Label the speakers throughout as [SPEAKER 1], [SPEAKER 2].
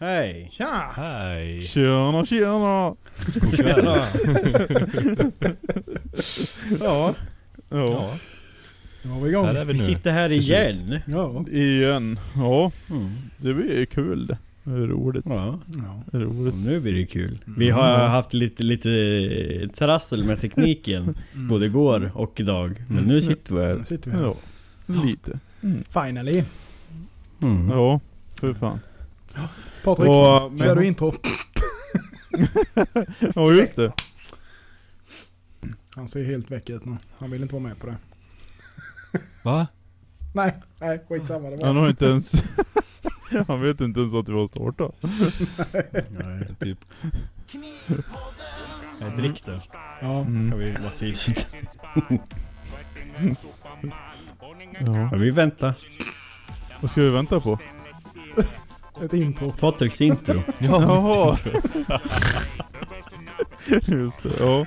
[SPEAKER 1] Hej!
[SPEAKER 2] Tja!
[SPEAKER 3] Hej!
[SPEAKER 4] Tjena tjena!
[SPEAKER 3] Kväll!
[SPEAKER 4] Ja. Ja.
[SPEAKER 3] Ja,
[SPEAKER 2] Nu var vi igång.
[SPEAKER 3] här är vi
[SPEAKER 1] Vi
[SPEAKER 3] nu.
[SPEAKER 1] sitter här
[SPEAKER 3] till
[SPEAKER 1] igen.
[SPEAKER 2] Ja.
[SPEAKER 4] Igen. Ja,
[SPEAKER 1] Mm.
[SPEAKER 4] det blir kul det. Det är roligt.
[SPEAKER 1] Ja,
[SPEAKER 2] ja.
[SPEAKER 4] Det är roligt.
[SPEAKER 1] och nu blir det kul. Vi har
[SPEAKER 4] Mm.
[SPEAKER 1] haft lite, lite trassel med tekniken.
[SPEAKER 2] Mm.
[SPEAKER 1] Både igår och idag. Men nu sitter vi
[SPEAKER 2] Nu
[SPEAKER 1] här.
[SPEAKER 2] sitter vi här.
[SPEAKER 4] Ja, lite.
[SPEAKER 2] Finally.
[SPEAKER 1] Mm.
[SPEAKER 4] Ja, för fan.
[SPEAKER 2] Patrik,
[SPEAKER 4] Och, men-
[SPEAKER 2] kör du intro?
[SPEAKER 4] Ja just det.
[SPEAKER 2] Han ser helt väck ut nu. Han vill inte vara med på det.
[SPEAKER 3] Va?
[SPEAKER 2] Nej, nej skitsamma. Det
[SPEAKER 4] Han
[SPEAKER 2] var...
[SPEAKER 4] har inte ens... Han vet inte ens att vi har startat.
[SPEAKER 1] Nej.
[SPEAKER 3] Typ.
[SPEAKER 1] Nej, drick då.
[SPEAKER 2] Ja.
[SPEAKER 4] Mm.
[SPEAKER 1] Kan vi vara tyst.
[SPEAKER 4] Ja,
[SPEAKER 1] vi väntar.
[SPEAKER 4] Vad ska vi vänta på?
[SPEAKER 2] Ett intro.
[SPEAKER 1] Patriks intro.
[SPEAKER 4] Jaha. Just det, ja.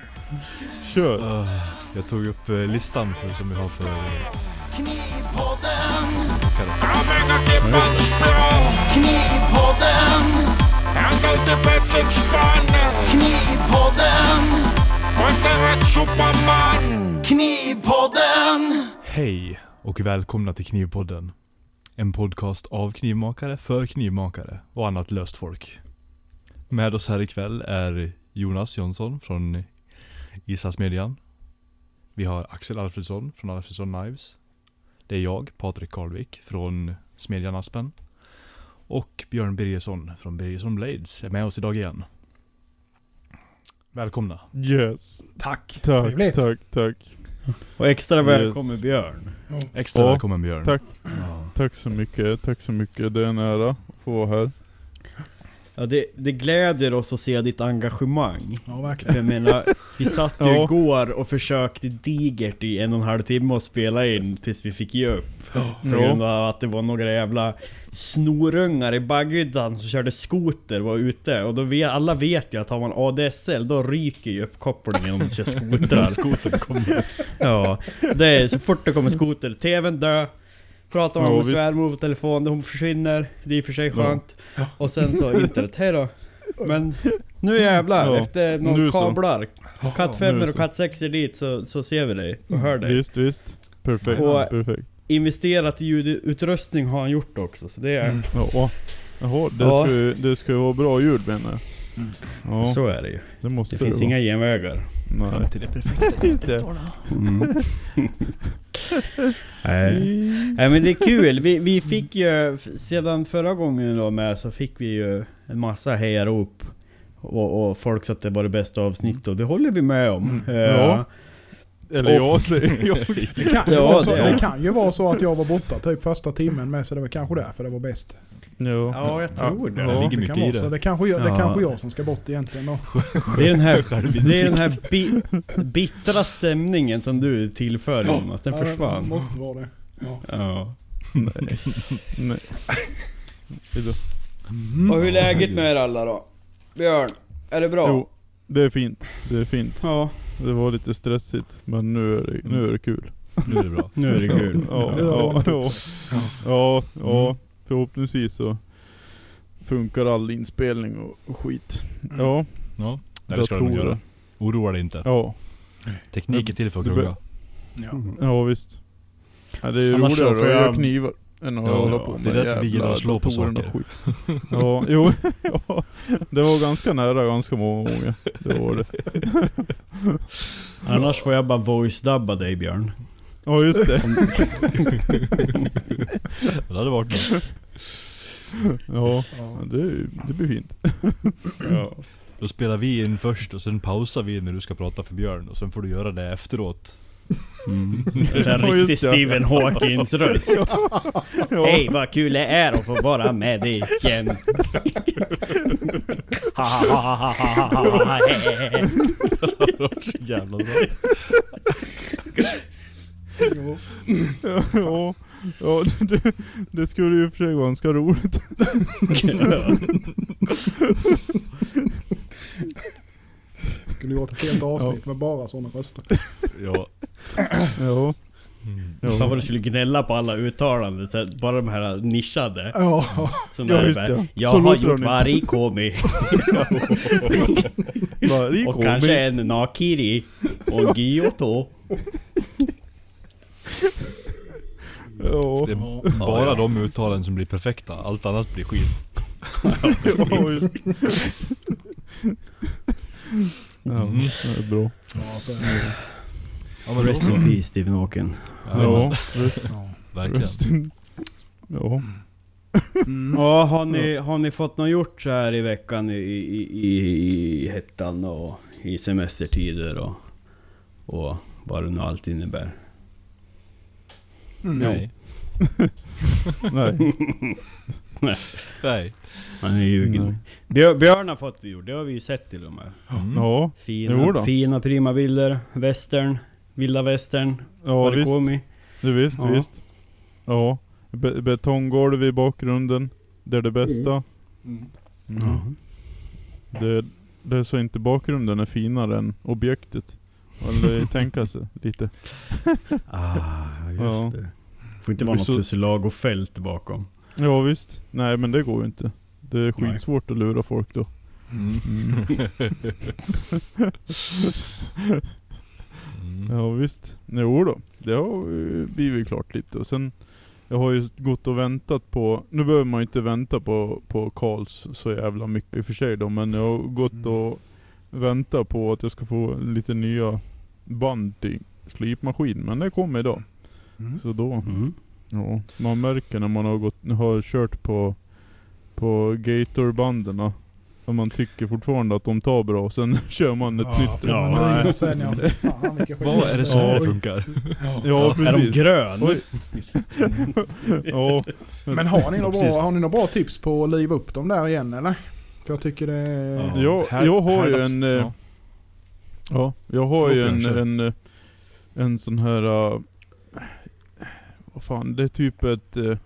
[SPEAKER 4] Kör.
[SPEAKER 3] Uh, jag tog upp eh, listan för, som vi har för...
[SPEAKER 5] Knivpodden Handlar till Patrick Spanne Knivpodden rätt superman Knivpodden
[SPEAKER 3] Hej och välkomna till Knivpodden. En podcast av knivmakare för knivmakare och annat löst folk. Med oss här ikväll är Jonas Jonsson från Islandsmedian. Vi har Axel Alfredsson från Alfredsson Knives. Det är jag, Patrik Karlvik från Smedjan Aspen. Och Björn Birgersson från Birgersson Blades är med oss idag igen. Välkomna.
[SPEAKER 4] Yes.
[SPEAKER 2] Tack.
[SPEAKER 4] Tack,
[SPEAKER 2] Trevligt.
[SPEAKER 4] tack, tack.
[SPEAKER 1] Och extra
[SPEAKER 4] Yes.
[SPEAKER 1] välkommen Björn.
[SPEAKER 3] Extra
[SPEAKER 4] Ja,
[SPEAKER 3] välkommen Björn.
[SPEAKER 4] tack.
[SPEAKER 3] Ja.
[SPEAKER 4] Tack så mycket, tack så mycket. Det är en ära att få vara här.
[SPEAKER 1] Ja, det, det gläder oss att se ditt engagemang.
[SPEAKER 2] Ja,
[SPEAKER 1] För
[SPEAKER 2] verkligen.
[SPEAKER 1] jag menar, vi satt ju
[SPEAKER 4] Ja.
[SPEAKER 1] igår och försökte digert i en och en halv timme att spela in tills vi fick ge upp. På grund av att det var några jävla snorungar i Baggydan som körde skoter var ute. Och då vet, alla vet ju att har man ADSL då ryker ju uppkopplingen om du kör skotrar.
[SPEAKER 3] Skotern kommer.
[SPEAKER 1] ja, det är så fort det kommer skoter, TVn dö. Pratar man
[SPEAKER 4] Ja,
[SPEAKER 1] med
[SPEAKER 4] visst.
[SPEAKER 1] svärmor på telefon, hon försvinner. Det är i och för sig skönt. Och sen så internet, hej då. Men nu jävlar,
[SPEAKER 4] Ja,
[SPEAKER 1] efter några kablar. Katt
[SPEAKER 4] nu
[SPEAKER 1] 5 och katt 6 är dit så, så ser vi dig och hör dig.
[SPEAKER 4] Visst, visst. Perfekt,
[SPEAKER 1] Och-
[SPEAKER 4] perfekt.
[SPEAKER 1] Investerat i ljudutrustning har han gjort också, så det är...
[SPEAKER 2] Mm.
[SPEAKER 4] Ja. Jaha, det,
[SPEAKER 1] Ja.
[SPEAKER 4] ska ju, det ska ju vara bra ljud menar jag. Ja,
[SPEAKER 1] Så är det ju.
[SPEAKER 4] det måste
[SPEAKER 1] Det finns inga genvägar.
[SPEAKER 4] Nej.
[SPEAKER 3] till det perfekta
[SPEAKER 4] det.
[SPEAKER 1] Nej. Nej men det är kul. Vi, vi fick ju, sedan förra gången var med så fick vi ju en massa hejarop. Och, och folk sa att det var det bästa avsnittet och det håller vi med om.
[SPEAKER 2] Mm.
[SPEAKER 1] Eh,
[SPEAKER 4] Ja. Eller
[SPEAKER 1] Och-
[SPEAKER 4] jag säger jag.
[SPEAKER 2] Det kan, ju
[SPEAKER 1] Ja,
[SPEAKER 2] vara så,
[SPEAKER 1] det-
[SPEAKER 2] det kan ju vara så att jag var borta typ första timmen med så det var kanske därför det var bäst.
[SPEAKER 4] Ja.
[SPEAKER 1] Ja, jag tror det.
[SPEAKER 4] Ja.
[SPEAKER 3] Det ligger
[SPEAKER 2] Det
[SPEAKER 3] mycket
[SPEAKER 2] kan
[SPEAKER 3] i
[SPEAKER 2] vara så.
[SPEAKER 3] det.
[SPEAKER 2] Det kanske jag, det
[SPEAKER 1] Ja.
[SPEAKER 2] kanske jag som ska bort egentligen då.
[SPEAKER 1] Det är den här, det är den här bi, bittra stämningen som du tillför Jonas. Den
[SPEAKER 2] Ja, det
[SPEAKER 1] försvann.
[SPEAKER 2] måste vara det. Ja.
[SPEAKER 1] Ja.
[SPEAKER 4] Nej. Nej. Hejdå.
[SPEAKER 1] Och hur är läget med er alla då? Björn, är det bra?
[SPEAKER 4] Jo, det är fint. Det är fint.
[SPEAKER 1] Ja,
[SPEAKER 4] Det var lite stressigt, men nu är det, nu är det kul.
[SPEAKER 3] Nu är det bra.
[SPEAKER 1] nu är det kul.
[SPEAKER 4] Ja,
[SPEAKER 2] Det
[SPEAKER 4] ja, ja, ja, ja. Förhoppningsvis så funkar all inspelning och, och skit. Ja,
[SPEAKER 3] Ja, det ska de göra. Oroa dig inte.
[SPEAKER 4] Ja,
[SPEAKER 3] Teknik är till för att gunga.
[SPEAKER 2] Ja.
[SPEAKER 4] ja visst. Ja, det är ju
[SPEAKER 1] Annars
[SPEAKER 4] roligare att
[SPEAKER 1] jag-
[SPEAKER 4] göra knivar än att
[SPEAKER 3] Ja,
[SPEAKER 4] hålla på med
[SPEAKER 3] det är därför vi gillar att slå på saker.
[SPEAKER 4] skit. Ja, jo, ja, det var ganska nära ganska många gånger. Det var det.
[SPEAKER 1] Annars får jag bara voice-dubba dig Björn.
[SPEAKER 4] Ja just det.
[SPEAKER 3] Det hade varit något.
[SPEAKER 4] Ja, det, det blir fint.
[SPEAKER 1] Ja.
[SPEAKER 3] Då spelar vi in först och sen pausar vi när du ska prata för Björn och sen får du göra det efteråt.
[SPEAKER 1] Mm. En
[SPEAKER 4] Ja,
[SPEAKER 1] riktig. Stephen Hawkins röst.
[SPEAKER 4] Ja.
[SPEAKER 1] Hej vad kul det är att få vara med dig igen. Ha, ha, ha, ha, ha, ha, ha, ha,
[SPEAKER 3] bra.
[SPEAKER 4] Ja, ja, ja det, det skulle ju för sig vara ganska roligt.
[SPEAKER 2] Skulle gjort ett helt avsnitt med bara sådana röster.
[SPEAKER 3] Ja.
[SPEAKER 4] Ja,
[SPEAKER 3] Mm.
[SPEAKER 4] Ja.
[SPEAKER 1] Fan vad du skulle gnälla på alla uttalanden, så bara de här nischade.
[SPEAKER 2] Ja.
[SPEAKER 1] Som
[SPEAKER 4] Ja, just det.
[SPEAKER 1] Jag
[SPEAKER 4] Så
[SPEAKER 1] har gjort varikomi.
[SPEAKER 4] Varikomi.
[SPEAKER 1] och kanske en nakiri. Och gyoto.
[SPEAKER 4] Ja.
[SPEAKER 3] Det är bara de uttalen som blir perfekta, allt annat blir skit.
[SPEAKER 4] Ja, Ja,
[SPEAKER 3] Mm.
[SPEAKER 4] det är bra.
[SPEAKER 2] Ja, så,
[SPEAKER 3] Ja, men
[SPEAKER 1] Rest in peace Stephen Hawking.
[SPEAKER 3] Ja,
[SPEAKER 4] Ja,
[SPEAKER 2] ja.
[SPEAKER 3] verkligen.
[SPEAKER 4] ja.
[SPEAKER 2] Mm.
[SPEAKER 1] Ja, har ni, har ni fått något gjort så här i veckan i, i, i, i hettan och i semestertider och, och vad det nu allt innebär?
[SPEAKER 2] Mm.
[SPEAKER 3] Nej.
[SPEAKER 4] Nej.
[SPEAKER 3] Nej.
[SPEAKER 1] Han är ljugen.
[SPEAKER 4] Nej.
[SPEAKER 1] Björ, Björn har fått det gjort, det har vi ju sett till och med.
[SPEAKER 3] Mm.
[SPEAKER 4] Ja,
[SPEAKER 1] Fina, fina prima bilder, västern, vilda västern,
[SPEAKER 4] ja visst.
[SPEAKER 1] varikomi.
[SPEAKER 4] Det visst,
[SPEAKER 1] Ja.
[SPEAKER 4] visst. Ja. Be betonggolv i bakgrunden. Det är det bästa. Mm.
[SPEAKER 1] Ja.
[SPEAKER 4] Det, det är så inte bakgrunden är finare än objektet. Eller tänka sig lite.
[SPEAKER 1] Ah, just
[SPEAKER 4] Ja.
[SPEAKER 1] det. Får inte
[SPEAKER 4] Det
[SPEAKER 1] vara något
[SPEAKER 4] så-
[SPEAKER 1] tussilago-fält bakom.
[SPEAKER 4] Ja visst. Nej men det går ju inte. Det är skitsvårt att lura folk då.
[SPEAKER 3] Mm. Mm.
[SPEAKER 4] Ja visst. Jo då. Det har ju blivit klart lite. Och sen jag har ju gått och väntat på, nu behöver man ju inte vänta på, på Karls så jävla mycket i och för sig då, men jag har gått
[SPEAKER 2] Mm.
[SPEAKER 4] och väntat på att jag ska få lite nya band till slipmaskin. Men det kommer idag.
[SPEAKER 2] Mm.
[SPEAKER 4] Så då,
[SPEAKER 1] Mm.
[SPEAKER 4] ja. Man märker när man har gått, har kört på, på Gatorbanden man tycker fortfarande att de tar bra. Sen kör man ett
[SPEAKER 2] Ja,
[SPEAKER 4] nytt.
[SPEAKER 1] Ja,
[SPEAKER 2] sen ja. Fan.
[SPEAKER 3] Vad är det så här
[SPEAKER 4] Ja.
[SPEAKER 3] det funkar?
[SPEAKER 4] Ja,
[SPEAKER 1] Är de grön?
[SPEAKER 4] Oj. ja.
[SPEAKER 2] Men har ni, några bra, har ni några bra tips på att liva upp dem där igen eller? För jag tycker det...
[SPEAKER 3] Ja.
[SPEAKER 4] Jag,
[SPEAKER 3] Här-
[SPEAKER 4] jag har ju en... eh,
[SPEAKER 3] ja.
[SPEAKER 4] Ja, jag har ju en, en, eh, en sån här... eh, vad fan, det är typ ett... eh,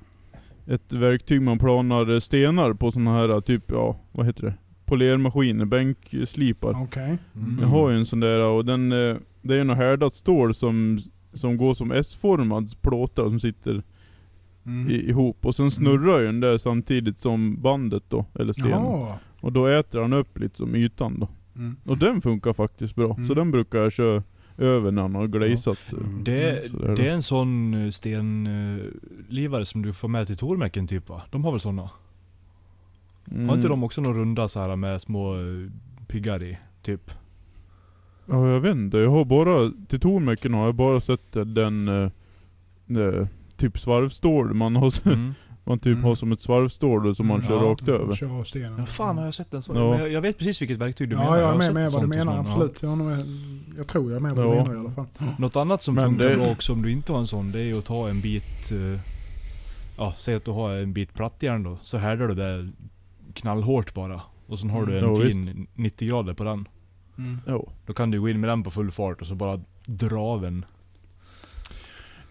[SPEAKER 4] Ett verktyg man planar stenar på såna här eh, typ, ja, vad heter det? Polermaskiner, bänkslipar.
[SPEAKER 2] Okej.
[SPEAKER 3] Mm.
[SPEAKER 4] Jag har ju en sån där och den... eh, Det är ju något härdat stål som, som går som S-formad plåtar som sitter
[SPEAKER 2] Mm.
[SPEAKER 4] i, ihop. Och sen snurrar ju den där samtidigt som bandet då, eller stenen.
[SPEAKER 2] Jaha.
[SPEAKER 4] Och då äter han upp lite som ytan då.
[SPEAKER 2] Mm.
[SPEAKER 4] Och den funkar faktiskt bra.
[SPEAKER 2] Mm.
[SPEAKER 4] Så den brukar jag köra över när han har glazat. eh,
[SPEAKER 1] Mm.
[SPEAKER 3] Det,
[SPEAKER 4] då.
[SPEAKER 3] det är en sån eh, stenlivare som du får med till Tormäcken typ va? De har väl såna?
[SPEAKER 4] Mm.
[SPEAKER 3] Har inte de också några runda så här med små eh, piggar i? Typ?
[SPEAKER 4] Ja, jag vet inte. Jag har bara, till Tormäcken har jag bara sett eh, den, eh, eh, typ svarvstål man har,
[SPEAKER 3] Mm.
[SPEAKER 4] man typ
[SPEAKER 2] Mm.
[SPEAKER 4] har som ett svarvstål som man
[SPEAKER 3] Mm,
[SPEAKER 4] kör
[SPEAKER 3] ja.
[SPEAKER 4] rakt över.
[SPEAKER 2] Kör stenen.
[SPEAKER 3] Ja, fan har jag sett en sån?
[SPEAKER 4] Ja.
[SPEAKER 3] Jag, jag vet precis vilket verktyg du menar.
[SPEAKER 2] Ja, jag är med,
[SPEAKER 3] sett
[SPEAKER 2] med vad du menar.
[SPEAKER 3] ja.
[SPEAKER 2] Absolut. Jag, med, jag tror jag är med vad du
[SPEAKER 4] Ja.
[SPEAKER 2] menar i alla fall.
[SPEAKER 3] Något annat som funkar
[SPEAKER 4] det-
[SPEAKER 3] bra också om du inte har en sån, det är att ta en bit... eh, Ja, säg att du har en bit plattjärn då. Så härdar du det knallhårt bara. Och sen har du en
[SPEAKER 4] Mm, Ja,
[SPEAKER 3] fin 90 grader på den.
[SPEAKER 2] Mm.
[SPEAKER 4] Ja.
[SPEAKER 3] Då kan du gå in med den på full fart och så bara dra av en.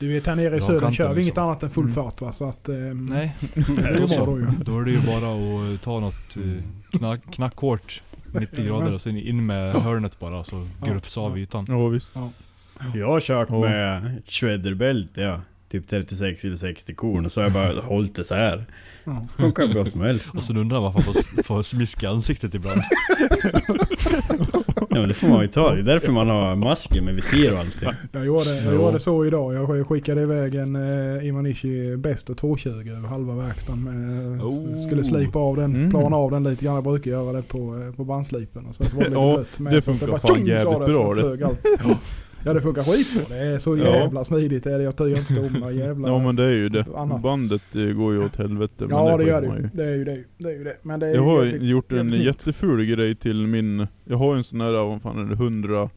[SPEAKER 2] Du vet här nere i
[SPEAKER 3] Ja,
[SPEAKER 2] södern kör vi inget
[SPEAKER 3] liksom.
[SPEAKER 2] annat än full
[SPEAKER 4] Mm.
[SPEAKER 2] fart va? Så att... Eh,
[SPEAKER 3] Nej.
[SPEAKER 2] Det är
[SPEAKER 3] Då
[SPEAKER 2] bra då ju.
[SPEAKER 3] Då är det ju bara att ta något eh, knack, knackhårt 90 grader och sen in med hörnet bara så
[SPEAKER 2] Ja.
[SPEAKER 3] grufs av ytan.
[SPEAKER 4] Ja visst.
[SPEAKER 1] Jag har kört
[SPEAKER 4] Ja.
[SPEAKER 1] med shredderbälte ja. Typ 36 eller 60 korn och så har jag bara hållit det så här.
[SPEAKER 2] Ja.
[SPEAKER 1] Funkar bra som helst.
[SPEAKER 3] Och så undrar man varför man får, får smisk i ansiktet ibland.
[SPEAKER 1] Men det får man ju ta. Det är därför man har masker med visir och allting.
[SPEAKER 2] Jag, gjorde, jag
[SPEAKER 4] Ja.
[SPEAKER 2] gjorde så idag. Jag skickade iväg en eh, Imanishi Best och 220 över halva verkstaden. Med,
[SPEAKER 3] Oh.
[SPEAKER 2] Skulle slipa av den,
[SPEAKER 4] Mm.
[SPEAKER 2] plana av den lite grann. Jag brukar göra det på, eh, på bandslipen. Och sen så var det lite blött med.
[SPEAKER 4] det funkar
[SPEAKER 2] bara
[SPEAKER 4] fan jävligt bra det.
[SPEAKER 2] Ja det funkar skitbra. Det är så
[SPEAKER 4] Ja.
[SPEAKER 2] jävla smidigt. Det är det. Jag tyr inte stomma jävla...
[SPEAKER 4] Ja men det är ju det.
[SPEAKER 2] Annat.
[SPEAKER 4] Bandet eh, går ju åt helvete.
[SPEAKER 2] ja det
[SPEAKER 4] får
[SPEAKER 2] gör det ju. Det är ju det. Det är ju det. Men det är
[SPEAKER 4] Jag har
[SPEAKER 2] jävligt-
[SPEAKER 4] gjort en
[SPEAKER 2] nytt.
[SPEAKER 4] jätteful grej till min, jag har en sån här, vad fan är det, 100,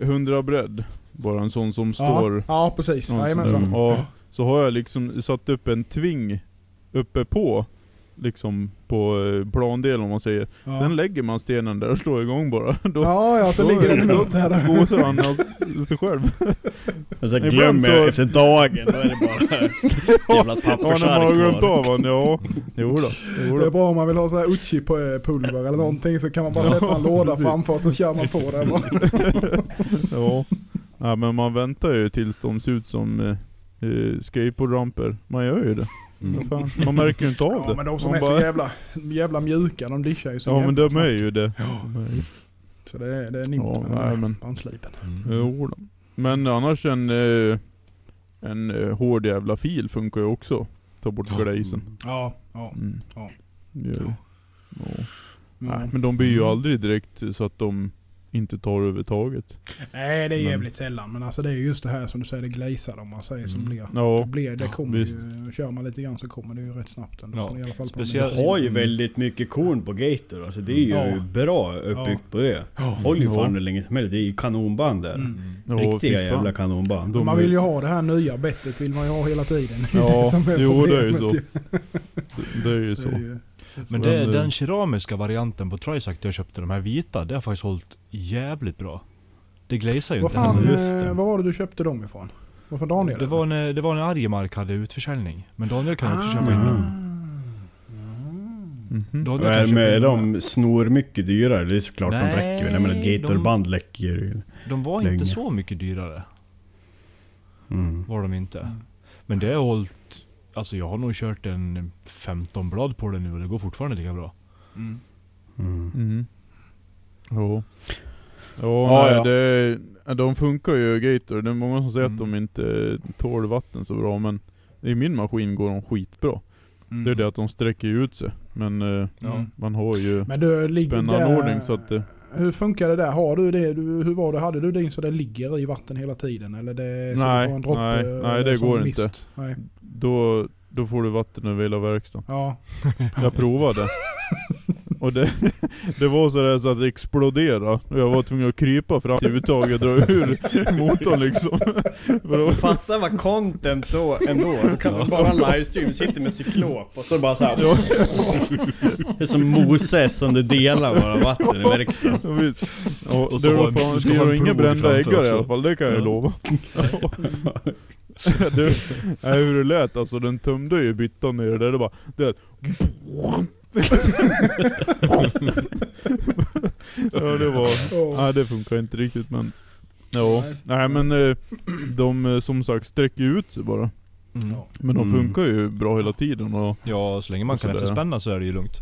[SPEAKER 4] 100 bredd. Bara en sån som står
[SPEAKER 2] Ja, ja precis. Jajamensan.
[SPEAKER 4] Ja, så har jag liksom satt upp en tving uppe på, liksom på eh, plandelen om man säger.
[SPEAKER 2] Ja.
[SPEAKER 4] Sen lägger man stenen där och slår igång bara. Då
[SPEAKER 2] Ja, ja, så
[SPEAKER 4] då-
[SPEAKER 2] ligger den emot här.
[SPEAKER 4] då gåsar han av sig själv.
[SPEAKER 1] Så
[SPEAKER 4] Ibland
[SPEAKER 1] glömmer
[SPEAKER 4] så-
[SPEAKER 1] jag efter dagen, då är det bara jävla
[SPEAKER 4] Ja när man har
[SPEAKER 1] pappersark
[SPEAKER 4] glömt
[SPEAKER 1] kvar.
[SPEAKER 4] av han, ja. Jo då, jo
[SPEAKER 2] Det är
[SPEAKER 4] då.
[SPEAKER 2] bra om man vill ha så här Uchi-pulver eller någonting så kan man bara
[SPEAKER 4] Ja,
[SPEAKER 2] sätta en låda
[SPEAKER 4] precis.
[SPEAKER 2] framför så kör man på den bara.
[SPEAKER 4] Ja. ja men man väntar ju tills de ser ut som, eh, eh, skateboardramper. Man gör ju det.
[SPEAKER 3] Mm.
[SPEAKER 4] Fan, Man märker ju inte av
[SPEAKER 2] Ja
[SPEAKER 4] det.
[SPEAKER 2] men de som
[SPEAKER 4] Man
[SPEAKER 2] är så
[SPEAKER 4] bara-
[SPEAKER 2] jävla, jävla mjuka, de dischar ju så
[SPEAKER 4] Ja men de är
[SPEAKER 2] snabbt.
[SPEAKER 4] ju det.
[SPEAKER 2] Ja.
[SPEAKER 4] Är
[SPEAKER 2] Så det är, det är nytt
[SPEAKER 4] Ja,
[SPEAKER 2] med
[SPEAKER 4] nej, men-
[SPEAKER 2] bandslipen.
[SPEAKER 3] Mm.
[SPEAKER 4] Jo då. Men annars en, eh, en eh, hård jävla fil funkar ju också. Ta bort glazen.
[SPEAKER 2] Ja, ja.
[SPEAKER 4] Mm.
[SPEAKER 2] Ja.
[SPEAKER 4] Ja. Ja.
[SPEAKER 2] ja.
[SPEAKER 4] Nej, men de blir ju aldrig direkt så att de inte tar övertaget.
[SPEAKER 2] Nej det är
[SPEAKER 4] Men-
[SPEAKER 2] jävligt sällan. Men alltså det är ju just det här som du säger, det glazade om man säger som
[SPEAKER 3] Mm.
[SPEAKER 2] blir.
[SPEAKER 4] Ja,
[SPEAKER 2] Det, blir, det
[SPEAKER 3] Ja,
[SPEAKER 2] kommer
[SPEAKER 4] visst.
[SPEAKER 2] ju, kör man lite grann så kommer det ju rätt snabbt ändå.
[SPEAKER 3] Ja,
[SPEAKER 2] I alla fall
[SPEAKER 3] speciellt-
[SPEAKER 1] Det har ju väldigt mycket korn på Gator alltså. Det är ju
[SPEAKER 2] Ja.
[SPEAKER 1] bra uppbyggt
[SPEAKER 2] Ja.
[SPEAKER 1] på det. Håller ju fan hur länge som helst. Det är ju kanonband där.
[SPEAKER 2] Mm.
[SPEAKER 1] Riktiga jävla kanonband.
[SPEAKER 4] De-
[SPEAKER 2] man vill ju ha det här nya bettet vill man ju ha hela tiden.
[SPEAKER 4] Ja,
[SPEAKER 2] är
[SPEAKER 4] jo, det är ju så. Det, det är ju
[SPEAKER 2] Det
[SPEAKER 4] så.
[SPEAKER 2] är ju-
[SPEAKER 3] Men
[SPEAKER 4] Men,
[SPEAKER 3] det,
[SPEAKER 4] eh,
[SPEAKER 3] den keramiska varianten på Trisact jag köpte, de här vita, det har faktiskt hållit jävligt bra. Det glazar ju
[SPEAKER 2] Vad
[SPEAKER 3] inte
[SPEAKER 2] fan, eh, vad var det du köpte dem ifrån? Var från Daniel?
[SPEAKER 3] Det var, när, det var när Arjemark hade utförsäljning. Men Daniel kan också
[SPEAKER 2] Ah.
[SPEAKER 3] köpa in dem. Köpa
[SPEAKER 1] med
[SPEAKER 3] in dem.
[SPEAKER 1] de snor mycket dyrare. Det är såklart de
[SPEAKER 3] Nej,
[SPEAKER 1] räcker väl. Jag menar
[SPEAKER 3] de-
[SPEAKER 1] Gatorband läcker ju.
[SPEAKER 3] De var
[SPEAKER 1] länge.
[SPEAKER 3] inte så mycket dyrare.
[SPEAKER 1] Mm.
[SPEAKER 3] Var de inte.
[SPEAKER 2] Mm.
[SPEAKER 3] Men det har hållit... Alltså jag har nog kört en 15 blad på det nu och det går fortfarande lika bra.
[SPEAKER 1] Mm.
[SPEAKER 4] Mhm. Ja. Ja,
[SPEAKER 1] Ja,
[SPEAKER 4] nej,
[SPEAKER 1] ja.
[SPEAKER 4] Det, de funkar ju Gator. Det är många som säger att
[SPEAKER 3] Mm.
[SPEAKER 4] de inte tål vatten så bra men i min maskin går de skitbra.
[SPEAKER 2] Mm.
[SPEAKER 4] Det är det att de sträcker ut sig. Men eh,
[SPEAKER 3] Ja.
[SPEAKER 4] man har ju
[SPEAKER 2] Men du ligger
[SPEAKER 4] spännanordning så att det...
[SPEAKER 2] Hur funkar det där? Har du det? Du, hur var det? Hade du din så det ligger i vatten hela tiden? Eller det
[SPEAKER 4] Nej, nej, nej, det går
[SPEAKER 2] mist?
[SPEAKER 4] inte.
[SPEAKER 2] Nej.
[SPEAKER 4] Då, då får du vatten över hela verkstaden.
[SPEAKER 2] Ja.
[SPEAKER 4] Jag provade. Och det, det var sådär så att det exploderade. Och jag var tvungen att krypa fram till överhuvudtaget och dra ur motorn liksom.
[SPEAKER 1] Fatta vad content då ändå. Du kan man bara livestream, sitter med cyklop och så bara såhär.
[SPEAKER 4] Ja.
[SPEAKER 1] Det är som Moses som det delar bara vatten i verkstaden.
[SPEAKER 4] Ja, visst. Och
[SPEAKER 3] Och så
[SPEAKER 4] det var fan,
[SPEAKER 3] du
[SPEAKER 4] det gör inga brända äggar i alla fall, det kan jag
[SPEAKER 3] Ja.
[SPEAKER 4] lova. du, hur det lät alltså, den tömde ju byttan ner där, det bara... Det ja det var... Nej det funkar inte riktigt men... Ja, nej men eh, de eh, som sagt sträcker ut sig bara.
[SPEAKER 3] Mm.
[SPEAKER 2] Ja.
[SPEAKER 4] Men de
[SPEAKER 1] Mm.
[SPEAKER 4] funkar ju bra hela tiden och...
[SPEAKER 3] Ja, så länge man kan efterspänna så är det ju lugnt.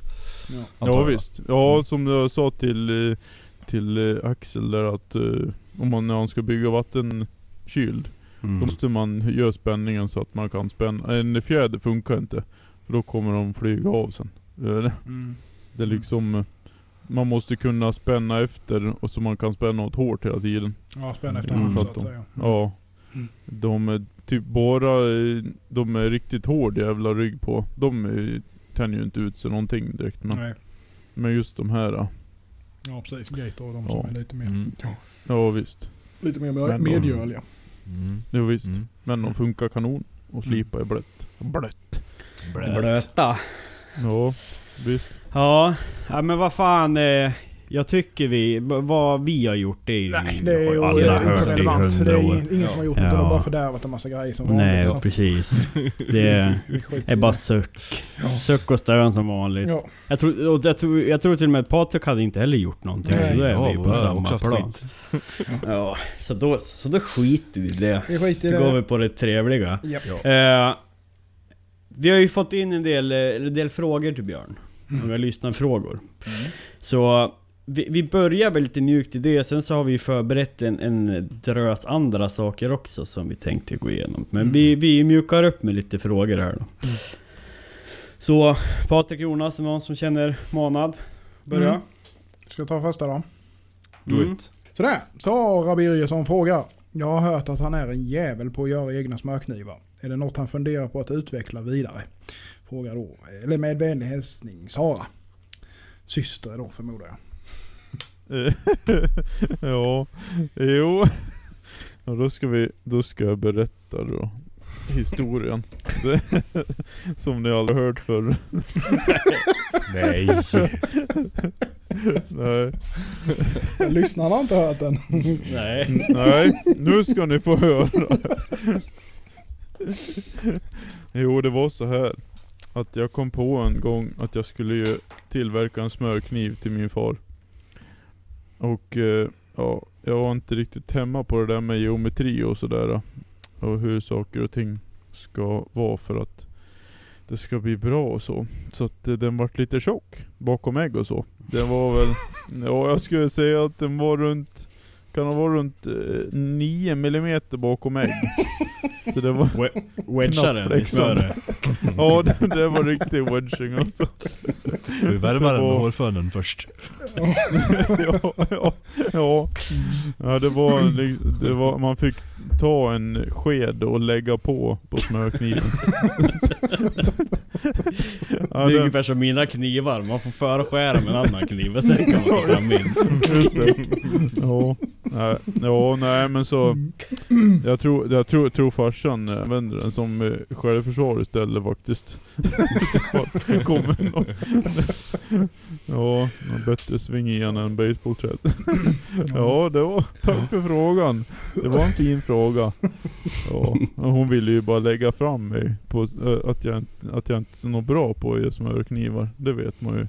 [SPEAKER 2] Ja.
[SPEAKER 4] Ja
[SPEAKER 3] jag.
[SPEAKER 4] visst. Ja
[SPEAKER 3] Mm.
[SPEAKER 4] som jag sa till, eh, till Axel där att om man, när han ska bygga vattenkyld Då
[SPEAKER 1] Mm.
[SPEAKER 4] måste man göra spänningen så att man kan spänna. En fjäder funkar inte. För då kommer de flyga av sen.
[SPEAKER 2] Mm.
[SPEAKER 4] Det är liksom... Man måste kunna spänna efter och så man kan spänna åt hårt hela tiden.
[SPEAKER 2] Ja, spänn efter
[SPEAKER 1] Mm.
[SPEAKER 2] hand så
[SPEAKER 4] att
[SPEAKER 2] säga.
[SPEAKER 4] Ja.
[SPEAKER 2] Mm.
[SPEAKER 4] De är typ bara... De är riktigt hård jävla rygg på. De eh, tänjer ju inte ut sig någonting direkt. Men,
[SPEAKER 2] Nej.
[SPEAKER 4] men just de här...
[SPEAKER 2] Ja precis, Gator och de
[SPEAKER 4] Ja.
[SPEAKER 2] som är lite mer,
[SPEAKER 3] Mm.
[SPEAKER 4] Ja visst.
[SPEAKER 2] lite mer
[SPEAKER 4] Men de-
[SPEAKER 2] medgörliga.
[SPEAKER 3] Mm.
[SPEAKER 4] Jo visst.
[SPEAKER 3] Mm.
[SPEAKER 4] Men de funkar kanon. Och slipa är blött. Blött.
[SPEAKER 1] Blöta.
[SPEAKER 4] Ja, visst.
[SPEAKER 1] Ja, ja men vad fan. Eh, jag tycker vi, v- vad vi har gjort det är ju...
[SPEAKER 2] Nej, det är ju
[SPEAKER 1] alla hört
[SPEAKER 2] inte
[SPEAKER 1] i
[SPEAKER 2] relevant. Det
[SPEAKER 1] hundra
[SPEAKER 2] är ingen som har gjort det.
[SPEAKER 1] Ja.
[SPEAKER 2] De har bara fördärvat en massa grejer som
[SPEAKER 1] Nej,
[SPEAKER 2] vanligt, så
[SPEAKER 1] precis. Det är, bara
[SPEAKER 2] det.
[SPEAKER 1] suck.
[SPEAKER 2] Ja.
[SPEAKER 1] Suck och stön som vanligt.
[SPEAKER 2] Ja,
[SPEAKER 1] Jag, tror, och jag, tror, jag tror till och med att Patrik hade inte heller gjort någonting.
[SPEAKER 2] Nej.
[SPEAKER 1] Så då är
[SPEAKER 3] Ja,
[SPEAKER 1] vi på samma plan. Ja, så då, så då skiter vi i det.
[SPEAKER 2] vi skiter i
[SPEAKER 1] Så går
[SPEAKER 2] det.
[SPEAKER 1] vi på det trevliga.
[SPEAKER 2] Japp.
[SPEAKER 1] Eh, vi har ju fått in en del, eh, en del frågor till Björn.
[SPEAKER 2] Mm.
[SPEAKER 1] Några lyssnarfrågor. Så vi, vi börjar väl lite mjukt i det, sen så har vi förberett en, en drös andra saker också som vi tänkte gå igenom. Men
[SPEAKER 2] Mm.
[SPEAKER 1] vi, vi mjukar upp med lite frågor här då.
[SPEAKER 2] Mm.
[SPEAKER 1] Så Patrik Jonas, någon som känner manad? Börja?
[SPEAKER 2] Mm. Ska jag ta första då?
[SPEAKER 3] Do
[SPEAKER 1] Mm.
[SPEAKER 3] it.
[SPEAKER 2] Sådär, Sara Birgersson frågar. Jag har hört att han är en jävel på att göra egna smörknivar. Är det något han funderar på att utveckla vidare? Frågar då, eller med vänlig hälsning Sara. Syster då förmodar jag.
[SPEAKER 4] ja, jo. Ja, då ska vi, då ska jag berätta då. Historien. Som ni aldrig hört förr.
[SPEAKER 1] Nej.
[SPEAKER 4] Nej.
[SPEAKER 2] Lyssnarna har inte hört den.
[SPEAKER 1] Nej.
[SPEAKER 4] Nej, nu ska ni få höra. Jo, det var så här Att jag kom på en gång att jag skulle ju tillverka en smörkniv till min far. Och eh, ja, jag var inte riktigt hemma på det där med geometri och sådär. och hur saker och ting ska vara för att det ska bli bra och så. Så att eh, den vart lite tjock bakom ägg och så. Den var väl, ja jag skulle säga att den var runt, kan ha varit runt eh, 9 mm bakom ägg. Så det var,
[SPEAKER 1] Wedga den i
[SPEAKER 4] ja det, det var riktig wedging alltså.
[SPEAKER 3] Vi värma den med hårfönen först.
[SPEAKER 4] ja, ja, ja. ja det, var, li- det var, man fick ta en sked och lägga på på smörkniven.
[SPEAKER 1] det är ungefär som mina knivar, man får förskära med en annan kniv och sen kan man ta fram min.
[SPEAKER 4] Ja, nej, ja, nej men så Jag tror, jag tror, tror farsan använder den som eh, självförsvar istället faktiskt. Kommer någon. Ja, någon bättre sving i han än basebollträd. Ja, det var, tack för frågan. Det var en fin fråga. Ja, hon ville ju bara lägga fram mig på eh, att jag, inte- att jag inte är så något bra på att göra smörknivar. Det vet man ju.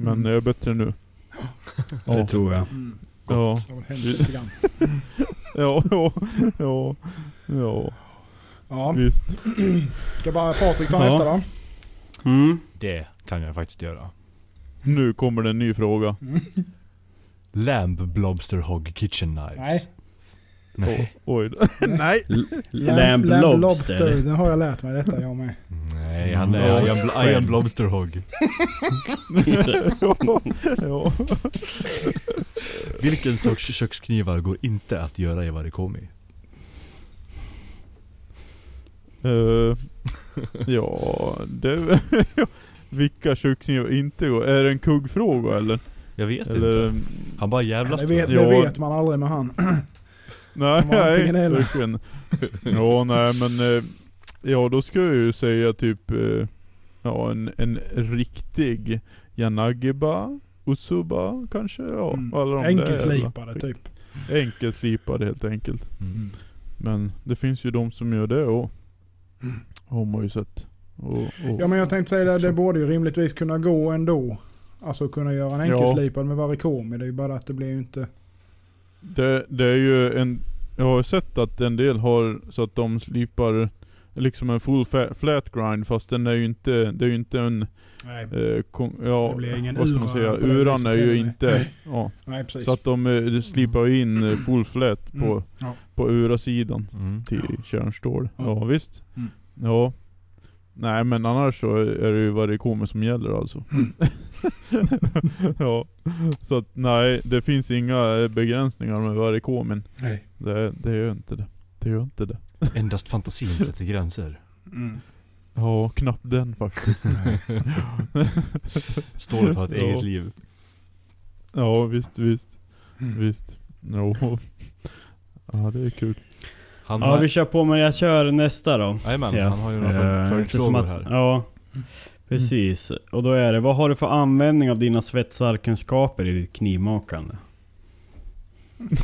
[SPEAKER 4] Men jag är bättre nu.
[SPEAKER 1] Det tror jag.
[SPEAKER 2] Mm.
[SPEAKER 4] Ja. Ja, ja, ja, ja,
[SPEAKER 2] Ja,
[SPEAKER 4] visst.
[SPEAKER 2] ska bara Patrik ta
[SPEAKER 1] Ja.
[SPEAKER 2] nästa då?
[SPEAKER 1] Mm.
[SPEAKER 3] Det kan jag faktiskt göra.
[SPEAKER 4] Nu kommer det en ny fråga.
[SPEAKER 3] Lamb Blobster Hog Kitchen Knives.
[SPEAKER 2] Nej.
[SPEAKER 3] Nej.
[SPEAKER 4] O- oj då. Nej!
[SPEAKER 1] Lamb lobster.
[SPEAKER 2] Den har jag lärt mig detta jag med.
[SPEAKER 3] Nej, han är. Iron, Bl- Iron Blobster Hog.
[SPEAKER 4] ja.
[SPEAKER 3] Vilken sorts köksknivar går inte att göra i varikomi?
[SPEAKER 4] Eh, ja, det... Vilka köksknivar inte går? Är det en kuggfråga eller?
[SPEAKER 3] Jag vet
[SPEAKER 4] eller
[SPEAKER 3] inte. Han bara jävlas
[SPEAKER 2] Det vet,
[SPEAKER 3] det.
[SPEAKER 4] Ja.
[SPEAKER 2] vet man aldrig med han.
[SPEAKER 4] Nej,
[SPEAKER 2] var
[SPEAKER 4] nej.
[SPEAKER 2] eller.
[SPEAKER 4] verkligen. Ja, nej men... eh, Ja, då ska jag ju säga typ... eh, Ja, en, en riktig Yanagiba, Usuba kanske? Ja,
[SPEAKER 2] Mm.
[SPEAKER 4] alla de där
[SPEAKER 2] Enkelslipade
[SPEAKER 4] jävla-
[SPEAKER 2] typ.
[SPEAKER 4] Enkelslipade helt enkelt.
[SPEAKER 3] Mm.
[SPEAKER 4] Men det finns ju de som gör det och
[SPEAKER 2] Mm.
[SPEAKER 4] Sett. Och, och,
[SPEAKER 2] Ja men jag tänkte säga det, det borde ju rimligtvis kunna gå ändå. Alltså kunna göra en
[SPEAKER 4] Ja.
[SPEAKER 2] enkelslipad med varikomi. Det är ju bara att det blir ju inte...
[SPEAKER 4] det, det är ju en... Jag har sett att en del har så att de slipar liksom en full flat grind fast den är ju inte, det är ju inte en...
[SPEAKER 2] Nej,
[SPEAKER 4] Eh, ja,
[SPEAKER 2] Det blir ingen
[SPEAKER 4] vad ska man säga? Uran är ju inte... Ja,
[SPEAKER 2] nej
[SPEAKER 4] så att de eh, slipar in eh, full flat på,
[SPEAKER 2] Mm. Ja.
[SPEAKER 4] på ura-sidan
[SPEAKER 3] Mm.
[SPEAKER 4] till kärnstål.
[SPEAKER 2] Ja.
[SPEAKER 4] Ja, visst.
[SPEAKER 2] Mm.
[SPEAKER 4] Ja. Nej men annars så är det ju varikomer som gäller alltså.
[SPEAKER 2] Mm.
[SPEAKER 4] ja. Så att nej, det finns inga eh, begränsningar med varikomen.
[SPEAKER 2] Nej.
[SPEAKER 4] Det, det gör inte det. Det gör inte det.
[SPEAKER 3] Endast fantasin sätter gränser.
[SPEAKER 2] Mm.
[SPEAKER 4] Ja, knappt den faktiskt.
[SPEAKER 3] Stålet har ett
[SPEAKER 4] Ja.
[SPEAKER 3] eget liv.
[SPEAKER 4] ja, visst, visst,
[SPEAKER 2] Mm.
[SPEAKER 4] visst. Jo. Ja, det är kul.
[SPEAKER 3] Han
[SPEAKER 1] Ja
[SPEAKER 3] har...
[SPEAKER 1] vi kör på men jag kör nästa då.
[SPEAKER 3] Jajamän,
[SPEAKER 1] Ja.
[SPEAKER 3] han har ju några
[SPEAKER 1] Eh,
[SPEAKER 3] för- följdfrågor
[SPEAKER 1] att-
[SPEAKER 3] här.
[SPEAKER 1] Ja, precis. Och då är det, vad har du för användning av dina svetsarkunskaper i ditt knivmakande?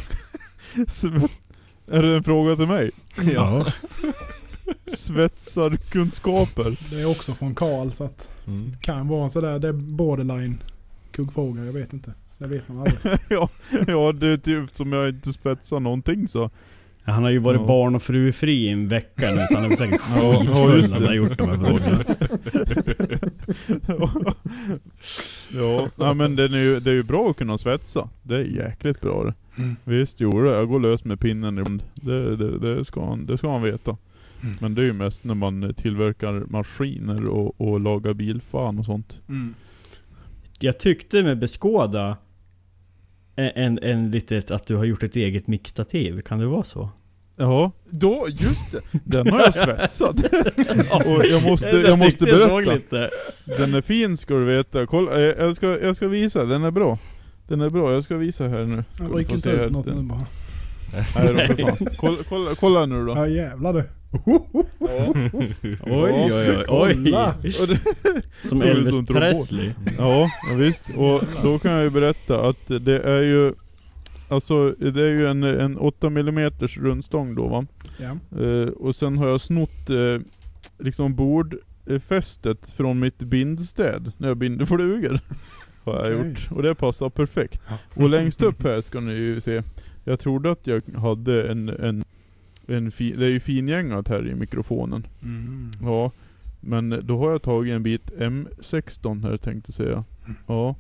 [SPEAKER 4] Är det en fråga till mig?
[SPEAKER 1] Ja.
[SPEAKER 4] Svetsarkunskaper?
[SPEAKER 2] Det är också från Karl så att
[SPEAKER 3] Mm.
[SPEAKER 2] det kan vara sådär. Det är borderline kuggfråga. Jag vet inte. Det vet man aldrig.
[SPEAKER 4] ja, ja, det är typ som jag inte spetsar någonting så.
[SPEAKER 1] Han har ju varit
[SPEAKER 4] Ja.
[SPEAKER 1] barn och frufri i en vecka nu så han är säkert
[SPEAKER 4] Ja, ja,
[SPEAKER 1] skitfull när han har
[SPEAKER 4] det.
[SPEAKER 1] gjort de här frågorna.
[SPEAKER 4] ja, nej, men det är, ju, det är ju bra att kunna svetsa. Det är jäkligt bra det.
[SPEAKER 2] Mm.
[SPEAKER 4] Visst, jo det. Jag går lös med pinnen ibland. Det, det, det, ska han, det ska han veta.
[SPEAKER 2] Mm.
[SPEAKER 4] Men det är ju mest när man tillverkar maskiner och, och lagar bilfan och sånt.
[SPEAKER 2] Mm.
[SPEAKER 1] Jag tyckte med Beskåda en, en, litet att du har gjort ett eget mixtativ. Kan det vara så?
[SPEAKER 4] Ja, då, just det. Den har jag svetsat. och jag måste,
[SPEAKER 1] Jag
[SPEAKER 4] måste berätta.
[SPEAKER 1] lite.
[SPEAKER 4] Den är fin ska du veta. Kolla, eh, jag, ska, jag ska visa, den är bra. Den är bra, jag ska visa här nu. Ska
[SPEAKER 2] Jag
[SPEAKER 4] få
[SPEAKER 2] inte ut något nu bara.
[SPEAKER 4] Nej, då för fan. Kolla, kolla, kolla nu då.
[SPEAKER 2] Ja jävlar du.
[SPEAKER 1] Oj oj oj oj.
[SPEAKER 2] Kolla.
[SPEAKER 4] Det,
[SPEAKER 1] Som
[SPEAKER 4] Ser ut
[SPEAKER 1] Elvis. Presley.
[SPEAKER 4] ja, ja, visst. Och då kan jag ju berätta att det är ju Alltså det är ju en, en 8 mm rundstång då va.
[SPEAKER 2] Ja.
[SPEAKER 4] Eh, och sen har jag snott eh, liksom bordfästet från mitt bindstäd när jag binder flugor. Har jag
[SPEAKER 2] Okej.
[SPEAKER 4] gjort. Och det passar perfekt. Och längst upp här ska ni ju se. Jag trodde att jag hade en, en en fi, det är ju fingängat här i mikrofonen.
[SPEAKER 2] Mm.
[SPEAKER 4] Ja, men då har jag tagit en bit M16 här tänkte säga. Ja,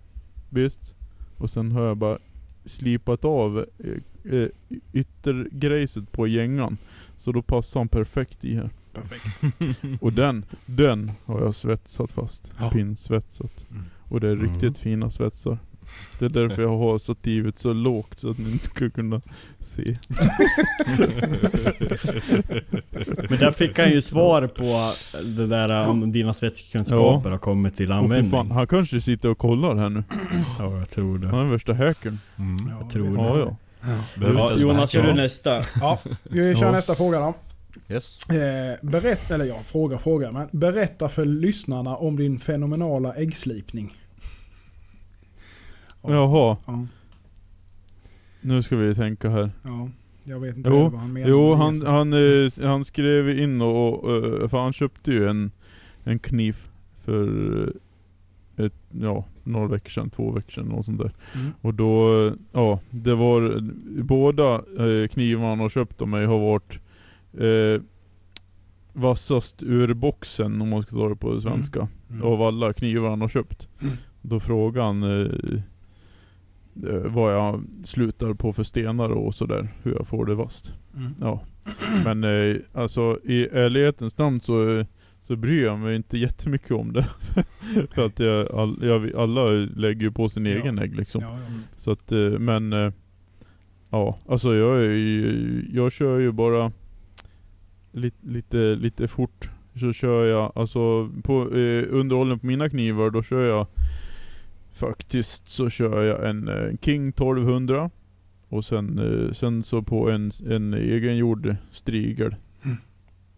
[SPEAKER 4] visst. Och sen har jag bara slipat av eh, eh, yttergrejset på gängan. Så då passar han perfekt i här.
[SPEAKER 2] Perfekt.
[SPEAKER 4] Och den, den har jag svetsat fast.
[SPEAKER 2] Ja.
[SPEAKER 4] Pinsvetsat.
[SPEAKER 2] Mm.
[SPEAKER 4] Och det är
[SPEAKER 3] Mm.
[SPEAKER 4] riktigt fina svetsar. Det är därför jag har stativet så lågt så att ni inte ska kunna se.
[SPEAKER 1] Men där fick han ju svar på det där om dina svetskunskaper har kommit till användning.
[SPEAKER 4] fan, han kanske sitter och kollar här nu.
[SPEAKER 1] Ja, jag tror det.
[SPEAKER 4] Han är värsta hackern.
[SPEAKER 3] Mm.
[SPEAKER 2] Ja,
[SPEAKER 1] tror
[SPEAKER 2] det-
[SPEAKER 4] Ja, ja.
[SPEAKER 3] Behöver
[SPEAKER 1] Ja,
[SPEAKER 3] ens
[SPEAKER 1] Jonas, gör du nästa?
[SPEAKER 2] Ja, vi kör
[SPEAKER 4] Ja.
[SPEAKER 2] nästa fråga då.
[SPEAKER 3] Yes.
[SPEAKER 2] Eh, berätta, eller ja, fråga, fråga. Men berätta för lyssnarna om din fenomenala äggslipning. Ja.
[SPEAKER 4] Jaha,
[SPEAKER 2] Ja,
[SPEAKER 4] nu ska vi tänka här.
[SPEAKER 2] ja. Jag vet inte
[SPEAKER 4] Jo,
[SPEAKER 2] vad han menar.
[SPEAKER 4] Jo, han, han, eh, han skrev in och, och eh, för han köpte ju en, en kniv för eh, ett, ja, några veckor sedan, två veckor sedan, något sånt där.
[SPEAKER 2] Mm.
[SPEAKER 4] Och då, eh, ja, det var båda eh, knivarna han har köpt av mig har varit eh, vassast ur boxen om man ska ta det på svenska.
[SPEAKER 2] Mm.
[SPEAKER 4] Av alla knivar han har köpt.
[SPEAKER 2] Mm.
[SPEAKER 4] Då frågade han eh, vad jag slutar på för stenar och sådär. Hur jag får det vasst.
[SPEAKER 2] Mm.
[SPEAKER 4] Ja. Men eh, alltså i ärlighetens namn så, eh, så bryr jag mig inte jättemycket om det. för att jag, all, jag, alla lägger ju på sin
[SPEAKER 2] Ja.
[SPEAKER 4] egen ägg liksom.
[SPEAKER 2] Ja, ja.
[SPEAKER 4] Så att, eh, men eh, Ja, alltså jag ju, jag kör ju bara lite, lite, lite fort. Så kör jag, alltså på eh, underhållen på mina knivar, då kör jag Faktiskt så kör jag en eh, King 1200 Och sen, eh, sen så på en, en egengjord strigel
[SPEAKER 2] Mm.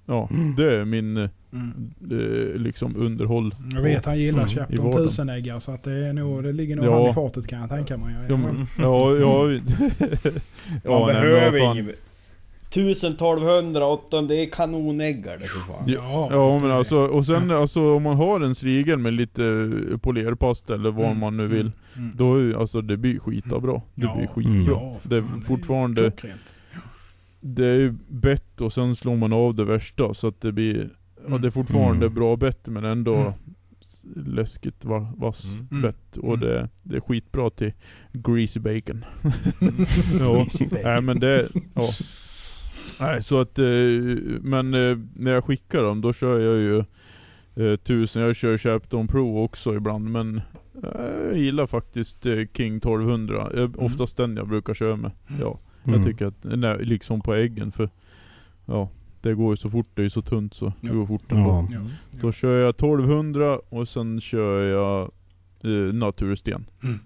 [SPEAKER 4] Ja, det är min eh,
[SPEAKER 2] Mm.
[SPEAKER 4] eh, liksom underhåll
[SPEAKER 2] Jag vet han gillar
[SPEAKER 4] Mm,
[SPEAKER 2] Chapton
[SPEAKER 4] vardagen.
[SPEAKER 2] tusenäggare så att det, är nog, det ligger nog
[SPEAKER 4] Ja.
[SPEAKER 2] han i fatet kan jag tänka mig.
[SPEAKER 4] Ja, men, ja, ja, ja,
[SPEAKER 1] Man
[SPEAKER 4] nej,
[SPEAKER 1] behöver inget... 1200, 8 det är kanonäggar det för fan.
[SPEAKER 4] Ja, Ja
[SPEAKER 2] är
[SPEAKER 4] men
[SPEAKER 2] det.
[SPEAKER 4] alltså, och sen alltså om man har en strigel med lite polerpasta eller vad
[SPEAKER 2] Mm,
[SPEAKER 4] man nu vill.
[SPEAKER 2] mm, mm.
[SPEAKER 4] Då är alltså det blir skita bra. Det
[SPEAKER 2] Ja,
[SPEAKER 4] blir skitbra.
[SPEAKER 2] Ja, för
[SPEAKER 4] det är fortfarande,
[SPEAKER 2] klockrent.
[SPEAKER 4] det är ju bett och sen slår man av det värsta så att det blir, ja
[SPEAKER 2] Mm.
[SPEAKER 4] det är fortfarande
[SPEAKER 3] Mm.
[SPEAKER 4] bra bett men ändå
[SPEAKER 2] Mm.
[SPEAKER 4] läskigt va, vass
[SPEAKER 3] Mm.
[SPEAKER 4] bett. Och
[SPEAKER 2] Mm.
[SPEAKER 4] det, det är skitbra till greasy bacon.
[SPEAKER 2] Mm.
[SPEAKER 4] ja, nej men det, ja. Nej så att, eh, men eh, när jag skickar dem då kör jag ju eh, tusen, jag kör Chapton Pro också ibland men jag gillar faktiskt King 1200. Jag, Oftast den jag brukar köra med. Ja,
[SPEAKER 3] Mm.
[SPEAKER 4] jag tycker att, nej, liksom på äggen för ja, det går ju så fort, det är ju så tunt så det
[SPEAKER 2] Ja.
[SPEAKER 4] går fort ändå.
[SPEAKER 3] Ja.
[SPEAKER 4] Då kör jag 1200 och sen kör jag eh, natursten.
[SPEAKER 2] Mm.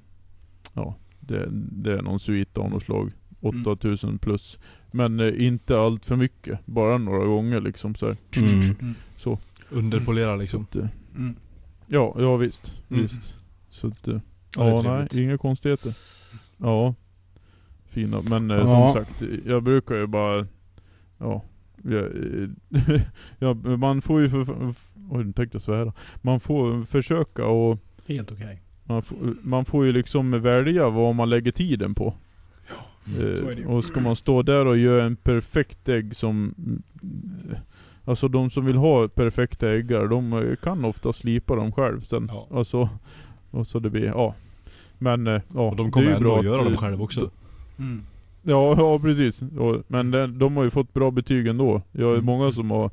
[SPEAKER 4] Ja, det, det är någon suite av något slag.
[SPEAKER 2] Mm.
[SPEAKER 4] 8000 plus. Men eh, inte allt för mycket. Bara några gånger liksom så här.
[SPEAKER 3] Mm.
[SPEAKER 2] Mm.
[SPEAKER 4] Så.
[SPEAKER 3] Underpolera
[SPEAKER 4] Så
[SPEAKER 3] liksom.
[SPEAKER 4] att, eh,
[SPEAKER 2] Mm.
[SPEAKER 4] ja, ja visst.
[SPEAKER 2] Mm.
[SPEAKER 4] visst. Så att, eh,
[SPEAKER 3] Ja,
[SPEAKER 4] ja, nej, inga konstigheter. Ja. Fina. Men eh,
[SPEAKER 1] Ja.
[SPEAKER 4] som sagt, jag brukar ju bara, ja. Jag, ja man får ju för, för oj nu tänkte jag svära. Man får försöka och
[SPEAKER 2] Helt okej.
[SPEAKER 4] man får, man får ju liksom välja vad man lägger tiden på.
[SPEAKER 3] Mm.
[SPEAKER 4] Eh,
[SPEAKER 2] är
[SPEAKER 4] och ska man stå där och göra en perfekt ägg som... eh, Alltså de som vill ha perfekta äggar, de eh, kan ofta slipa dem själv sen.
[SPEAKER 3] Ja.
[SPEAKER 4] Alltså, och så det blir, ja. Men eh, ja,
[SPEAKER 3] Och de
[SPEAKER 4] det är
[SPEAKER 3] kommer ändå
[SPEAKER 4] bra
[SPEAKER 3] att göra dem själv också.
[SPEAKER 2] Mm.
[SPEAKER 4] Ja, ja precis. Och, men det, de har ju fått bra betyg ändå. Jag har ju
[SPEAKER 3] Mm.
[SPEAKER 4] många som har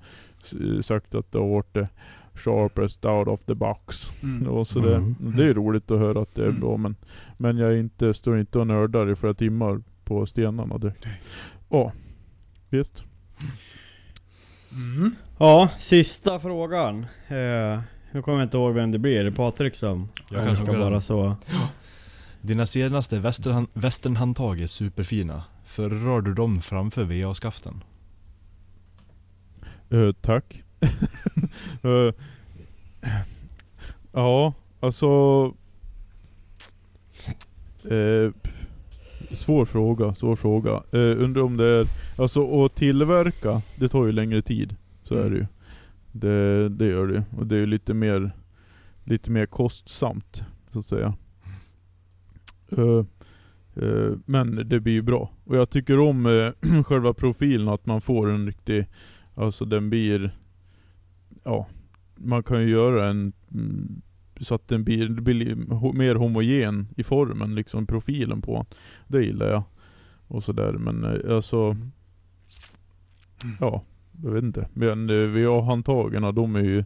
[SPEAKER 4] sagt att det har varit det sharpest out of the box.
[SPEAKER 2] Mm.
[SPEAKER 4] Och så det,
[SPEAKER 3] Mm.
[SPEAKER 4] det är roligt att höra att det är
[SPEAKER 2] Mm.
[SPEAKER 4] bra men, men jag är inte, står inte och nördar i flera timmar på stenarna direkt. Ja, visst.
[SPEAKER 2] Mm.
[SPEAKER 1] Ja, sista frågan. Eh, nu kommer jag inte ihåg vem det blir. Är det Patrik som
[SPEAKER 3] Jag kan
[SPEAKER 1] ska vara så?
[SPEAKER 3] Dina senaste västern, västernhandtag är superfina. Föredrar du dem framför VA-skaften?
[SPEAKER 4] Eh, tack. Eh, ja, alltså... Eh, svår fråga, svår fråga. Eh, undrar om det är... Alltså att tillverka, det tar ju längre tid. Så är det ju. Det, det gör det Och det är ju lite mer, lite mer kostsamt, så att säga. Eh, Eh, Men det blir ju bra. Och jag tycker om eh, själva profilen, att man får en riktig, alltså den blir, ja, man kan ju göra en, mm, så att den blir, blir mer homogen i formen, liksom profilen på den. Det gillar jag. Och sådär, men eh, alltså, ja, jag vet inte. Men eh, VA-handtagen, de är ju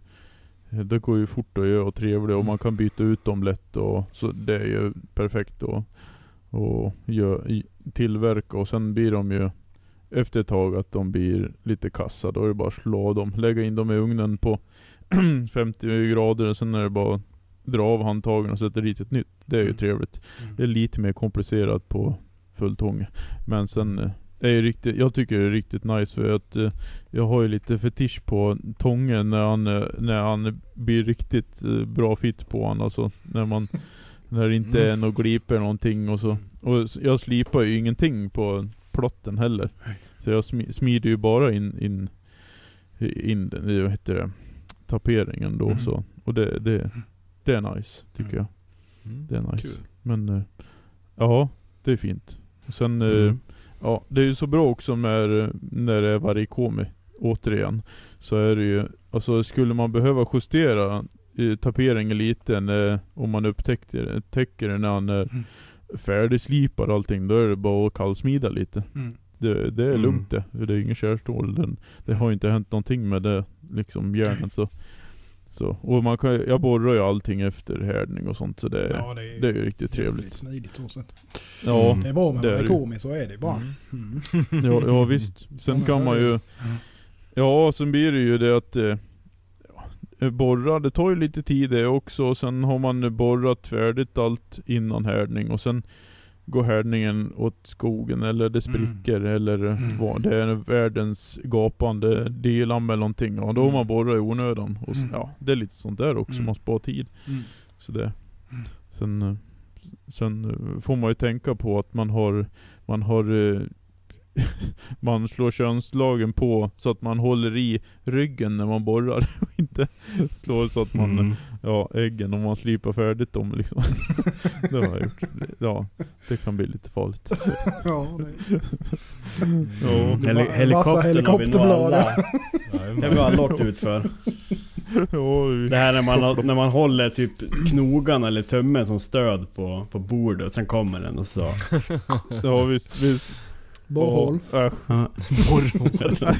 [SPEAKER 4] det går ju fort att göra och trevligt och man kan byta ut dem lätt och så det är ju perfekt att och gör, tillverka och sen blir de ju efter ett tag att de blir lite kassa. Då är det bara att slå dem, lägga in dem i ugnen på 50 grader och sen är det bara att dra av handtagen och sätta dit ett nytt. Det är ju
[SPEAKER 2] Mm.
[SPEAKER 4] trevligt. Det är lite mer komplicerat på fulltång. Men sen eh, det är ju riktigt, jag tycker det är riktigt nice för att eh, jag har ju lite fetisch på tången när han, eh, när han blir riktigt eh, bra fit på han. Alltså när man när det inte är något glip eller någonting och så. Och jag slipar ju ingenting på plotten heller. Så jag smi- smider ju bara in, in, in den, vad heter det, taperingen då
[SPEAKER 2] Mm.
[SPEAKER 4] så. Och det, det, det är nice tycker jag.
[SPEAKER 3] Mm.
[SPEAKER 4] Det är nice.
[SPEAKER 3] Kul.
[SPEAKER 4] Men eh, ja, det är fint. Och sen, eh,
[SPEAKER 3] Mm.
[SPEAKER 4] ja det är ju så bra också med, eh, när det är varikomi, återigen. Så är det ju, alltså skulle man behöva justera taperingen lite när, om man upptäcker upptäcker det när han är
[SPEAKER 2] Mm.
[SPEAKER 4] färdigslipad och allting, då är det bara att kallsmida lite.
[SPEAKER 2] Mm.
[SPEAKER 4] Det, det är
[SPEAKER 1] Mm.
[SPEAKER 4] lugnt det. Det är ingen kärstål. Den, det har ju inte hänt någonting med det, liksom järnet så. Så. Och man kan, jag borrar ju allting efter härdning och sånt så det,
[SPEAKER 2] Ja, det är,
[SPEAKER 4] det är ju riktigt
[SPEAKER 2] det är
[SPEAKER 4] trevligt.
[SPEAKER 2] smidigt så sett.
[SPEAKER 4] Ja,
[SPEAKER 3] Mm.
[SPEAKER 2] Det är bra med varikomi, så är det bara.
[SPEAKER 3] Mm.
[SPEAKER 2] Mm.
[SPEAKER 4] ja, ja visst. Sen kan man ju... Ja, sen blir det ju det att... Eh, borra, det tar ju lite tid det också. Och sen har man borrat färdigt allt innan härdning. Och sen går härdningen åt skogen eller det spricker eller
[SPEAKER 2] Mm.
[SPEAKER 4] vad. Det är världens gapande dilam eller någonting. Ja, då har man borrat i onödan. Och så,
[SPEAKER 2] Mm.
[SPEAKER 4] ja, det är lite sånt där också.
[SPEAKER 2] Mm.
[SPEAKER 4] Man sparar tid.
[SPEAKER 2] Mm.
[SPEAKER 4] Så det.
[SPEAKER 2] Mm.
[SPEAKER 4] Sen, eh, sen eh, får man ju tänka på att man har, man har eh, man slår könslagen på så att man håller i ryggen när man borrar och inte slår så att man,
[SPEAKER 1] Mm.
[SPEAKER 4] ja äggen om man slipar färdigt dem liksom. det har jag gjort. Ja, det kan bli lite farligt.
[SPEAKER 2] Ja, det
[SPEAKER 4] Ja.
[SPEAKER 1] Heli- helikoptern har vi nog
[SPEAKER 2] helikopterblad,
[SPEAKER 1] alla- Det har vi alla åkt ut för. Det här när man, när man håller typ knogarna eller tummen som stöd på, på bordet och sen kommer den och så.
[SPEAKER 4] ja visst, visst.
[SPEAKER 2] Borrhål.
[SPEAKER 3] Borrhål.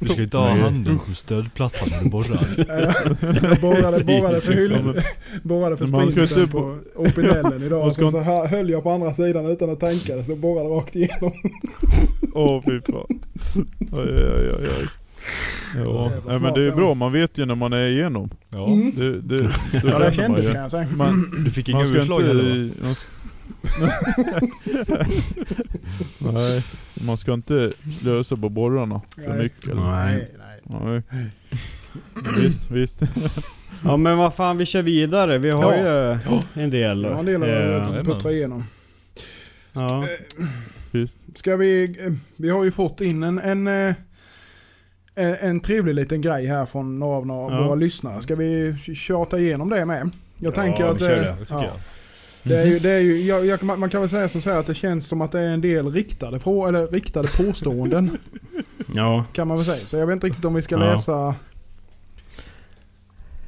[SPEAKER 3] Du ska inte ha handen som stödplatta när du borrar.
[SPEAKER 2] Jag borrade, borrade för hyll, borrade för sprinten
[SPEAKER 4] inte
[SPEAKER 2] på Opinellen idag. Och sen så här höll jag på andra sidan utan att tänka det. Så borrade rakt igenom.
[SPEAKER 4] Åh fy fan. Oj, oj, oj, oj. Ja, nej, men det är bra, man vet ju när man är igenom.
[SPEAKER 3] Ja.
[SPEAKER 2] Mm.
[SPEAKER 4] Det, det, då
[SPEAKER 2] Ja, det kändes kan jag säga.
[SPEAKER 4] Man,
[SPEAKER 3] Du fick inga utslag heller
[SPEAKER 4] ska, nej, man ska inte slösa på borrarna för
[SPEAKER 2] Nej.
[SPEAKER 4] mycket. Eller?
[SPEAKER 1] Nej.
[SPEAKER 2] Nej, nej.
[SPEAKER 4] Visst, visst.
[SPEAKER 1] Ja men vad fan vi kör vidare. Vi har
[SPEAKER 2] Ja.
[SPEAKER 1] ju en del.
[SPEAKER 2] Var en del
[SPEAKER 1] Eh,
[SPEAKER 2] att puttra igenom.
[SPEAKER 1] ja.
[SPEAKER 4] visst.
[SPEAKER 2] Ska vi... eh, Vi har ju fått in en... en eh, en trevlig liten grej här från några av några
[SPEAKER 1] Ja.
[SPEAKER 2] våra lyssnare. Ska vi tjata igenom det med? Jag tänker
[SPEAKER 1] Ja,
[SPEAKER 2] att...
[SPEAKER 1] vi kör
[SPEAKER 2] eh,
[SPEAKER 1] det.
[SPEAKER 3] Det
[SPEAKER 2] ja.
[SPEAKER 3] jag.
[SPEAKER 2] Det är ju, det är ju, jag, jag, man kan väl säga så här att det känns som att det är en del riktade, frå, eller riktade påståenden.
[SPEAKER 1] ja.
[SPEAKER 2] kan man väl säga. Så jag vet inte riktigt om vi ska
[SPEAKER 1] Ja.
[SPEAKER 2] läsa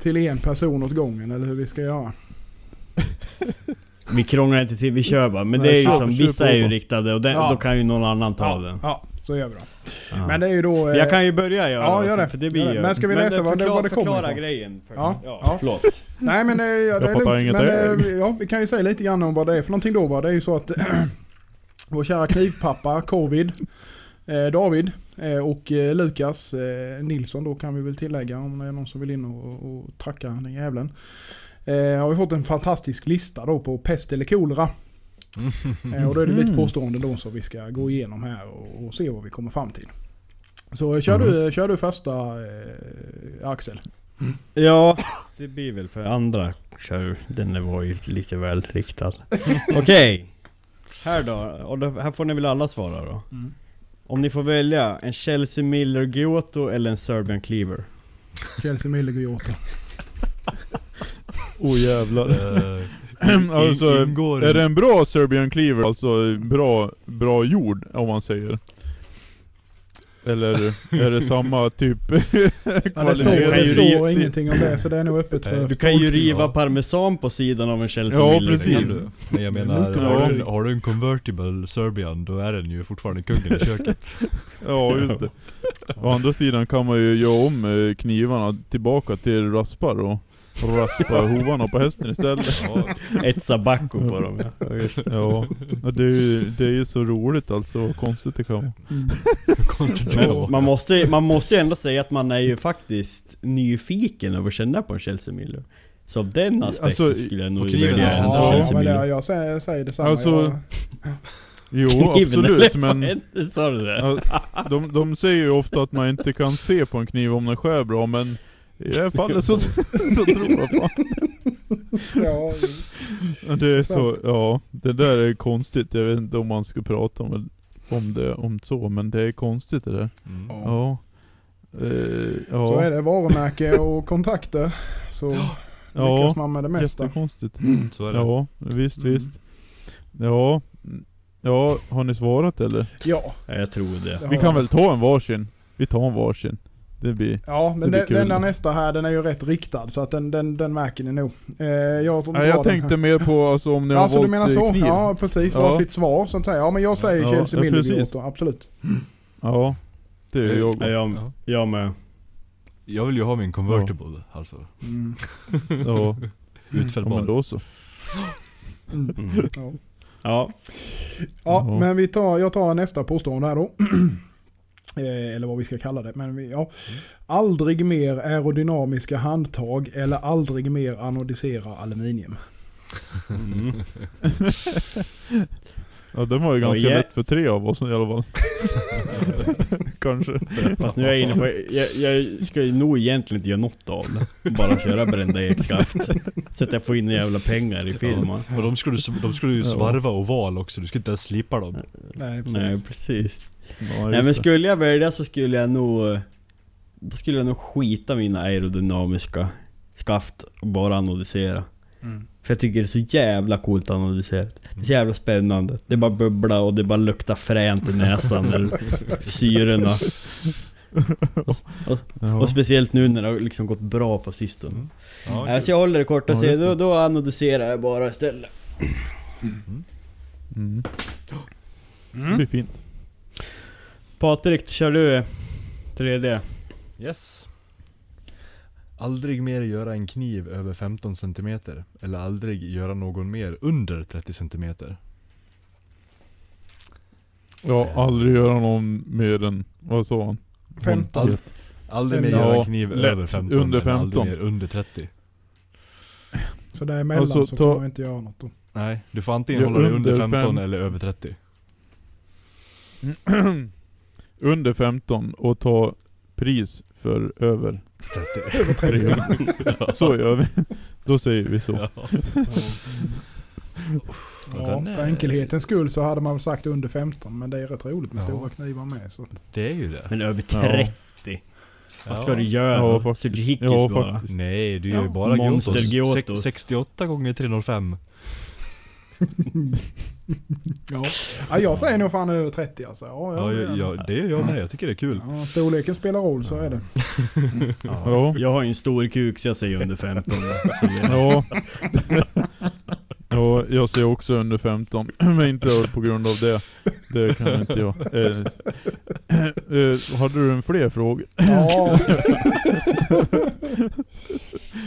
[SPEAKER 2] till en person åt gången eller hur vi ska göra.
[SPEAKER 1] Vi krånglar inte till, vi kör bara. Men
[SPEAKER 2] Nej,
[SPEAKER 1] det är ju som, vissa är ju riktade och den,
[SPEAKER 2] Ja.
[SPEAKER 1] då kan ju någon annan ta
[SPEAKER 2] Ja,
[SPEAKER 1] den.
[SPEAKER 2] ja, så gör vi då.
[SPEAKER 1] Ja.
[SPEAKER 2] Men det är ju då... eh,
[SPEAKER 1] jag kan ju börja göra
[SPEAKER 2] Ja, gör det.
[SPEAKER 1] För det
[SPEAKER 2] Gör
[SPEAKER 1] blir
[SPEAKER 2] det.
[SPEAKER 1] ju-
[SPEAKER 2] Men ska vi läsa
[SPEAKER 1] det-
[SPEAKER 2] vad det-
[SPEAKER 1] förklara-
[SPEAKER 2] det kommer
[SPEAKER 1] Förklara
[SPEAKER 2] ifrån?
[SPEAKER 1] grejen. För,
[SPEAKER 2] Ja,
[SPEAKER 1] ja,
[SPEAKER 2] ja.
[SPEAKER 1] förlåt.
[SPEAKER 2] Nej men eh, ja, det är
[SPEAKER 4] fattar
[SPEAKER 2] lugnt.
[SPEAKER 4] inget
[SPEAKER 2] Men eh, ja, vi kan ju säga lite grann om vad det är för någonting då. Va? Det är ju så att vår kära knivpappa, Covid, eh, David eh, och eh, Lukas eh, Nilsson då kan vi väl tillägga om det är någon som vill in och, och tracka den jävlen. Eh, har vi fått en fantastisk lista då på pest eller kolera. Eh, och då är det lite
[SPEAKER 4] Mm.
[SPEAKER 2] påståenden då som vi ska gå igenom här och, och se vad vi kommer fram till. Så eh, kör,
[SPEAKER 1] Mhm.
[SPEAKER 2] du, kör du första eh, Axel.
[SPEAKER 1] Ja, det blir väl för andra kör. Den var ju lite väl riktad. Okej. Här då. Och då, här får ni väl alla svara då. Om ni får välja en Chelsea Miller Giotto eller en Serbian Cleaver.
[SPEAKER 2] Chelsea Millegård.
[SPEAKER 4] Oh jävlar. Alltså,
[SPEAKER 3] ingår
[SPEAKER 4] är det en bra Serbian Cleaver, alltså bra, bra jord om man säger? Eller är det samma typ
[SPEAKER 2] Ja, det står, det står ingenting om det så det är nog öppet för
[SPEAKER 1] Du kan ju riva parmesan på sidan av en Chelsea
[SPEAKER 4] Ja, precis.
[SPEAKER 3] Du? Men jag menar, har du, en, har du en convertible Serbian, då är den ju fortfarande kungen i köket.
[SPEAKER 4] Ja just det. Å andra sidan kan man ju göra om eh, knivarna tillbaka till raspar och raspa hovarna på hästen istället.
[SPEAKER 3] Ja,
[SPEAKER 1] Ett sabacco på dem. Ja, just.
[SPEAKER 4] Ja, ja, det är ju det är ju så roligt alltså, vad konstigt det kan vara.
[SPEAKER 2] Mm.
[SPEAKER 3] konstigt det
[SPEAKER 1] Men man måste, ju- man måste ju ändå säga att man är ju faktiskt nyfiken över att känna på en Chelsea Miller. Så av den aspekten
[SPEAKER 4] Alltså,
[SPEAKER 1] skulle jag nog
[SPEAKER 3] kniven,
[SPEAKER 1] välja en
[SPEAKER 2] Ja,
[SPEAKER 1] Chelsea Miller.
[SPEAKER 2] jag säger, säger detsamma.
[SPEAKER 4] Alltså,
[SPEAKER 2] jag,
[SPEAKER 4] Jo
[SPEAKER 1] Kniven,
[SPEAKER 4] absolut men
[SPEAKER 1] Sa du det?
[SPEAKER 4] ja, de, de säger ju ofta att man inte kan se på en kniv om den skär bra men i det här fallet så, så tror jag fan.
[SPEAKER 2] ja,
[SPEAKER 4] Det är så, ja, det där är konstigt. Jag vet inte om man ska prata om, om det om så, men det är konstigt det där.
[SPEAKER 3] Mm.
[SPEAKER 2] Ja.
[SPEAKER 4] Ja. Eh, ja.
[SPEAKER 2] Så är det varumärke och kontakter. Så lyckas
[SPEAKER 4] Ja,
[SPEAKER 2] man med det mesta.
[SPEAKER 4] jättekonstigt.
[SPEAKER 3] Så är det.
[SPEAKER 4] Ja, visst
[SPEAKER 2] Mm.
[SPEAKER 4] visst. Ja. Ja, har ni svarat eller?
[SPEAKER 2] Ja.
[SPEAKER 1] Ja, jag tror det.
[SPEAKER 4] Vi kan väl ta en varsin? Vi tar en varsin. Det blir...
[SPEAKER 2] Ja, men
[SPEAKER 4] det blir
[SPEAKER 2] den,
[SPEAKER 4] kul.
[SPEAKER 2] den där nästa här den är ju rätt riktad så att den, den, den märker ni nog. Eh, jag dra
[SPEAKER 4] jag tänkte mer på alltså, om ni har
[SPEAKER 2] Alltså du
[SPEAKER 4] valt
[SPEAKER 2] menar
[SPEAKER 4] eh,
[SPEAKER 2] så?
[SPEAKER 4] kniv.
[SPEAKER 2] Ja precis,
[SPEAKER 4] Ja.
[SPEAKER 2] var sitt svar så att säga. Ja men jag säger
[SPEAKER 4] Ja,
[SPEAKER 2] Chelsea
[SPEAKER 4] ja.
[SPEAKER 2] Giotto, absolut.
[SPEAKER 4] Ja, det är jag.
[SPEAKER 1] Ja, jag,
[SPEAKER 3] Ja.
[SPEAKER 1] jag med.
[SPEAKER 3] Jag vill ju ha min convertible, alltså.
[SPEAKER 2] Mm.
[SPEAKER 4] Ja, ja
[SPEAKER 3] Utfällbar.
[SPEAKER 4] men då så.
[SPEAKER 2] Mm.
[SPEAKER 1] Mm.
[SPEAKER 2] Ja.
[SPEAKER 1] Ja,
[SPEAKER 2] Ja,
[SPEAKER 4] Ja.
[SPEAKER 2] men vi tar, jag tar nästa påstående här då. Eh, eller vad vi ska kalla det. Men ja. Aldrig mer aerodynamiska handtag eller aldrig mer anodisera aluminium.
[SPEAKER 1] mm.
[SPEAKER 4] Ja, den var ju ganska
[SPEAKER 1] ja.
[SPEAKER 4] lätt för tre av oss i alla fall. Kanske.
[SPEAKER 1] Fast nu är jag inne på, jag, jag ska ju nog egentligen inte göra något av det. Bara köra brända ekskaft. Så att jag får in jävla pengar i firman.
[SPEAKER 3] Och de skulle, de skulle ju
[SPEAKER 4] Ja.
[SPEAKER 3] svarva oval också, du skulle inte ens slipa dem.
[SPEAKER 2] Nej, precis.
[SPEAKER 1] Nej precis.
[SPEAKER 4] Ja,
[SPEAKER 1] Nej men skulle jag välja så skulle jag nog... Då skulle jag nog skita mina aerodynamiska skaft och bara anodisera.
[SPEAKER 2] Mm.
[SPEAKER 1] För jag tycker det är så jävla coolt att anodisera. Det är så jävla spännande. Det är bara bubbla och det bara luktar fränt i näsan eller syrorna.
[SPEAKER 4] Ja.
[SPEAKER 1] Och speciellt nu när det har liksom gått bra på sistone.
[SPEAKER 3] Mm. Ja,
[SPEAKER 1] Ja, så jag håller det kort och
[SPEAKER 4] Ja,
[SPEAKER 1] då,
[SPEAKER 4] det.
[SPEAKER 1] då anodiserar jag bara istället.
[SPEAKER 3] Mm.
[SPEAKER 4] Mm. Det
[SPEAKER 2] Mm.
[SPEAKER 4] blir fint.
[SPEAKER 1] Patrik, kör du 3D?
[SPEAKER 3] Yes. Aldrig mer göra en kniv över 15 cm eller aldrig göra någon mer under 30 cm.
[SPEAKER 4] Ja, aldrig göra någon mer än, vad sa han?
[SPEAKER 2] 15.
[SPEAKER 3] Ald- aldrig mer
[SPEAKER 2] Ja,
[SPEAKER 3] göra en kniv
[SPEAKER 4] lätt.
[SPEAKER 3] över 15
[SPEAKER 4] Under
[SPEAKER 3] men aldrig
[SPEAKER 4] 15.
[SPEAKER 3] mer under 30.
[SPEAKER 2] Så däremellan
[SPEAKER 4] Alltså,
[SPEAKER 2] så
[SPEAKER 4] ta-
[SPEAKER 2] får man inte göra något då.
[SPEAKER 3] Nej, du får antingen
[SPEAKER 4] Ja,
[SPEAKER 3] hålla dig under
[SPEAKER 4] under
[SPEAKER 3] 15
[SPEAKER 4] fem-
[SPEAKER 3] eller över 30.
[SPEAKER 4] Under 15 och ta pris för över
[SPEAKER 3] 30.
[SPEAKER 4] 3. Så gör vi. Då säger vi så.
[SPEAKER 3] Ja.
[SPEAKER 2] Ja, för enkelhetens skull så hade man sagt under 15 men det är rätt roligt med
[SPEAKER 3] Ja.
[SPEAKER 2] stora knivar med. Så.
[SPEAKER 3] Det är ju det.
[SPEAKER 1] Men över
[SPEAKER 4] Ja.
[SPEAKER 1] 30? Vad ska du göra?
[SPEAKER 4] Ja,
[SPEAKER 1] då?
[SPEAKER 4] faktiskt. Ja,
[SPEAKER 1] bara?
[SPEAKER 4] faktiskt.
[SPEAKER 3] Nej, du gör ju
[SPEAKER 2] Ja.
[SPEAKER 3] bara
[SPEAKER 1] Monster
[SPEAKER 3] Gyotos.
[SPEAKER 1] Gyotos.
[SPEAKER 3] Sex- 68 gånger 305.
[SPEAKER 2] Ja. ja, jag säger nog fan över 30 alltså. Ja,
[SPEAKER 3] Ja,
[SPEAKER 2] ja,
[SPEAKER 3] ja, det gör jag med. Jag tycker det är kul.
[SPEAKER 2] Ja, storleken spelar roll, så är det.
[SPEAKER 4] Ja.
[SPEAKER 1] Jag har ju en stor kuk så jag säger under 15.
[SPEAKER 4] Ja. Ja, jag säger också under 15. Men inte på grund av det. Det kan inte jag. Eh, eh, hade du en fler frågor?
[SPEAKER 2] Ja.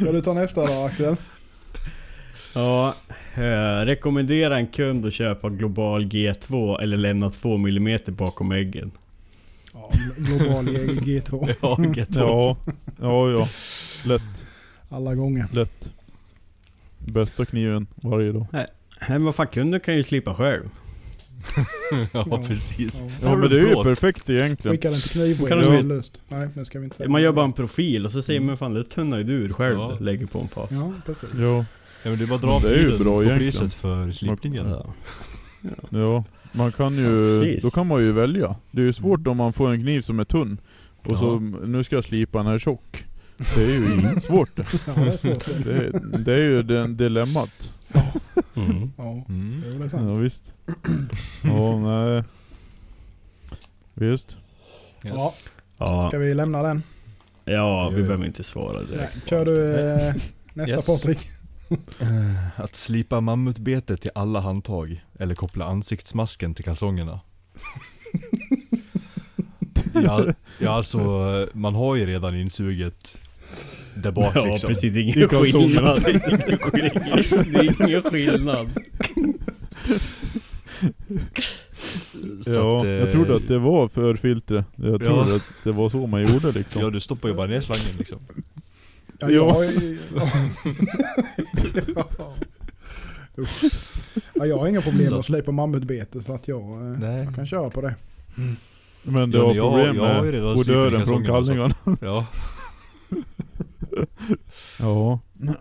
[SPEAKER 2] Ska du ta nästa då Axel?
[SPEAKER 1] Ja, eh, rekommendera en kund att köpa Global G2 eller lämna 2 mm bakom äggen.
[SPEAKER 2] Ja, global G2.
[SPEAKER 3] Ja, G2.
[SPEAKER 4] Ja, ja, ja. Lätt,
[SPEAKER 2] Alla gånger.
[SPEAKER 4] lätt. Bästa kniven varje dag.
[SPEAKER 1] Nej men vad fan, kunden kan ju slipa själv.
[SPEAKER 3] ja, precis.
[SPEAKER 2] Ja.
[SPEAKER 4] Ja men det är ju perfekt egentligen.
[SPEAKER 2] Skicka den till löst. Nej, det ska vi inte säga.
[SPEAKER 1] Man gör bara en profil och så säger man fan det tunnar ju du ur själv.
[SPEAKER 3] Ja.
[SPEAKER 1] Lägger på en fas.
[SPEAKER 2] Ja, precis.
[SPEAKER 4] Ja,
[SPEAKER 3] Ja, men det är bara att dra av
[SPEAKER 4] Det är ju
[SPEAKER 3] tiden
[SPEAKER 4] bra
[SPEAKER 3] på
[SPEAKER 4] egentligen.
[SPEAKER 3] priset för slipningen.
[SPEAKER 1] Ja.
[SPEAKER 4] ja. Man kan ju,
[SPEAKER 1] precis.
[SPEAKER 4] då kan man ju välja. Det är ju svårt om man får en kniv som är tunn. Och så, nu ska jag slipa den här tjock. Det är ju inte svårt det.
[SPEAKER 2] Ja, det är svårt.
[SPEAKER 4] Det är, det är ju den dilemmat.
[SPEAKER 1] Mm.
[SPEAKER 2] Ja,
[SPEAKER 3] Mm.
[SPEAKER 2] det är väl sant.
[SPEAKER 4] Ja visst. Ja, nej. Visst.
[SPEAKER 2] Ja,
[SPEAKER 1] Ja,
[SPEAKER 2] ska vi lämna den?
[SPEAKER 1] ja, vi behöver inte svara
[SPEAKER 2] Nej.
[SPEAKER 1] direkt.
[SPEAKER 2] Kör du eh, nästa
[SPEAKER 3] Yes.
[SPEAKER 2] Patrik?
[SPEAKER 3] Eh, Att slipa mammutbetet till alla handtag eller koppla ansiktsmasken till kalsongerna. ja, ja alltså, man har ju redan insuget där bak
[SPEAKER 1] Ja
[SPEAKER 3] liksom.
[SPEAKER 1] precis, ingen skillnad. Ingen skillnad. Det är ingen skillnad.
[SPEAKER 3] Så
[SPEAKER 4] ja,
[SPEAKER 3] att, eh,
[SPEAKER 4] jag trodde att det var för filtret. Jag
[SPEAKER 3] Ja.
[SPEAKER 4] trodde att det var så man gjorde liksom.
[SPEAKER 3] Ja du stoppar ju bara ner slangen liksom.
[SPEAKER 2] Ja,
[SPEAKER 4] Ja.
[SPEAKER 2] jag, Usch. ja, jag har inga problem
[SPEAKER 3] Så.
[SPEAKER 2] att slipa mammutbete så att jag, eh,
[SPEAKER 3] Nej.
[SPEAKER 2] jag kan köra på det.
[SPEAKER 4] Men du
[SPEAKER 3] Ja,
[SPEAKER 4] har
[SPEAKER 3] jag-
[SPEAKER 4] problem
[SPEAKER 3] jag ju
[SPEAKER 4] med odören från kallingarna.
[SPEAKER 3] Ja.
[SPEAKER 4] Ja.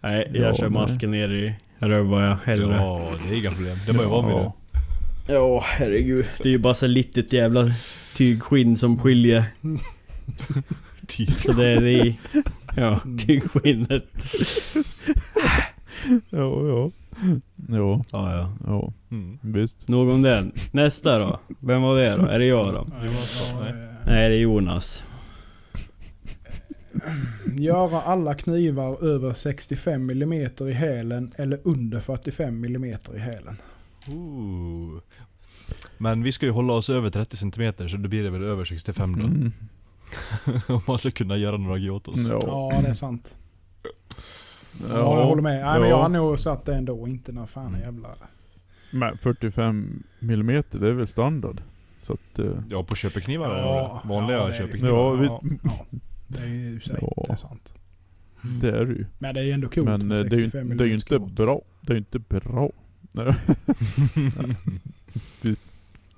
[SPEAKER 1] Nej, jag
[SPEAKER 4] Ja,
[SPEAKER 1] kör masken ner i rövbaja hellre. Ja.
[SPEAKER 3] ja, det är inga problem. Det är bara att vara med det.
[SPEAKER 1] ja, herregud. Det är ju bara så litet jävla tygskinn som skiljer. Så det är det. Ja, tygskinnet.
[SPEAKER 4] Ja, ja. Ja,
[SPEAKER 1] Ja, ja.
[SPEAKER 4] ja.
[SPEAKER 3] Mm.
[SPEAKER 4] Visst.
[SPEAKER 1] Nog om den. Nästa då? Vem var det då? Är det jag då?
[SPEAKER 2] Ja,
[SPEAKER 3] nej.
[SPEAKER 2] eh,
[SPEAKER 1] Nej, det är Jonas.
[SPEAKER 2] Göra alla knivar över 65 mm i hälen eller under 45 mm i hälen.
[SPEAKER 3] Ooh. Men vi ska ju hålla oss över 30 cm så då blir det väl över 65 då.
[SPEAKER 4] Mm.
[SPEAKER 3] Om man ska kunna göra några gyotos.
[SPEAKER 4] Ja.
[SPEAKER 2] Ja, det är sant. Ja, jag håller med. Nej, men jag har nog satt det ändå. Inte när fan är jävla...
[SPEAKER 4] Men 45 mm det är väl standard. Så att... eh,
[SPEAKER 3] Ja på köpeknivar
[SPEAKER 2] Ja,
[SPEAKER 3] vanliga
[SPEAKER 2] ja,
[SPEAKER 3] köpeknivar.
[SPEAKER 4] Ja, vi-
[SPEAKER 2] Ja, ja, det är ju sig.
[SPEAKER 4] Ja.
[SPEAKER 2] Det är sant.
[SPEAKER 4] Det är det ju.
[SPEAKER 2] Men det är ändå coolt
[SPEAKER 4] Men
[SPEAKER 2] med
[SPEAKER 4] eh, det är ju
[SPEAKER 2] 65
[SPEAKER 4] inte, det är ju inte
[SPEAKER 2] mm
[SPEAKER 4] bra. Det är ju inte bra.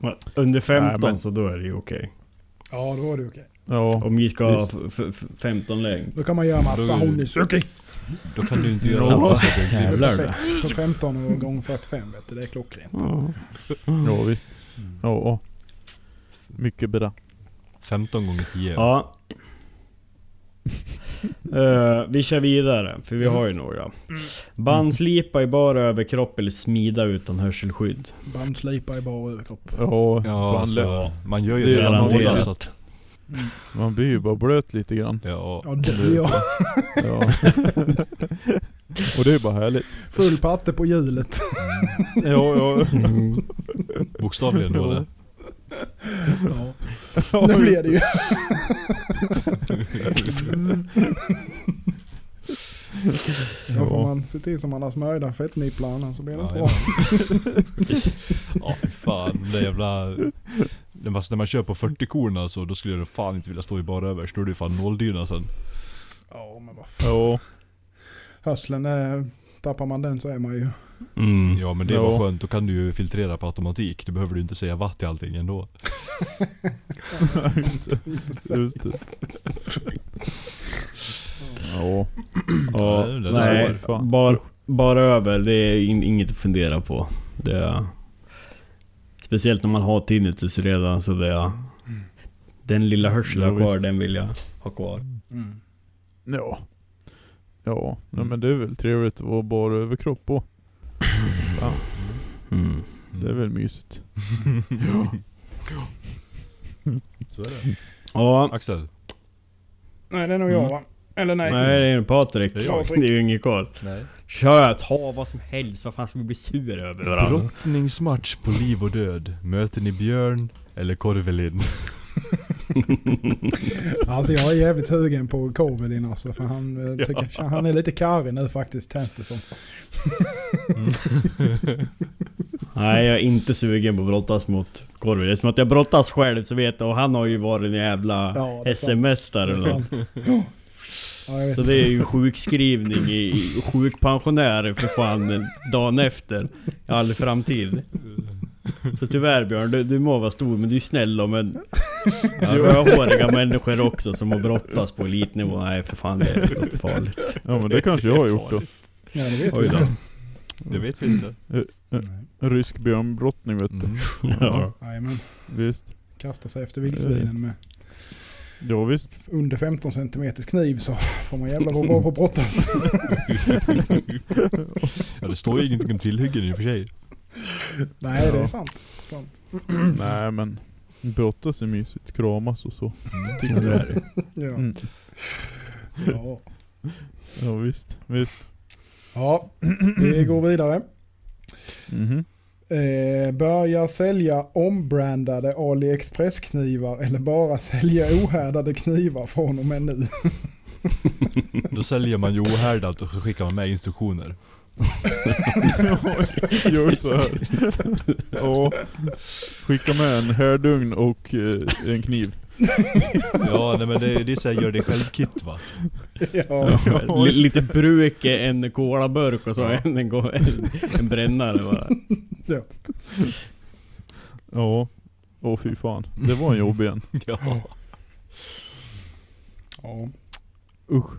[SPEAKER 1] Under 15
[SPEAKER 4] Nej, men-
[SPEAKER 1] så då är det ju okej.
[SPEAKER 2] Ja, då är det okej.
[SPEAKER 4] Ja.
[SPEAKER 1] Om vi ska ha
[SPEAKER 4] Visst.
[SPEAKER 1] f- f- 15 längd.
[SPEAKER 2] Då kan man göra massa
[SPEAKER 3] Då-
[SPEAKER 2] honeysuki.
[SPEAKER 3] Då kan du inte göra
[SPEAKER 4] Ja.
[SPEAKER 3] något.
[SPEAKER 1] Jävlar.
[SPEAKER 2] Perfekt. På 15 gånger 45 vet du. Det är klockrent.
[SPEAKER 1] Ja.
[SPEAKER 4] Ja visst. Ja. Mycket bra.
[SPEAKER 3] 15 gånger 10.
[SPEAKER 1] Ja. Eh, vi kör vidare, för vi har ju några. Bandslipa i bara överkropp eller smida utan hörselskydd.
[SPEAKER 2] Bandslipa i bara överkropp.
[SPEAKER 4] Ja,
[SPEAKER 3] Ja
[SPEAKER 4] fan,
[SPEAKER 3] alltså, man gör ju
[SPEAKER 4] det
[SPEAKER 3] det
[SPEAKER 4] är
[SPEAKER 3] redan
[SPEAKER 1] garanterat.
[SPEAKER 3] båda så att,
[SPEAKER 2] Mm.
[SPEAKER 4] Man blir ju bara blöt lite grann.
[SPEAKER 3] ja.
[SPEAKER 2] Ja, det jag.
[SPEAKER 4] Ja. Och det är bara härligt.
[SPEAKER 2] Full patte på hjulet.
[SPEAKER 4] Ja, ja.
[SPEAKER 3] Bokstavligen då det.
[SPEAKER 2] Ja. Det blir det ju. Då får
[SPEAKER 4] Ja.
[SPEAKER 2] man se till så man har smörjda fettniplar annars så blir det inte
[SPEAKER 3] Ja,
[SPEAKER 2] bra.
[SPEAKER 3] Ja fy fan, det jävla... Man, när man kör på 40 korn alltså, då skulle jag fan inte vilja stå i bara övers. Då är det ju fan nåldyna sen.
[SPEAKER 2] Ja men vad fan.
[SPEAKER 4] Ja.
[SPEAKER 2] Hörslen är, tappar man den så är man ju.
[SPEAKER 1] Mm.
[SPEAKER 3] Ja men det
[SPEAKER 4] Ja.
[SPEAKER 3] var skönt, då kan du ju filtrera på automatik. Du behöver ju inte säga vatt i allting ändå.
[SPEAKER 4] Just det. Just det. Ja.
[SPEAKER 1] Ja,
[SPEAKER 3] Nej,
[SPEAKER 1] bara, bara över, det är in, inget att fundera på. Det är, speciellt när man har tinnitus redan så det är... Den lilla hörseln jag
[SPEAKER 4] Ja,
[SPEAKER 1] kvar, den vill jag ha kvar.
[SPEAKER 2] Mm.
[SPEAKER 4] Ja. Ja, nej, men det är väl trevligt att vara bara överkropp på. Ja,
[SPEAKER 1] Mm.
[SPEAKER 4] det är väl mysigt.
[SPEAKER 3] Så är det.
[SPEAKER 1] Ja,
[SPEAKER 3] Axel?
[SPEAKER 2] Nej det är nog jag va? Eller nej.
[SPEAKER 1] nej det är Patrik.
[SPEAKER 3] Det är
[SPEAKER 2] jag.
[SPEAKER 1] Det är ju inget koll.
[SPEAKER 3] Nej.
[SPEAKER 1] Kör, ta vad som helst. Vad fan ska vi bli sur över varandra?
[SPEAKER 3] Brottningsmatch på liv och död. Möter ni Björn eller Korvelin?
[SPEAKER 2] Alltså jag är jävligt sugen på Korvelin alltså. För han, eh, tycker, han är lite karrig nu faktiskt känns det som.
[SPEAKER 1] Nej, jag är inte sugen på att brottas mot Korvi. Eftersom att jag brottas själv så vet jag, och han har ju varit en jävla
[SPEAKER 2] Ja, det Ja,
[SPEAKER 1] Så det är ju sjukskrivning i sjukpensionär för fan dagen efter. I all framtid. Så tyvärr Björn, du, du må vara stor men du är snäll då men... Ja, vi har håriga människor också som har brottas på elitnivå. Nej för fan det är något farligt.
[SPEAKER 4] Ja men det kanske jag har gjort då.
[SPEAKER 2] Ja, det vet
[SPEAKER 1] Oj
[SPEAKER 2] vi
[SPEAKER 1] då.
[SPEAKER 2] inte.
[SPEAKER 3] Det vet vi inte.
[SPEAKER 4] Rysk björnbrottning vet du.
[SPEAKER 3] Mm.
[SPEAKER 1] Ja.
[SPEAKER 2] Jajamän.
[SPEAKER 4] Visst.
[SPEAKER 2] Kasta sig efter vildsvinen med
[SPEAKER 4] Ja visst.
[SPEAKER 2] under 15 cm kniv så får man jävla vara bra på att brottas.
[SPEAKER 3] Ja, det står ju ingenting om tillhyggen i och för sig.
[SPEAKER 2] Nej, det är
[SPEAKER 4] Ja.
[SPEAKER 2] sant. sant.
[SPEAKER 4] Nej men, brottas är mysigt. Kramas och så.
[SPEAKER 1] Ja, det är det.
[SPEAKER 2] Ja.
[SPEAKER 4] Mm.
[SPEAKER 2] Ja.
[SPEAKER 4] Ja visst, visst.
[SPEAKER 2] ja, vi går vidare.
[SPEAKER 4] Mhm.
[SPEAKER 2] Eh, börja sälja ombrandade AliExpress-knivar eller bara sälja ohärdade knivar från och med nu.
[SPEAKER 3] Då säljer man ju ohärdat och så skickar man med instruktioner.
[SPEAKER 4] Gör så här. Ja. Skicka med en härdugn och eh, en kniv.
[SPEAKER 3] Ja, nej men det, det är såhär gör det själv-kit va?
[SPEAKER 2] ja.
[SPEAKER 1] L- lite bruk, en kolaburk och så en, en, gå- en, en brännare bara.
[SPEAKER 4] Ja. Åh fy fan. Det var en jobbig en.
[SPEAKER 3] Ja.
[SPEAKER 2] ja.
[SPEAKER 4] Usch.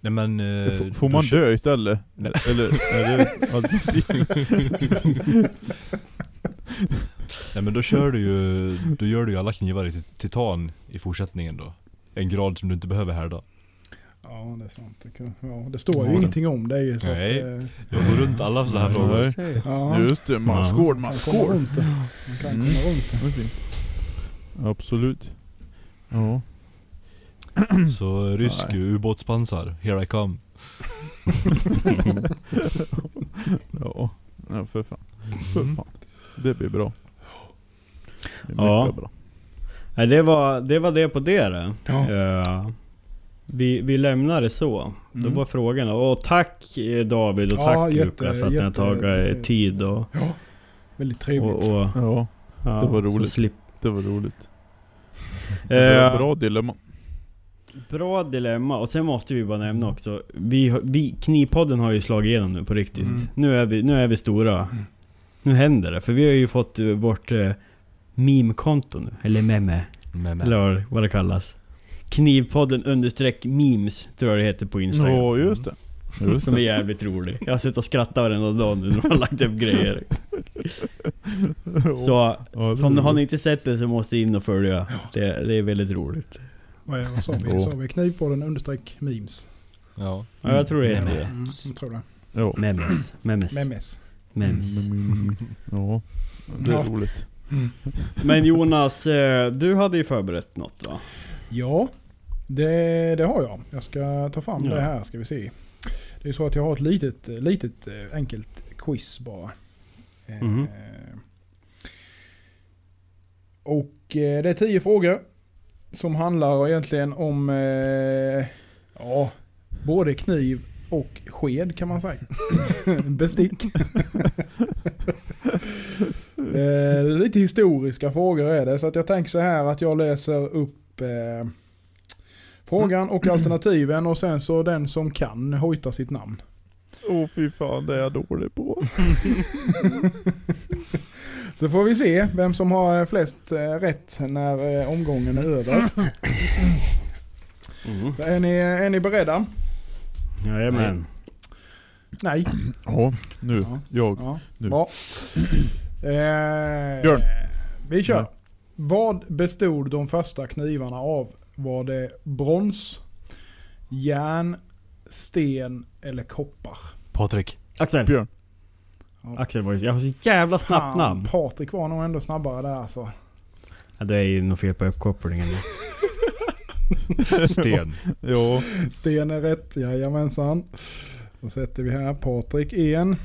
[SPEAKER 3] Nej men... Eh,
[SPEAKER 4] F- Får man dö istället?
[SPEAKER 3] Nej.
[SPEAKER 4] Eller är det...
[SPEAKER 3] Nej men då kör du ju, då gör du ju alla knivar i tit- titan i fortsättningen då. En grad som du inte behöver härda.
[SPEAKER 2] Ja, det är sant. Det, kan, ja, det står ju
[SPEAKER 4] Ja, det.
[SPEAKER 2] ingenting om det. är ju Så
[SPEAKER 3] Nej.
[SPEAKER 2] att, eh,
[SPEAKER 3] Jag går runt alla sådana här frågor.
[SPEAKER 2] Ja,
[SPEAKER 4] Just det, maskård,
[SPEAKER 2] man kan komma
[SPEAKER 4] maskård.
[SPEAKER 2] Man kan
[SPEAKER 4] Mm.
[SPEAKER 2] komma runt det.
[SPEAKER 4] Fint. Absolut. Ja.
[SPEAKER 3] Så rysk
[SPEAKER 4] Nej.
[SPEAKER 3] ubåtspansar, here I come.
[SPEAKER 4] ja. Ja för fan. För fan. Det blir bra. Det blir
[SPEAKER 1] Ja.
[SPEAKER 4] mycket bra.
[SPEAKER 1] Nej, det var, det var det på det.
[SPEAKER 2] Ja.
[SPEAKER 1] Eh, vi, vi lämnar det så. Då
[SPEAKER 2] Mm.
[SPEAKER 1] var frågorna. Och tack eh, David och
[SPEAKER 2] Ja,
[SPEAKER 1] tack
[SPEAKER 2] jätte-
[SPEAKER 1] Lukas för att ni har tagit tid och,
[SPEAKER 2] Väldigt trevligt.
[SPEAKER 1] och, och
[SPEAKER 4] Ja,
[SPEAKER 1] ja,
[SPEAKER 4] Det var roligt.
[SPEAKER 1] Slip.
[SPEAKER 4] det var roligt.
[SPEAKER 1] Eh,
[SPEAKER 4] Bra, bra dilemma.
[SPEAKER 1] Bra dilemma, och sen måste vi bara nämna också. Vi, vi, Knipodden har ju slagit igenom nu på riktigt.
[SPEAKER 2] Mm.
[SPEAKER 1] Nu, är vi, nu är vi stora.
[SPEAKER 2] Mm.
[SPEAKER 1] Nu händer det, för vi har ju fått eh, vårt eh, meme-konto nu. Eller meme,
[SPEAKER 3] men.
[SPEAKER 1] eller vad- vad det kallas. Knivpodden understreck memes, tror jag det heter på Instagram.
[SPEAKER 4] Ja, just det. Just
[SPEAKER 1] Som är jävligt rolig. Jag har suttit och skrattat varenda dag nu när man har lagt upp grejer. Så,
[SPEAKER 4] Ja, det
[SPEAKER 1] så om
[SPEAKER 4] är
[SPEAKER 1] har ni inte sett det så måste ni in och följa. Det, det är väldigt roligt.
[SPEAKER 2] Vad, är, vad sa vi? Sa vi knivpodden understreck memes?
[SPEAKER 3] Ja.
[SPEAKER 1] Ja, jag tror det heter
[SPEAKER 3] Meme.
[SPEAKER 1] det.
[SPEAKER 2] Mm, jag tror det.
[SPEAKER 4] Ja.
[SPEAKER 1] Memes. Memes.
[SPEAKER 2] Memes.
[SPEAKER 1] Memes.
[SPEAKER 4] Mm, Ja. Det är roligt.
[SPEAKER 1] Men Jonas, eh, du hade ju förberett något va?
[SPEAKER 2] Ja, det, det har jag. Jag ska ta fram
[SPEAKER 1] Ja.
[SPEAKER 2] det här ska vi se. Det är så att jag har ett litet, litet eh, enkelt quiz bara. Eh,
[SPEAKER 1] Mhm.
[SPEAKER 2] Och eh, det är tio frågor. Som handlar egentligen om eh, ja, både kniv och sked kan man säga. Bestick. eh, lite historiska frågor är det. Så att jag tänker så här att jag läser upp eh, frågan och alternativen och sen så den som kan hojta sitt namn.
[SPEAKER 4] Åh fy fan, det är jag dålig på.
[SPEAKER 2] Så får vi se vem som har flest eh, rätt när eh, omgången är över.
[SPEAKER 1] Mm.
[SPEAKER 2] Är ni, är ni beredda?
[SPEAKER 1] Jajamän.
[SPEAKER 2] Nej.
[SPEAKER 4] Ja, nu.
[SPEAKER 2] Ja.
[SPEAKER 4] Jag.
[SPEAKER 2] Ja.
[SPEAKER 4] Nu.
[SPEAKER 2] Bra. Eh,
[SPEAKER 4] Björn.
[SPEAKER 2] Vi kör.
[SPEAKER 4] Ja.
[SPEAKER 2] Vad bestod de första knivarna av? Var det brons, järn, sten eller koppar?
[SPEAKER 3] Patrik.
[SPEAKER 1] Axel.
[SPEAKER 4] Björn.
[SPEAKER 1] Axel var ju, jag har så jävla snabbt namn.
[SPEAKER 2] Patrik var nog ändå snabbare där alltså.
[SPEAKER 1] Ja, det är ju något fel på uppkopplingen.
[SPEAKER 3] Sten.
[SPEAKER 4] Ja.
[SPEAKER 2] Sten är rätt, jajamensan. Då sätter vi här Patrik en.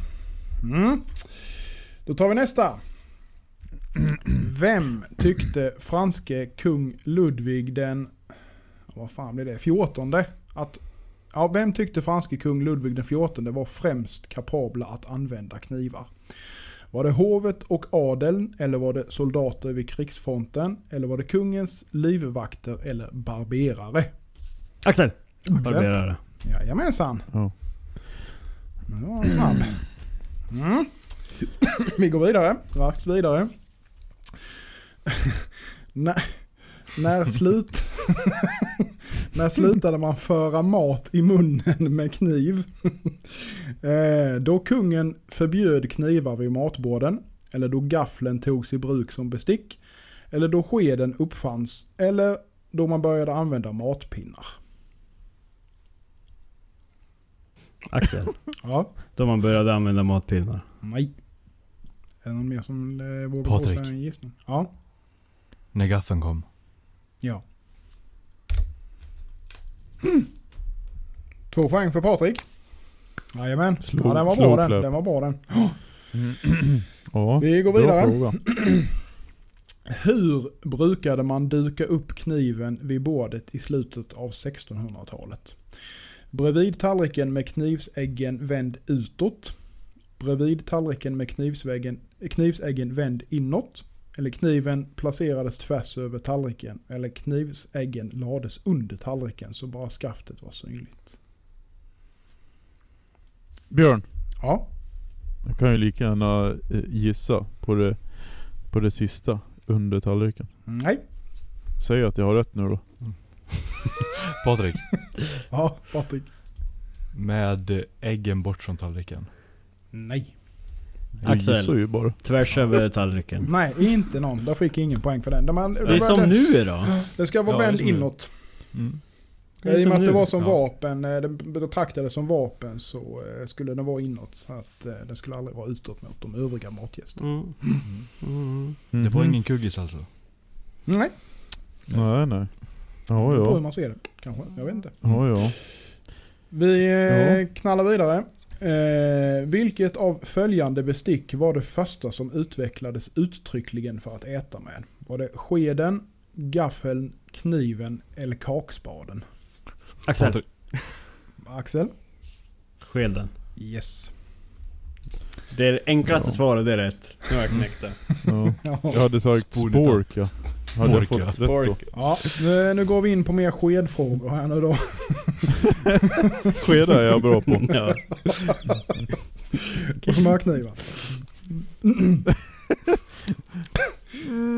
[SPEAKER 2] Mm. Då tar vi nästa. Vem tyckte franske kung Ludvig den... Vad fan blir det? 14 att... Ja, vem tyckte franske kung Ludvig den 14 var främst kapabla att använda knivar? Var det hovet och adeln eller var det soldater vid krigsfronten? Eller var det kungens livvakter eller barberare?
[SPEAKER 1] Axel!
[SPEAKER 2] Axel?
[SPEAKER 1] Barberare.
[SPEAKER 2] Jajamensan.
[SPEAKER 4] Ja.
[SPEAKER 2] Nu var han snabb. Mm. Vi går vidare. Rakt vidare. när, när, slut, när slutade man föra mat i munnen med kniv? eh, då kungen förbjöd knivar vid matborden. Eller då gaffeln togs i bruk som bestick. Eller då skeden uppfanns. Eller då man började använda matpinnar.
[SPEAKER 1] Axel.
[SPEAKER 2] Ja.
[SPEAKER 1] Då man började använda matpinnar.
[SPEAKER 2] Nej. Är det någon mer som eh, vågar
[SPEAKER 3] Patrik.
[SPEAKER 2] på sig en gissning? Ja.
[SPEAKER 3] När gaffeln kom.
[SPEAKER 2] Ja. Hmm. Två poäng för Patrik. Jajamän.
[SPEAKER 4] Slå-
[SPEAKER 2] Ja, den var bra den. Den var bra den.
[SPEAKER 4] Ja,
[SPEAKER 2] Vi går vidare. Hur brukade man duka upp kniven vid bordet i slutet av 1600-talet? Bredvid tallriken med knivsäggen vänd utåt. Bredvid tallriken med knivsväggen, knivsäggen vänd inåt. Eller kniven placerades tvärs över tallriken. Eller knivsäggen lades under tallriken så bara skaftet var synligt.
[SPEAKER 4] Björn,
[SPEAKER 2] Ja,
[SPEAKER 4] jag kan ju lika gärna eh, gissa på det, på det sista under tallriken.
[SPEAKER 2] nej.
[SPEAKER 4] Säg att jag har rätt nu då.
[SPEAKER 3] Patrik.
[SPEAKER 2] Ja, Patrik.
[SPEAKER 3] Med äggen bort från tallriken.
[SPEAKER 2] Nej.
[SPEAKER 4] Jag
[SPEAKER 1] Axel.
[SPEAKER 4] ju bara.
[SPEAKER 1] Tvärs över tallriken.
[SPEAKER 2] Nej, inte någon. Där fick ingen poäng för den. Det, man,
[SPEAKER 1] Det är som nu då.
[SPEAKER 2] det ska vara
[SPEAKER 3] Ja, det
[SPEAKER 2] vänd inåt.
[SPEAKER 3] Mm.
[SPEAKER 1] Det är
[SPEAKER 2] I och med
[SPEAKER 1] som
[SPEAKER 2] att det var som
[SPEAKER 3] Ja.
[SPEAKER 2] vapen, eh, den betraktades som vapen så eh, skulle den vara inåt. Så att eh, den skulle aldrig vara utåt mot de övriga matgästerna.
[SPEAKER 1] Mm. Mm.
[SPEAKER 3] Det var ingen kuggis alltså?
[SPEAKER 2] Nej,
[SPEAKER 4] Nej, nej. Ja,
[SPEAKER 2] det beror på hur
[SPEAKER 4] ja.
[SPEAKER 2] man ser det. Kanske, jag vet inte.
[SPEAKER 4] Ja, ja.
[SPEAKER 2] Vi
[SPEAKER 4] Ja.
[SPEAKER 2] knallar vidare. Eh, vilket av följande bestick var det första som utvecklades uttryckligen för att äta med? Var det skeden, gaffeln, kniven eller kakspaden?
[SPEAKER 1] Axel.
[SPEAKER 2] Axel?
[SPEAKER 1] Skeden.
[SPEAKER 2] Yes.
[SPEAKER 1] Det är det enklaste
[SPEAKER 4] Ja.
[SPEAKER 1] svaret, det är rätt. Nu har jag knäckt det.
[SPEAKER 4] ja.
[SPEAKER 2] Ja.
[SPEAKER 4] Jag hade sagt spork ja.
[SPEAKER 3] Spork, ja.
[SPEAKER 1] Spork.
[SPEAKER 2] Nu, nu går vi in på mer skedfrågor här nu då.
[SPEAKER 4] Skeda är jag bra på.
[SPEAKER 1] Ja.
[SPEAKER 2] Och smörknivar.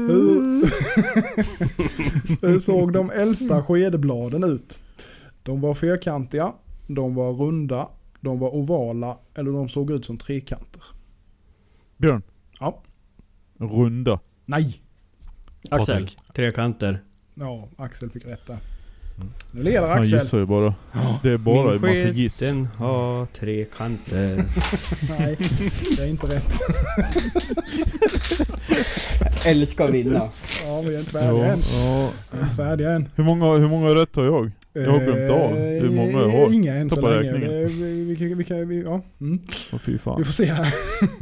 [SPEAKER 2] Hur, hur såg de äldsta skedbladen ut? De var fyrkantiga, de var runda, de var ovala eller de såg ut som trekanter.
[SPEAKER 4] Björn.
[SPEAKER 2] Ja.
[SPEAKER 4] Runda.
[SPEAKER 2] Nej!
[SPEAKER 1] Axel.
[SPEAKER 3] Patrik.
[SPEAKER 1] Trekanter.
[SPEAKER 2] Ja, Axel fick rätt där.
[SPEAKER 3] Mm.
[SPEAKER 2] Nu leder
[SPEAKER 4] Han
[SPEAKER 2] Axel.
[SPEAKER 4] gissar ju bara. Det är bara en massa giss.
[SPEAKER 1] den har tre kanter.
[SPEAKER 2] Nej, det är inte rätt.
[SPEAKER 1] Eller ska vinna.
[SPEAKER 2] Ja, vi är inte färdiga
[SPEAKER 4] Ja,
[SPEAKER 2] än.
[SPEAKER 4] ja.
[SPEAKER 2] Vi är inte färdiga än.
[SPEAKER 4] Hur, många, hur många rätt har jag? Jag har glömt av hur många jag har.
[SPEAKER 2] Eh, Inga än så länge.
[SPEAKER 4] räkningen.
[SPEAKER 2] Det- Vi, vi, kan- vi, kan- vi, ja. mm.
[SPEAKER 4] Åh fy
[SPEAKER 2] vi
[SPEAKER 4] fan.
[SPEAKER 2] får se här.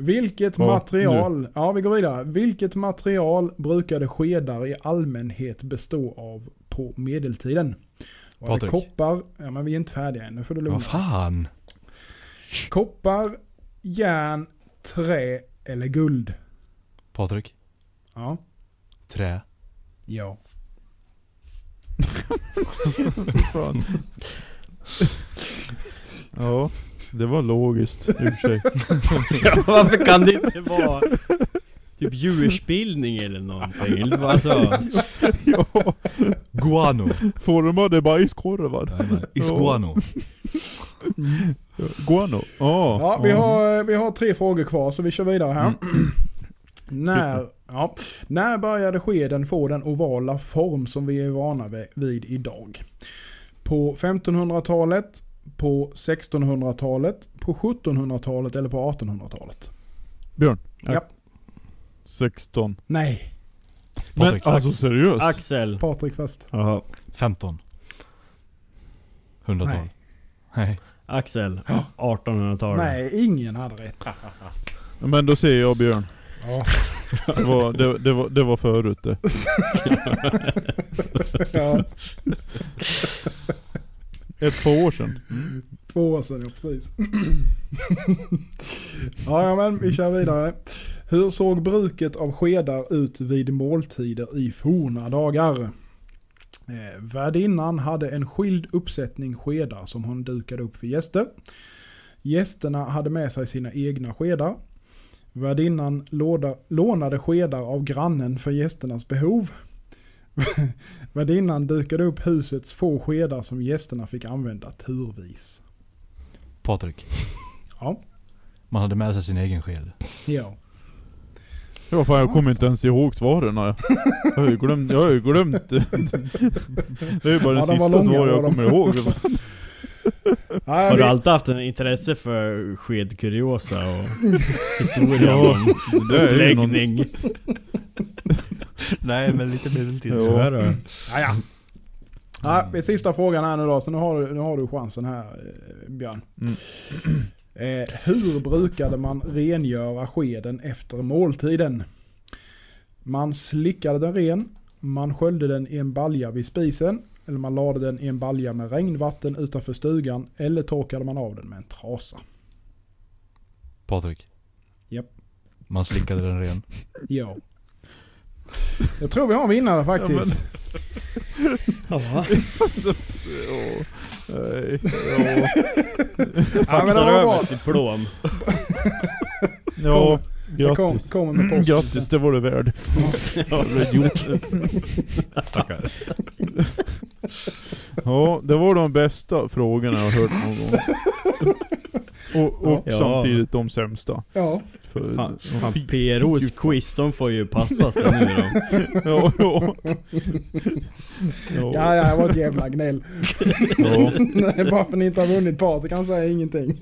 [SPEAKER 2] Vilket
[SPEAKER 4] Ja,
[SPEAKER 2] material, ja vi går vidare. Vilket material brukade skedar i allmänhet bestå av på medeltiden? Var det koppar, ja men vi är inte färdiga än, nu får du lugna
[SPEAKER 3] Vad fan?
[SPEAKER 2] Koppar, järn, trä eller guld?
[SPEAKER 3] Patrik.
[SPEAKER 2] Ja.
[SPEAKER 3] Trä.
[SPEAKER 2] Ja.
[SPEAKER 4] Ja, det var logiskt i och för sig.
[SPEAKER 1] Ja, varför kan det inte vara typ djursbildning eller någonting? Eller Alltså,
[SPEAKER 4] ja,
[SPEAKER 3] Guano.
[SPEAKER 4] formade bajskorvar.
[SPEAKER 3] Jajamän. Isguano.
[SPEAKER 4] Guano. Ja.
[SPEAKER 2] Ja, vi har, vi har tre frågor kvar så vi kör vidare här. när, ja, när började skeden få den ovala form som vi är vana vid idag? På 1500-talet, på 1600-talet, på 1700-talet eller på 1800-talet?
[SPEAKER 4] Björn.
[SPEAKER 2] Ja.
[SPEAKER 4] 16.
[SPEAKER 2] Nej,
[SPEAKER 4] Men
[SPEAKER 3] Patrik.
[SPEAKER 4] alltså seriöst?
[SPEAKER 1] Axel.
[SPEAKER 2] Patrik först.
[SPEAKER 1] Jaha.
[SPEAKER 3] 15. 100-tal.
[SPEAKER 2] Nej.
[SPEAKER 3] Nej.
[SPEAKER 1] Axel. 1800-talet.
[SPEAKER 2] Nej, ingen hade rätt.
[SPEAKER 4] Men då säger jag Björn.
[SPEAKER 2] Ja.
[SPEAKER 4] Det var, det, det var, det var förut det.
[SPEAKER 2] ja,
[SPEAKER 4] Ett par år sedan.
[SPEAKER 2] två år sedan, ja precis. ja, ja, men vi kör vidare. Hur såg bruket av skedar ut vid måltider i forna dagar? Eh, värdinnan hade en skild uppsättning skedar som hon dukade upp för gäster. Gästerna hade med sig sina egna skedar. Värdinnan låda, lånade skedar av grannen för gästernas behov. Värdinnan dukade upp husets få skedar som gästerna fick använda turvis.
[SPEAKER 3] Patrik.
[SPEAKER 2] Ja.
[SPEAKER 3] Man hade med sig sin egen sked.
[SPEAKER 2] Ja.
[SPEAKER 4] Ja, vad fan, jag kommer inte ens ihåg svaren. Jag Jag har ju glömt. Jag har ju glömt. Det är ju bara
[SPEAKER 2] Ja,
[SPEAKER 4] den
[SPEAKER 2] de
[SPEAKER 4] sista
[SPEAKER 2] långa,
[SPEAKER 4] svar jag kommer ihåg.
[SPEAKER 1] Har du alltid haft en intresse för skedkuriosa och historia
[SPEAKER 4] Ja,
[SPEAKER 1] om
[SPEAKER 4] det är ju någon-
[SPEAKER 1] läggning?
[SPEAKER 3] Nej men lite medeltid.
[SPEAKER 1] Är det.
[SPEAKER 2] Ja, ja. Ja, sista frågan här nu då, så nu har du, nu har du chansen här eh, Björn.
[SPEAKER 4] Mm.
[SPEAKER 2] Eh, hur brukade man rengöra skeden efter måltiden? Man slickade den ren, man sköljde den i en balja vid spisen, eller man lade den i en balja med regnvatten utanför stugan, eller torkade man av den med en trasa.
[SPEAKER 3] Patrik.
[SPEAKER 2] Japp.
[SPEAKER 3] Man slickade den ren.
[SPEAKER 2] Ja. Jag tror vi har en vinnare faktiskt.
[SPEAKER 1] Ja.
[SPEAKER 4] Alltså, ja. Nej, ja.
[SPEAKER 1] Faxar
[SPEAKER 2] men
[SPEAKER 1] över diplom.
[SPEAKER 4] ja.
[SPEAKER 2] Jag kom, kommer med posten.
[SPEAKER 4] Grattis, det var du värd.
[SPEAKER 1] Ja, det gjort.
[SPEAKER 4] Ja, det var de bästa frågorna jag har hört någon gång. Och, och
[SPEAKER 1] Ja.
[SPEAKER 4] samtidigt de sämsta.
[SPEAKER 2] Ja.
[SPEAKER 4] För,
[SPEAKER 1] Fan, fan PROs quiz, de får ju passa sig nu då.
[SPEAKER 4] Ja, ja.
[SPEAKER 2] Ja, ja, det var ett jävla gnäll.
[SPEAKER 4] ja.
[SPEAKER 2] Nej, bara för att ni inte har vunnit par, det kan säga ingenting.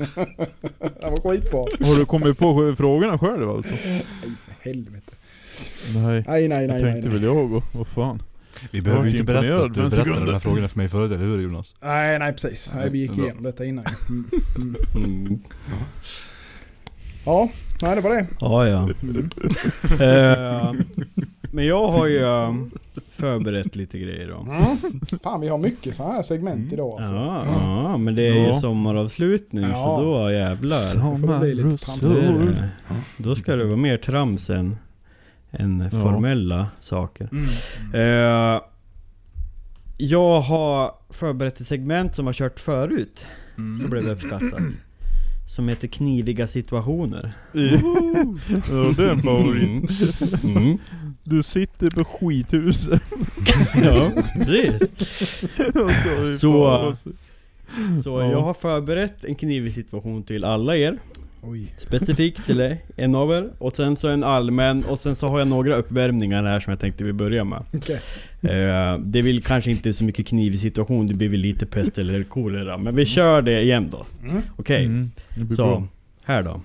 [SPEAKER 2] Det var skitbra.
[SPEAKER 4] Har du kommit på frågorna själv alltså?
[SPEAKER 2] Nej, för helvete.
[SPEAKER 4] Nej.
[SPEAKER 2] Nej, nej,
[SPEAKER 4] Det
[SPEAKER 2] nej, nej.
[SPEAKER 4] tänkte
[SPEAKER 2] Nej,
[SPEAKER 4] väl jag och vad fan.
[SPEAKER 3] Vi behöver ju
[SPEAKER 4] Jag
[SPEAKER 3] inte berätta att du
[SPEAKER 4] en
[SPEAKER 3] berättade
[SPEAKER 4] sekund.
[SPEAKER 3] de här frågorna för mig förut, eller hur Jonas?
[SPEAKER 2] nej, nej precis. Nej, vi gick igenom detta innan. Mm. Mm. Ja, nej det var det.
[SPEAKER 1] Ja, ja. Eh, men jag har ju eh, förberett lite grejer då.
[SPEAKER 2] Mm. Fan, vi har mycket sådana här segment idag alltså.
[SPEAKER 1] Ja, ja, men det är ju
[SPEAKER 4] Ja.
[SPEAKER 1] sommaravslutning
[SPEAKER 2] Ja.
[SPEAKER 1] så då jävlar. Så är det. Då ska det vara mer trams än, än
[SPEAKER 4] Ja.
[SPEAKER 1] formella saker.
[SPEAKER 2] Mm.
[SPEAKER 1] Eh, jag har förberett ett segment som har kört förut. Så
[SPEAKER 2] Mm.
[SPEAKER 1] blev det uppskattat. Som heter kniviga situationer.
[SPEAKER 4] Ja, det är en favorit.
[SPEAKER 1] Mm.
[SPEAKER 4] Du sitter på skithuset.
[SPEAKER 1] Ja, precis.
[SPEAKER 4] Så,
[SPEAKER 1] Så-
[SPEAKER 4] så.
[SPEAKER 1] Så
[SPEAKER 4] Ja.
[SPEAKER 1] jag har förberett en knivig situation till alla er.
[SPEAKER 2] Oj.
[SPEAKER 1] Specifikt till er, en av er. Och sen så en allmän. Och sen så har jag några uppvärmningar här som jag tänkte vi börjar med.
[SPEAKER 2] Okej.
[SPEAKER 1] Eh, det vill kanske inte så mycket knivig situation. Det blir väl lite pest eller kolera. Men vi kör det igen då.
[SPEAKER 2] Mm.
[SPEAKER 1] Okej.
[SPEAKER 4] Mm, det blir
[SPEAKER 1] Så,
[SPEAKER 4] bra.
[SPEAKER 1] här då.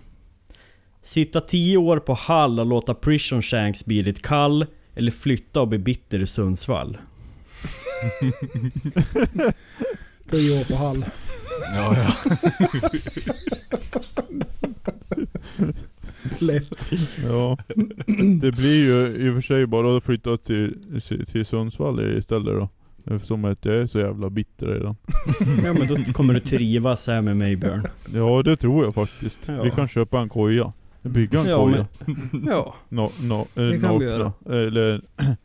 [SPEAKER 1] Sitta 10 år på Hall och låta Prison Shanks bli ditt kall. Eller flytta och bli bitter i Sundsvall.
[SPEAKER 2] Tio år på Hall.
[SPEAKER 3] Ja, ja.
[SPEAKER 2] Lätt.
[SPEAKER 4] Ja. Det blir ju i och för sig bara att flytta till, till Sundsvall istället då. Eftersom att jag är så jävla bitter redan.
[SPEAKER 1] Ja men då kommer du trivas här med mig Björn.
[SPEAKER 4] Ja det tror jag faktiskt.
[SPEAKER 1] Ja.
[SPEAKER 4] Vi kan köpa en koja. Bygga en
[SPEAKER 1] Ja,
[SPEAKER 4] koja.
[SPEAKER 1] Ja,
[SPEAKER 4] No, no, eh,
[SPEAKER 1] Det kan vi
[SPEAKER 4] nakna. Eller...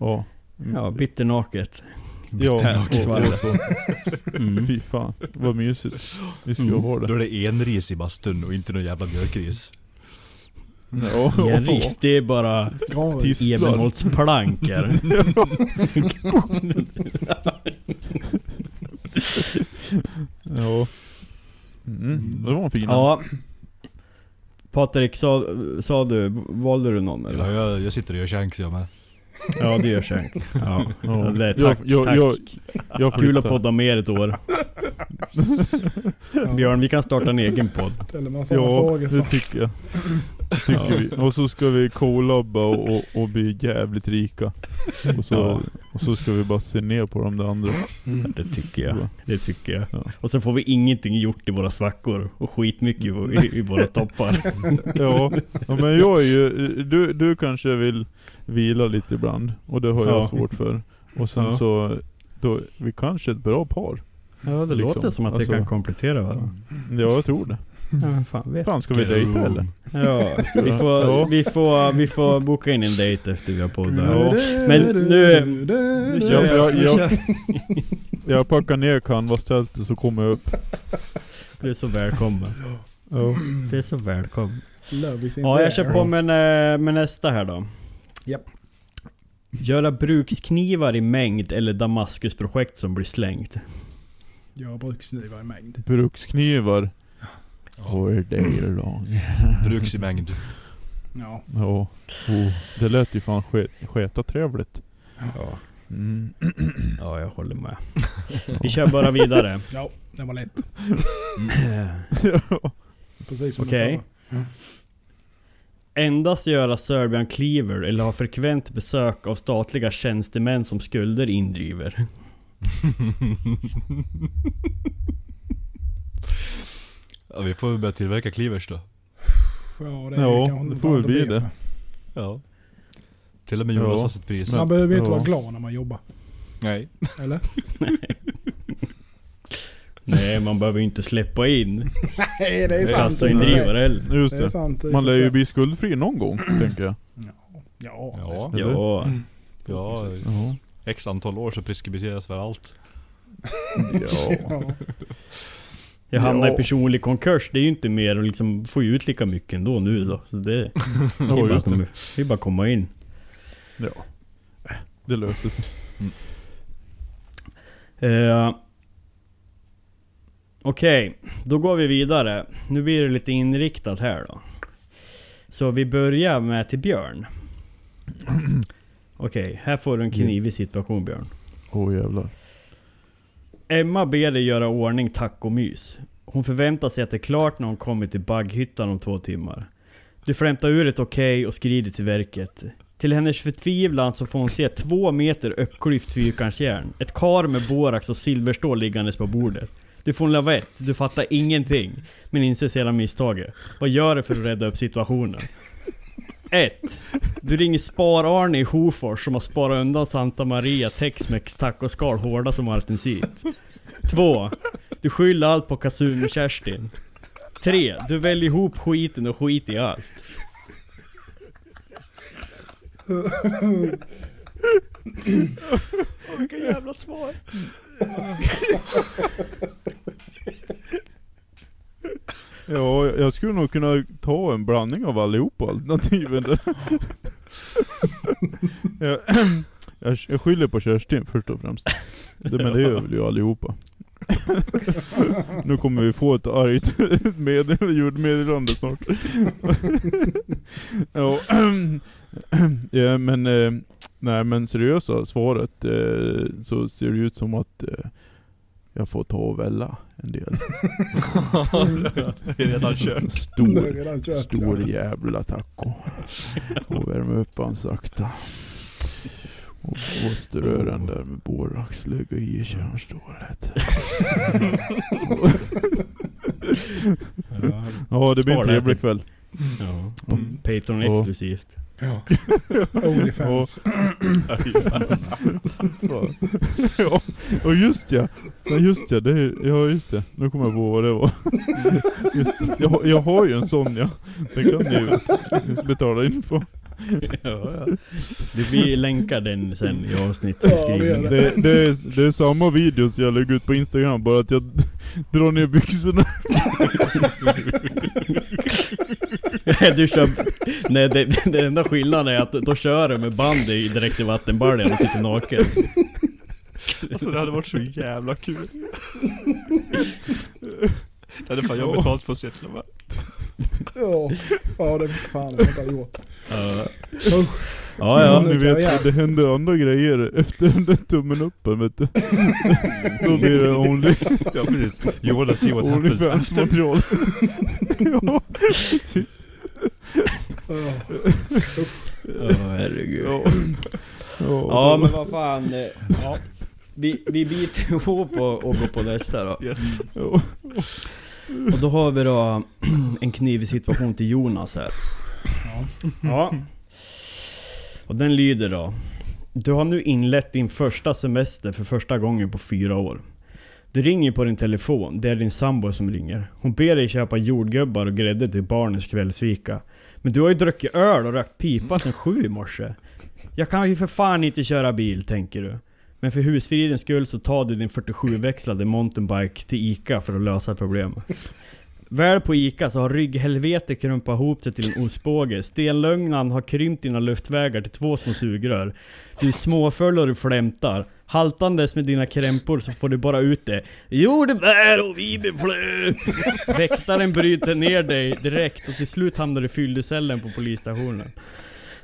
[SPEAKER 4] ja.
[SPEAKER 1] ja bitternaket.
[SPEAKER 4] Ja.
[SPEAKER 1] Mm.
[SPEAKER 4] Fy fan, vad mysigt. Vi ska
[SPEAKER 1] Mm.
[SPEAKER 4] ha
[SPEAKER 3] Då
[SPEAKER 4] det.
[SPEAKER 3] är det en ris i bastun och inte någon jävla mjölkris.
[SPEAKER 4] Ja,
[SPEAKER 1] det är bara
[SPEAKER 2] Granris.
[SPEAKER 4] Tistlar.
[SPEAKER 1] ebenholtsplankor.
[SPEAKER 4] ja. Mm, det var en fin.
[SPEAKER 1] Ja. Patrik, sa, sa du, valde du någon eller?
[SPEAKER 3] Ja, jag, jag sitter och gör shanks jag med.
[SPEAKER 1] Ja det gör Shanks. Ja.
[SPEAKER 4] Ja.
[SPEAKER 1] Det tack,
[SPEAKER 4] jag-
[SPEAKER 1] tack.
[SPEAKER 4] jag- Jag
[SPEAKER 1] Kul att podda med er ett år. Björn, vi kan starta en egen podd.
[SPEAKER 2] Ställer man sådana
[SPEAKER 4] Ja,
[SPEAKER 2] frågor
[SPEAKER 4] det
[SPEAKER 2] så.
[SPEAKER 4] tycker jag. Tycker vi. Och så ska vi collabba och, och, och bli jävligt rika. Och så,
[SPEAKER 1] Ja.
[SPEAKER 4] och så ska vi bara se ner på de där andra.
[SPEAKER 1] Det tycker jag. Det tycker jag.
[SPEAKER 4] Ja.
[SPEAKER 1] Och så får vi ingenting gjort i våra svackor. Och skitmycket i, i, i våra toppar.
[SPEAKER 4] Ja, ja men jag är ju, du, du kanske vill vila lite ibland. Och det har jag
[SPEAKER 1] Ja.
[SPEAKER 4] svårt för. Och sen så, då, vi kanske är ett bra par.
[SPEAKER 1] Ja det
[SPEAKER 4] Liksom.
[SPEAKER 1] låter som att vi
[SPEAKER 4] Alltså-
[SPEAKER 1] kan komplettera varandra.
[SPEAKER 4] Ja, jag tror det.
[SPEAKER 1] Ja, men fan vet.
[SPEAKER 4] Fan, ska vi dejta eller?
[SPEAKER 1] Ja, vi får,
[SPEAKER 4] Ja.
[SPEAKER 1] vi, får, vi får boka in en dejt efter vi har poddat.
[SPEAKER 4] Ja.
[SPEAKER 1] Men nu- Nu kör
[SPEAKER 4] Ja,
[SPEAKER 1] jag.
[SPEAKER 4] ja,
[SPEAKER 1] Nu
[SPEAKER 4] ja.
[SPEAKER 1] kör-
[SPEAKER 4] Jag packar ner canvas-tältet så kommer jag upp.
[SPEAKER 1] Du är så välkommen.
[SPEAKER 4] Ja.
[SPEAKER 1] Du är så välkommen. Ja, jag kör på med, eh, med nästa här då.
[SPEAKER 2] Japp.
[SPEAKER 1] Göra bruksknivar i mängd eller Damaskusprojekt som blir slängt.
[SPEAKER 2] Jag bruksknivar i mängd.
[SPEAKER 4] Bruksknivar. All day long.
[SPEAKER 3] Bruks i mängd.
[SPEAKER 2] Ja.
[SPEAKER 4] Ja. Oh, det lät ju fan ske- sketa trevligt.
[SPEAKER 1] Ja.
[SPEAKER 4] Mm.
[SPEAKER 1] Ja, jag håller med. Vi kör bara vidare.
[SPEAKER 2] Ja, det var lätt.
[SPEAKER 4] ja.
[SPEAKER 2] Precis som
[SPEAKER 1] Okej.
[SPEAKER 2] den förra.
[SPEAKER 1] Endast göra Serbian Cleaver eller ha frekvent besök av statliga tjänstemän som skulder indriver.
[SPEAKER 3] Ja, vi får väl börja tillverka cleavers då.
[SPEAKER 2] Ja, det, är
[SPEAKER 4] Ja, det får väl bli det.
[SPEAKER 2] för.
[SPEAKER 3] Ja. Till och med Jonas
[SPEAKER 4] Ja.
[SPEAKER 3] har sitt pris.
[SPEAKER 2] Man behöver ju inte
[SPEAKER 4] Ja.
[SPEAKER 2] vara glad när man jobbar.
[SPEAKER 3] Nej.
[SPEAKER 2] Eller?
[SPEAKER 1] Nej, man behöver ju inte släppa in
[SPEAKER 2] Nej, det är sant.
[SPEAKER 1] kassaindrivare heller.
[SPEAKER 4] Just
[SPEAKER 2] Det är
[SPEAKER 4] det.
[SPEAKER 2] sant.
[SPEAKER 4] Man
[SPEAKER 2] för
[SPEAKER 4] lär ju bli skuldfri någon gång, tänker jag.
[SPEAKER 2] Ja,
[SPEAKER 3] Ja.
[SPEAKER 1] Ja.
[SPEAKER 3] Ja,
[SPEAKER 2] Förhoppningsvis.
[SPEAKER 4] Ja.
[SPEAKER 3] x antal år så preskriberas väl allt.
[SPEAKER 4] ja.
[SPEAKER 2] Ja.
[SPEAKER 1] Jag hamnar
[SPEAKER 4] Ja.
[SPEAKER 1] i personlig konkurs, det är ju inte mer och liksom få ut lika mycket ändå nu då. Så det, det, är, bara,
[SPEAKER 4] det.
[SPEAKER 1] är bara att komma in.
[SPEAKER 4] ja. Det löser sig.
[SPEAKER 1] Eh, Okej, då går vi vidare. Nu blir det lite inriktat här då. Så vi börjar med till Björn. Okej, här får du en knivig situation Björn.
[SPEAKER 4] Åh jävlar.
[SPEAKER 1] Emma ber dig göra ordning tacomys. Hon förväntar sig att det är klart när hon kommer till bagghyttan om två timmar. Du flämtar ur ett okej och skrider till verket. Till hennes förtvivlan så får hon se två meter uppklyft fyrkantsjärn. Ett kar med borax och silverstål liggandes på bordet. Du får en lavett, du fattar ingenting. Men inser sedan misstaget. Vad gör du för att rädda upp situationen? 1. Du ringer Spar-Arne i Hofors som har sparat undan Santa Maria Tex-Mex tacoskal hårda som artensit. 2. Du skyller allt på Kazumi-Kerstin. 3. Du väljer ihop skiten och skit i allt.
[SPEAKER 3] Vilka jävla svar.
[SPEAKER 4] Ja, jag skulle nog kunna ta en blandning av allihopa alternativen där. jag, jag, jag skyller på Kerstin först och främst. Det, men det gör väl ju allihopa. nu kommer vi få ett argt med, ljudmeddelande snart. ja, ja, men, eh, nej men seriösa svaret eh, så ser det ut som att eh, jag får ta och välla en del.
[SPEAKER 3] det är redan kört.
[SPEAKER 2] Är
[SPEAKER 4] Stor,
[SPEAKER 2] redan kört,
[SPEAKER 4] stor
[SPEAKER 2] ja.
[SPEAKER 4] jävla taco. Och värma upp han sakta. Och, den där med borax, lägga i kärnstålet. Ja det blir en trevlig kväll.
[SPEAKER 1] Ja.
[SPEAKER 4] Mm.
[SPEAKER 1] Patreon
[SPEAKER 4] Ja.
[SPEAKER 1] exklusivt.
[SPEAKER 2] Ja. Onlyfans.
[SPEAKER 4] Fan. ja, och just ja. ja just ja, det är, ja just det. Nu kommer jag på vad det var. Just, jag, har- jag har ju en sån ja. Den kan ni ju betala in på.
[SPEAKER 1] ja, ja. Det blir länkar den sen i
[SPEAKER 2] Ja,
[SPEAKER 1] avsnittsbeskrivningen.
[SPEAKER 2] det
[SPEAKER 4] Det, det, är, det är samma videos jag lägger ut på Instagram, bara att jag drar ner byxorna.
[SPEAKER 1] du kör... Nej, det, det enda skillnaden är att då kör du med bandy direkt i vattenbaljan och sitter naken.
[SPEAKER 3] Alltså det hade varit så jävla kul. Det hade fan jag betalt för att se till och med.
[SPEAKER 2] Ja, ja det fan det har jag inte gjort.
[SPEAKER 1] Ja,
[SPEAKER 2] Usch.
[SPEAKER 1] ja. ja.
[SPEAKER 4] Ni vet, det händer andra grejer efter den där tummen uppen vet du. Då blir det only,
[SPEAKER 3] Ja precis. You wanna see what happens
[SPEAKER 4] Onlyfans
[SPEAKER 3] after.
[SPEAKER 4] material. ja,
[SPEAKER 2] Ja.
[SPEAKER 1] Ja, herregud.
[SPEAKER 4] ja.
[SPEAKER 1] Ja men vad fan. eh, Ja. Vi, vi biter ihop och, och går på nästa då.
[SPEAKER 3] Yes.
[SPEAKER 4] Ja.
[SPEAKER 1] Och då har vi då en knivig situation till Jonas här. Ja. Och den lyder då. Du har nu inlett din första semester för första gången på fyra år. Det ringer på din telefon, det är din sambo som ringer. Hon ber dig köpa jordgubbar och grädde till barnens kvällsfika. Men du har ju druckit öl och rökt pipa sedan sju i morse. Jag kan ju för fan inte köra bil, tänker du. Men för husfridens skull så tar du din 47-växlade mountainbike till ICA för att lösa problemet. Väl på ICA så har rygghelvetet krumpat ihop sig till en ostbåge. Stenlögnan har krympt dina luftvägar till två små sugrör. Du är småfull och du flämtar. Haltandes med dina krämpor så får du bara ut det. Jordbär och vibeflö! Väktaren bryter ner dig direkt och till slut hamnar du i fyllecellen på polisstationen.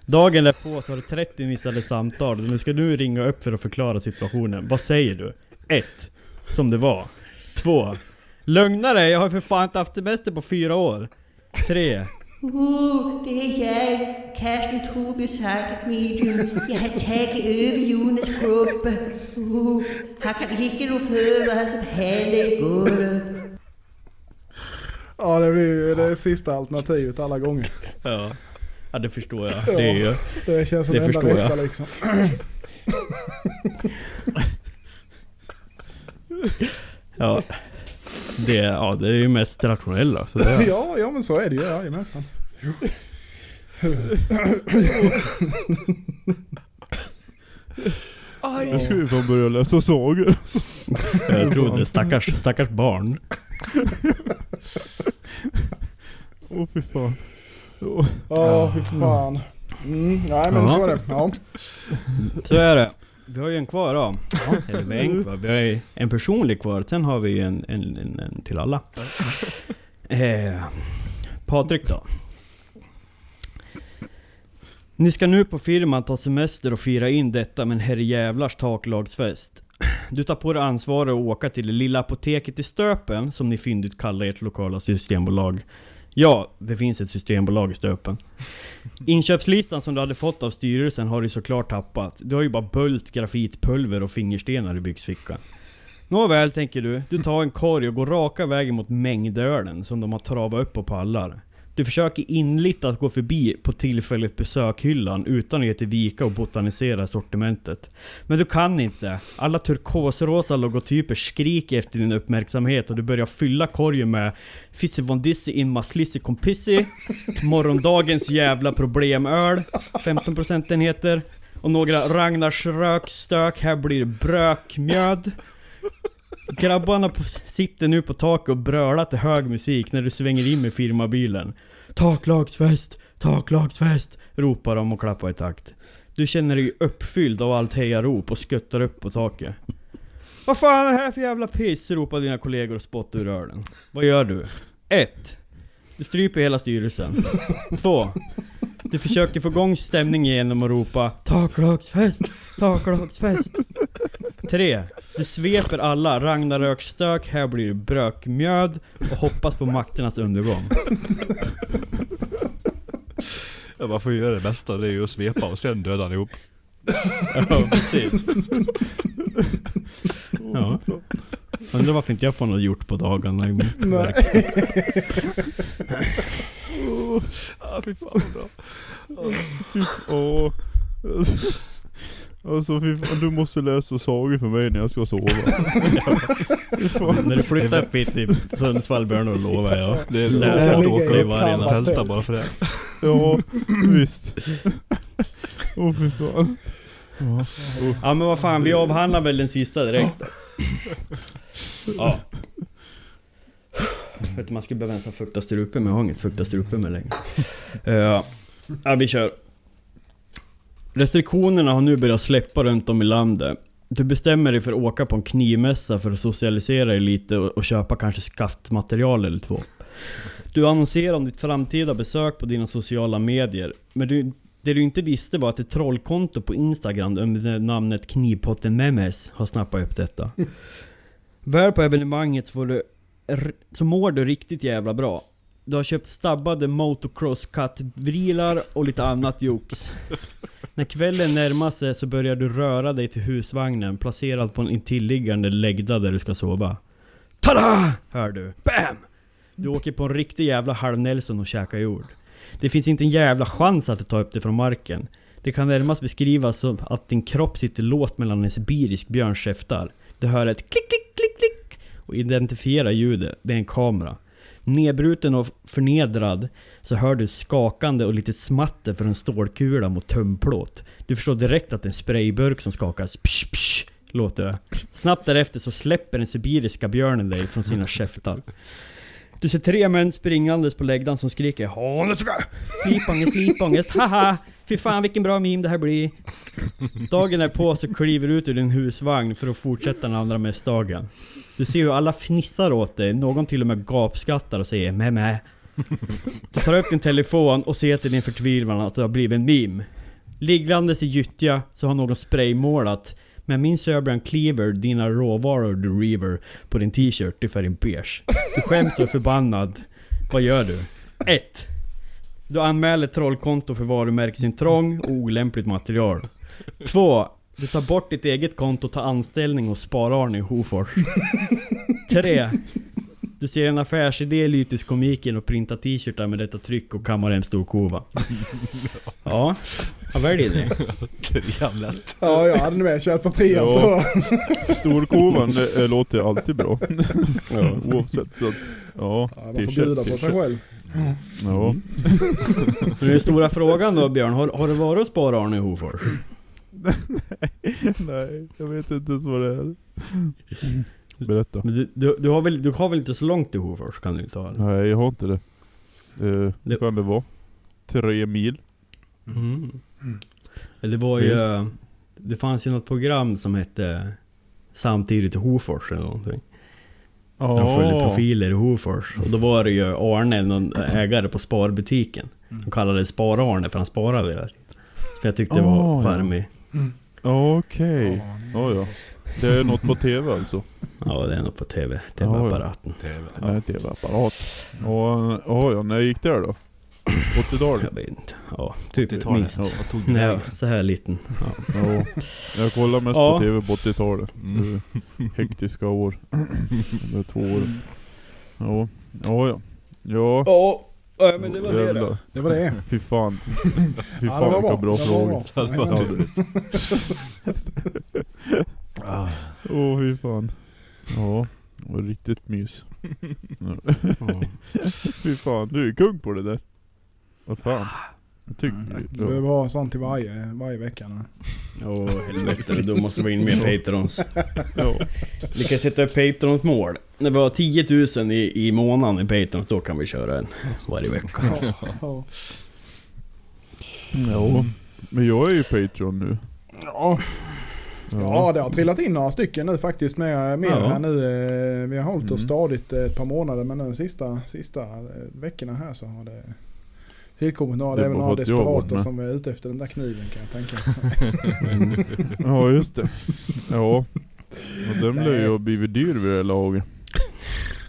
[SPEAKER 1] Dagen därpå så har du 30 missade samtal. Nu ska du ringa upp för att förklara situationen. Vad säger du? 1. Som det var. 2. Lögnare, jag har för fan inte haft semester på fyra år. 3.
[SPEAKER 6] Uh, det är jag, Karsten Tobias Hacketmedium. Jag har tagit över Jonas grupp. Uh, han kan inte rå för vad som händer går.
[SPEAKER 2] Ja, det blir ju det sista alternativet alla gånger.
[SPEAKER 1] Ja. Ja det förstår jag. Det är ju...
[SPEAKER 2] Det känns som
[SPEAKER 1] Det
[SPEAKER 2] enda
[SPEAKER 1] förstår jag.
[SPEAKER 2] rätta liksom.
[SPEAKER 1] Ja. Det, ja, det är ju mest rationella. Så det,
[SPEAKER 2] Ja, ja men så är det ju. Jajamensan.
[SPEAKER 4] Jag ska ju fan börja läsa sagor.
[SPEAKER 1] jag tror det. Stackars, stackars barn.
[SPEAKER 4] Åh fy fan. Åh,
[SPEAKER 2] Ja, fy fan. Mm, nej men
[SPEAKER 1] Ja.
[SPEAKER 2] så är det. Ja.
[SPEAKER 1] Så är det. Vi har ju en kvar då. Eller vi har en kvar. Vi har ju en personlig kvar. Sen har vi ju en, en, en, en till alla. Eh, Patrik då. Ni ska nu på firman ta semester och fira in detta med en herrejävlars taklagsfest. Du tar på dig ansvaret att åka till det lilla apoteket i Stöpen, som ni fyndigt kallar ert lokala systembolag. Ja, det finns ett systembolag i Stöpen. Inköpslistan som du hade fått av styrelsen har du såklart tappat. Du har ju bara bult, grafitpulver och fingerstenar i byxfickan. Nåväl, tänker du. Du tar en korg och går raka vägen mot mängdölen som de har travat upp på pallar. Du försöker inligt att gå förbi på tillfälligt besökhyllan utan att ge till vika och botanisera sortimentet. Men du kan inte. Alla turkosrosa logotyper skriker efter din uppmärksamhet och du börjar fylla korgen med Fizzy von Dizzy in Maslissi Kompissi Morgondagens jävla problemöl 15 procentenheter Och några Ragnars rökstök, här blir det brökmjöd Grabbarna sitter nu på taket och brölar till hög musik när du svänger in med firmabilen Taklagsfest, taklagsfest ropar de och klappar i takt Du känner dig uppfylld av allt hejarop och skuttar upp på taket Vad fan är det här för jävla piss? ropar dina kollegor och spottar ur ölen. Vad gör du? 1. Du stryper hela styrelsen 2. Du försöker få igång stämningen genom att ropa Taklagsfest, taklagsfest! 3. Du sveper alla. Ragnaröksstök, här blir det brökmjöd och hoppas på makternas undergång.
[SPEAKER 3] Ja, man får ju göra det bästa, det är ju att svepa och sen döda ihop.
[SPEAKER 1] Ja, precis. Ja. Undrar varför inte jag får något gjort på dagarna i min
[SPEAKER 2] Nej.
[SPEAKER 1] Verk.
[SPEAKER 3] Ja fy fan vad bra.
[SPEAKER 4] Åh. Alltså fy fan, du måste läsa sagor för mig när jag ska sova.
[SPEAKER 1] När du flyttar upp hit till Sundsvall börjar du lova ja
[SPEAKER 3] Det är
[SPEAKER 1] du
[SPEAKER 2] ligga
[SPEAKER 1] åka
[SPEAKER 2] i
[SPEAKER 1] natt
[SPEAKER 2] canvas.
[SPEAKER 3] tälta bara för det.
[SPEAKER 4] Ja, visst. Åh fy fan. Ja.
[SPEAKER 1] Ja men vad fan, vi avhandlar väl den sista direkt då. Ja. Vet inte, man skulle behöva ens ha fukta strupen men jag har inget fukta strupen med längre. Uh, ja, vi kör. Restriktionerna har nu börjat släppa runt om i landet. Du bestämmer dig för att åka på en knivmässa för att socialisera dig lite och, och köpa kanske skaftmaterial eller två. Du annonserar om ditt framtida besök på dina sociala medier. Men du, det du inte visste var att ett trollkonto på Instagram under namnet Knivpotten Memes har snappat upp detta. Väl på evenemanget får du, så mår du riktigt jävla bra. Du har köpt stabbade motocross cut vrilar och lite annat jox. När kvällen närmar sig så börjar du röra dig till husvagnen placerad på en intilliggande läggda där du ska sova. Tada! Hör du. BAM! Du åker på en riktig jävla halv-Nelson och käkar jord. Det finns inte en jävla chans att du tar upp det från marken. Det kan närmast beskrivas som att din kropp sitter låst mellan en sibirisk björns käftar. Du hör ett klick, klick, klick, klick och identifiera ljudet. Det är en kamera. Nedbruten och förnedrad så hör du skakande och lite smatter från en stålkula mot tömplåt. Du förstår direkt att det är en sprayburk som skakas. Psh, psh, låter det. Snabbt därefter så släpper den sibiriska björnen dig från sina käftar. Du ser tre män springandes på läggdan som skriker Håneska! Slipångest, slipångest, haha! Fy fan vilken bra meme det här blir! Dagen är på så kliver du ut ur din husvagn för att fortsätta den andra mässdagen. Du ser hur alla fnissar åt dig, någon till och med gapskrattar och säger meh meh. Du tar upp din telefon och ser till din förtvivlan att det har blivit en meme. Ligglandes i gyttja så har någon spraymålat med min Serbian Cleaver, dina råvaror du river på din t-shirt i färgen beige. Du skäms och är förbannad. Vad gör du? 1. Du anmäler trollkonto för varumärkesintrång och olämpligt material. 2. Du tar bort ditt eget konto, tar anställning hos Spar-Arne i Hofors. 3. Du ser en affärsidé i lyteskomiken och printar t-shirtar med detta tryck och kammar hem storkova. Ja, jag väljer det.
[SPEAKER 3] Trean lätt.
[SPEAKER 2] Ja, jag hade med kört på trean
[SPEAKER 4] Ja. Storkovan det, låter alltid bra.
[SPEAKER 1] Ja.
[SPEAKER 4] Oavsett så att, ja.
[SPEAKER 2] Ja, man får bjuda på sig själv.
[SPEAKER 4] Ja.
[SPEAKER 1] Men den stora frågan då Björn, har, har du varit hos Spar-Arne i Hofors?
[SPEAKER 4] Nej, jag vet inte ens vad det är. Berätta.
[SPEAKER 1] Men du, du, du, har väl, du har väl inte så långt till Hofors kan du inte ha?
[SPEAKER 4] Nej, jag har inte det. Eh,
[SPEAKER 1] Det-
[SPEAKER 4] det kan det vara. Tre mil.
[SPEAKER 1] Mm. Det var ju... Det fanns ju något program som hette Samtidigt i Hofors eller någonting. De följde profiler i Hofors. Och då var det ju Arne, någon ägare på sparbutiken. De kallade det Spar-Arne för han sparade där. Så jag tyckte det var
[SPEAKER 4] Ah, ja.
[SPEAKER 1] charmig.
[SPEAKER 4] Okej. Ja, ja. Det är något på TV alltså?
[SPEAKER 1] Ja, det är nog på TV. TV-apparaten.
[SPEAKER 4] Nej, TV-apparat. Ja, ja, ja, när gick det då? 80-talet?
[SPEAKER 1] Jag vet inte. Ja, typ
[SPEAKER 3] 80-talet.
[SPEAKER 1] minst.
[SPEAKER 3] Ja, tog du
[SPEAKER 1] Nej,
[SPEAKER 3] vägen?
[SPEAKER 1] så här liten. Ja.
[SPEAKER 4] Ja. Jag kollar mest
[SPEAKER 1] Ja.
[SPEAKER 4] på TV på 80-talet.
[SPEAKER 3] Mm.
[SPEAKER 4] Mm. Hektiska år. De två år. Ja, ja, ja. Ja,
[SPEAKER 1] Ja, men det var det då.
[SPEAKER 2] Det var det.
[SPEAKER 4] Fy fan. Fy
[SPEAKER 2] Ja,
[SPEAKER 4] fan
[SPEAKER 2] var
[SPEAKER 4] vilka
[SPEAKER 2] bra. Det
[SPEAKER 4] frågor. Ja. Åh fy fan. Ja, det var riktigt mys. Ja. fy fan, du är kung på det där. Vad fan. Jag tycker...
[SPEAKER 2] Du behöver ha sånt till varje, varje vecka nu.
[SPEAKER 1] Åh helvete, då måste vi in med Patrons. Vi kan sätta upp Patrons mål. När vi har 10 000 i, i månaden i Patrons, då kan vi köra en varje vecka.
[SPEAKER 2] Ja, ja.
[SPEAKER 4] ja. Men jag är ju Patreon nu.
[SPEAKER 2] Ja. ja, det har trillat in några stycken nu faktiskt med mer
[SPEAKER 1] Ja.
[SPEAKER 2] här nu. eh, Vi har hållit oss
[SPEAKER 4] Mm.
[SPEAKER 2] stadigt eh, ett par månader men nu de sista, sista eh, veckorna här så har det tillkommit några.
[SPEAKER 4] Bara
[SPEAKER 2] några
[SPEAKER 4] med.
[SPEAKER 2] som är ute efter den där kniven kan jag tänka.
[SPEAKER 4] Ja just det. Ja. Och den lär ju blivit dyr vid det laget.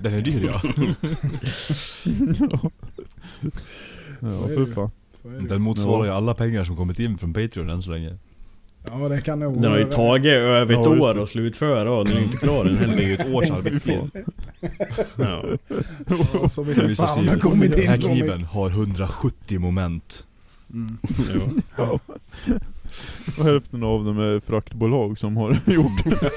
[SPEAKER 3] Den är dyr ja.
[SPEAKER 4] ja. Ja.
[SPEAKER 2] Så är det.
[SPEAKER 3] Den motsvarar ju alla pengar som kommit in från Patreon än så länge.
[SPEAKER 2] Ja det kan nog...
[SPEAKER 1] Den har ju tagit över ett
[SPEAKER 4] Ja,
[SPEAKER 1] år att slutföra och den är inte klar än
[SPEAKER 3] Det är
[SPEAKER 1] heller.
[SPEAKER 3] ju ett års arbetstid.
[SPEAKER 1] Ja.
[SPEAKER 2] Ja, så vi
[SPEAKER 3] Sen
[SPEAKER 2] kan
[SPEAKER 3] vissa
[SPEAKER 2] fan ha
[SPEAKER 3] skriver,
[SPEAKER 2] kommit
[SPEAKER 3] Den här
[SPEAKER 2] in så mycket.
[SPEAKER 3] kniven har 170 moment.
[SPEAKER 2] Mm.
[SPEAKER 1] Ja.
[SPEAKER 4] Och hälften av dem är fraktbolag som har gjort det.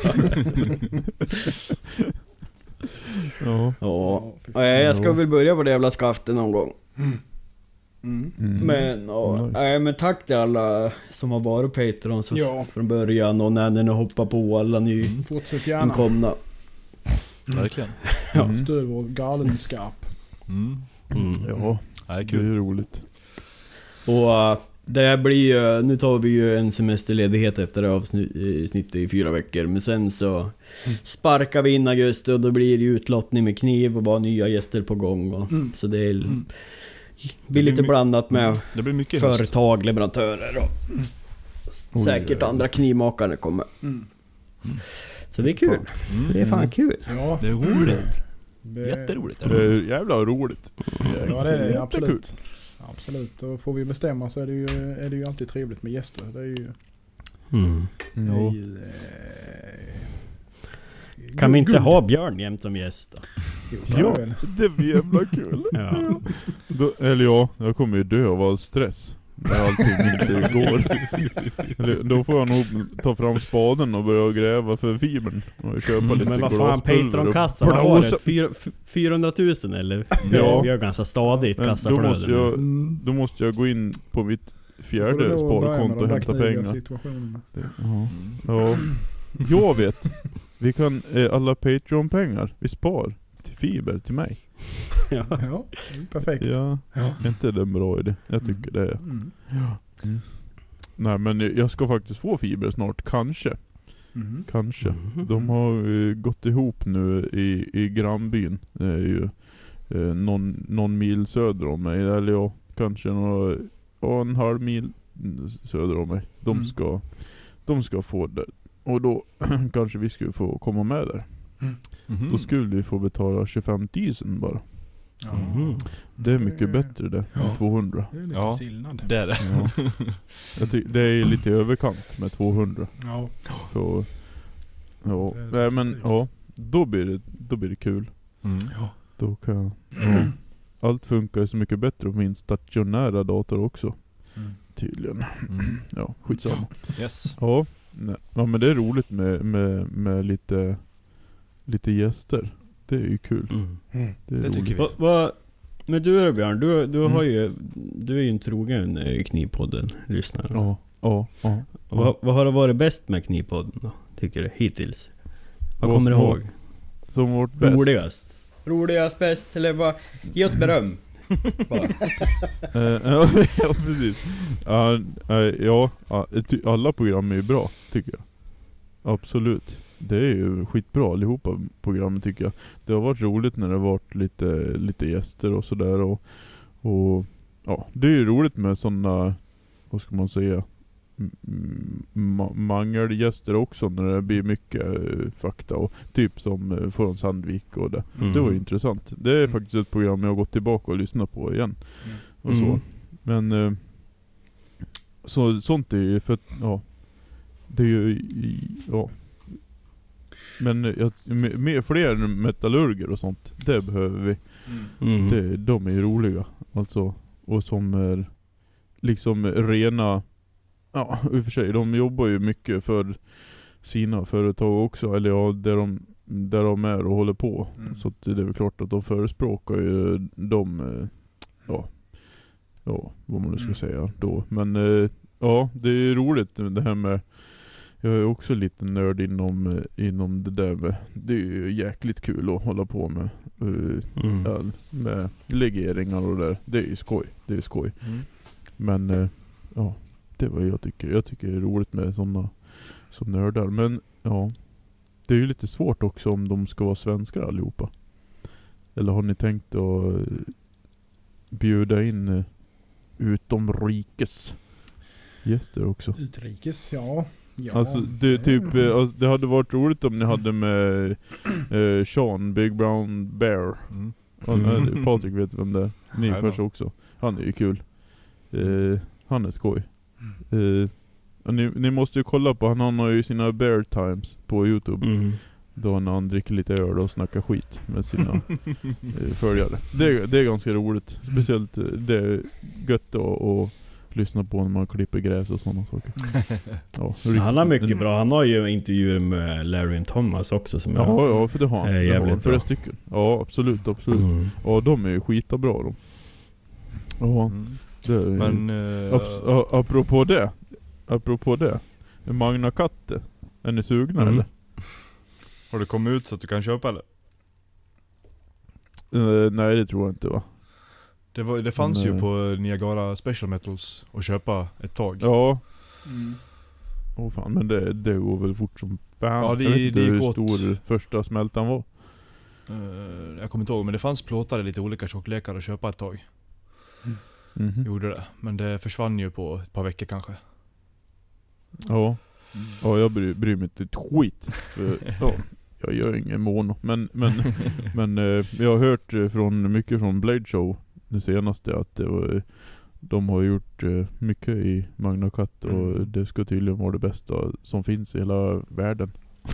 [SPEAKER 4] ja.
[SPEAKER 1] Ja. jag ska väl börja på det jävla skaftet någon gång.
[SPEAKER 2] Mm.
[SPEAKER 4] Mm.
[SPEAKER 1] Men, ja,
[SPEAKER 4] Nice.
[SPEAKER 1] nej, men tack till alla som har varit Patrons
[SPEAKER 2] Ja.
[SPEAKER 1] från början och när ni hoppar på alla
[SPEAKER 2] Fortsätt gärna.
[SPEAKER 1] nyinkomna.
[SPEAKER 3] Verkligen.
[SPEAKER 4] Mm.
[SPEAKER 2] Stöd vår galenskap.
[SPEAKER 3] Mm.
[SPEAKER 1] Mm.
[SPEAKER 4] Ja,
[SPEAKER 3] Det är
[SPEAKER 4] det är
[SPEAKER 3] kul.
[SPEAKER 4] ju roligt.
[SPEAKER 1] Och uh, det blir ju, nu tar vi ju en semesterledighet efter avsnittet i fyra veckor Men sen så sparkar vi in augusti och då blir det utlottning med kniv och bara nya gäster på gång och,
[SPEAKER 2] Mm.
[SPEAKER 1] Så det är,
[SPEAKER 2] Mm.
[SPEAKER 1] Blir lite blandat med
[SPEAKER 3] Det blir mycket höst.
[SPEAKER 1] företag, leverantörer och
[SPEAKER 4] Oj,
[SPEAKER 1] säkert
[SPEAKER 4] oj, oj.
[SPEAKER 1] andra knivmakare kommer
[SPEAKER 2] Mm.
[SPEAKER 1] Så det är kul,
[SPEAKER 3] Mm.
[SPEAKER 1] det är fan kul
[SPEAKER 2] Ja,
[SPEAKER 3] Det är roligt.
[SPEAKER 2] det,
[SPEAKER 3] Jätteroligt.
[SPEAKER 4] Det är jävla roligt.
[SPEAKER 2] Ja det är det absolut. Absolut. Och får vi bestämma så är det ju, är det ju alltid trevligt med gäster. Det är ju...
[SPEAKER 1] mm.
[SPEAKER 2] Det är
[SPEAKER 4] Ja.
[SPEAKER 2] ju
[SPEAKER 1] Kan vi inte
[SPEAKER 2] guld.
[SPEAKER 1] ha Björn jämt som gäst då?
[SPEAKER 2] Jo,
[SPEAKER 4] Ja. Det blir jävla kul.
[SPEAKER 1] Ja.
[SPEAKER 4] Då, eller ja, jag kommer ju dö av all stress. När allting inte går. Eller, då får jag nog ta fram spaden och börja gräva för fibern. Och köpa
[SPEAKER 3] Mm,
[SPEAKER 4] lite
[SPEAKER 1] Men vad fan, Patreon-kassan, vad var det? Fyra- f- 400 000 eller?
[SPEAKER 4] Ja.
[SPEAKER 1] Vi har ganska stadigt
[SPEAKER 4] då
[SPEAKER 1] kassaflöde
[SPEAKER 4] måste jag,
[SPEAKER 2] Mm.
[SPEAKER 4] då måste jag gå in på mitt fjärde
[SPEAKER 2] då
[SPEAKER 4] sparkonto och hämta pengar.
[SPEAKER 2] situationerna.
[SPEAKER 4] Ja.
[SPEAKER 3] Mm.
[SPEAKER 4] ja. Jag vet. Vi kan, eh, alla Patreon-pengar vi spar till fiber till mig.
[SPEAKER 1] Ja.
[SPEAKER 2] Ja, perfekt.
[SPEAKER 4] Ja,
[SPEAKER 2] Ja.
[SPEAKER 4] är inte det en bra idé? Jag tycker det är.
[SPEAKER 2] Mm.
[SPEAKER 4] Nej men jag ska faktiskt få fiber snart, kanske.
[SPEAKER 2] Mm.
[SPEAKER 4] Kanske.
[SPEAKER 1] Mhm.
[SPEAKER 4] De har eh, gått ihop nu i, i grannbyn. Det är ju eh, någon, någon mil söder om mig. Eller ja, kanske några, ja, en halv mil söder om mig. De
[SPEAKER 2] Mm.
[SPEAKER 4] ska, de ska få det. Och då kanske vi skulle få komma med där.
[SPEAKER 3] Mhm.
[SPEAKER 4] Då skulle vi få betala 25 000 bara.
[SPEAKER 2] Ja.
[SPEAKER 1] Mhm.
[SPEAKER 4] Det är mycket bättre det,
[SPEAKER 2] Ja.
[SPEAKER 4] än 200.
[SPEAKER 2] Det är lite
[SPEAKER 3] Ja.
[SPEAKER 2] skillnad.
[SPEAKER 3] Det är det.
[SPEAKER 4] Ja. Det är lite överkant med 200.
[SPEAKER 2] Ja.
[SPEAKER 4] Så, ja. Nej men ja, då blir det, då blir det kul.
[SPEAKER 3] Mm.
[SPEAKER 4] Då kan ja. Allt funkar så mycket bättre på min stationära dator också.
[SPEAKER 2] Mm.
[SPEAKER 4] Tydligen.
[SPEAKER 3] Mm.
[SPEAKER 4] Ja, skitsamma.
[SPEAKER 3] Yes.
[SPEAKER 4] Ja, nej. ja men det är roligt med, med, med lite, lite gäster. Det är ju kul.
[SPEAKER 1] Mm.
[SPEAKER 2] Mm.
[SPEAKER 4] Det, är
[SPEAKER 3] Det tycker vi.
[SPEAKER 1] Va, va, men du då Björn, du, du
[SPEAKER 4] Mm.
[SPEAKER 1] har ju... Du är ju en trogen eh, Knivpodden lyssnare.
[SPEAKER 4] Ja, ja, ja.
[SPEAKER 1] Vad, vad har det varit bäst med Knivpodden då? Tycker du? Hittills? Vad
[SPEAKER 4] Vad
[SPEAKER 1] kommer du ihåg?
[SPEAKER 4] Som vårt bäst.
[SPEAKER 1] Roligast? Roligast, bäst, eller vad? Ge oss beröm.
[SPEAKER 4] Eh, ja, precis. Ja, eh, ja, alla program är ju bra, tycker jag. Absolut. Det är ju skitbra allihopa programmen tycker jag. Det har varit roligt när det har varit lite, lite gäster och sådär och, och ja, det är ju roligt med sådana, vad ska man säga, mangelgäster också när det blir mycket eh, fakta och typ som uh, Från Sandvik och det.
[SPEAKER 1] Mm.
[SPEAKER 4] Det var intressant. Det är
[SPEAKER 2] Mm.
[SPEAKER 4] faktiskt ett program jag har gått tillbaka och lyssnat på igen. Och så.
[SPEAKER 1] Mm.
[SPEAKER 4] Men eh, så, sånt är ju för ja. Det är ju, ja. Men eh, jag, med, med fler metallurger och sånt, det behöver vi.
[SPEAKER 1] Mm.
[SPEAKER 4] Det, de är ju roliga. Alltså, och som är liksom rena, ja i och för sig, de jobbar ju mycket för sina företag också, eller ja, där de, där de är och håller på.
[SPEAKER 2] Mm.
[SPEAKER 4] Så att det är väl klart att de förespråkar ju de, eh, ja, ja vad man nu ska
[SPEAKER 2] Mm.
[SPEAKER 4] säga då. Men eh, ja, det är roligt det här med jag är också lite nörd inom, eh, inom det där med, det är ju jäkligt kul att hålla på med.
[SPEAKER 1] Mm.
[SPEAKER 4] Med legeringar och det där. Det är ju skoj. Det är ju skoj.
[SPEAKER 3] Mm.
[SPEAKER 4] Men ja, det var jag tycker. Jag tycker det är roligt med sådana som nördar. Men ja, det är ju lite svårt också om de ska vara svenskar allihopa. Eller har ni tänkt att eh, bjuda in eh, utomrikes gäster också?
[SPEAKER 2] Utrikes, ja. ja
[SPEAKER 4] Alltså det, typ, eh, alltså, det hade varit roligt om ni hade med eh, Sean, Big Brown Bear.
[SPEAKER 3] Mm.
[SPEAKER 4] Patrik vet vem det är. Ni kanske också. Han är ju kul. Eh, han är skoj. Och ni, ni måste ju kolla på han, han har ju sina bear times på youtube.
[SPEAKER 1] Mm.
[SPEAKER 4] Då när han dricker lite öl och snackar skit med sina eh, följare. Det, är- det är ganska roligt. Speciellt eh, det är gött att, att lyssna på när man klipper gräs och sådana saker. Ja,
[SPEAKER 1] Han har mycket bra. Han har ju intervjuer med Larry och Thomas också som jag...
[SPEAKER 4] Ja, ja för det har han.
[SPEAKER 1] är
[SPEAKER 4] Det har
[SPEAKER 1] jävligt
[SPEAKER 4] han. Flera
[SPEAKER 1] bra.
[SPEAKER 4] stycken. Ja absolut, absolut.
[SPEAKER 1] Mm.
[SPEAKER 4] Ja de är ju skitabra de. Ja,
[SPEAKER 3] Mm.
[SPEAKER 4] Det är
[SPEAKER 3] Men... eh,
[SPEAKER 4] Abs- a- apropå det. Apropå det. Magna Katte. Är ni sugna
[SPEAKER 1] Mm.
[SPEAKER 4] eller?
[SPEAKER 3] har det kommit ut så att du kan köpa eller?
[SPEAKER 4] Eh, nej det tror jag inte va.
[SPEAKER 3] Det, var, det fanns ju
[SPEAKER 4] Nej.
[SPEAKER 3] på Niagara Special Metals att köpa ett tag.
[SPEAKER 4] Ja.
[SPEAKER 2] Mm.
[SPEAKER 4] Åh fan men det, det går väl fort som fan.
[SPEAKER 3] Ja, det-
[SPEAKER 4] jag vet inte hur
[SPEAKER 3] åt.
[SPEAKER 4] stor första smältan var.
[SPEAKER 3] Eh, jag kommer inte ihåg, men det fanns plåtar i lite olika tjocklekar att köpa ett tag.
[SPEAKER 4] Mhm.
[SPEAKER 3] Gjorde det. Men det försvann ju på ett par veckor kanske.
[SPEAKER 4] Ja. Ja jag bryr, bryr mig inte ett skit. För, ja, jag gör ingen mono. Men, men, men eh, jag har hört eh, från, mycket från Blade Show det senaste att det var, de har gjort eh, mycket i Magna Cut och
[SPEAKER 3] Mm.
[SPEAKER 4] det ska tydligen vara det bästa som finns i hela världen.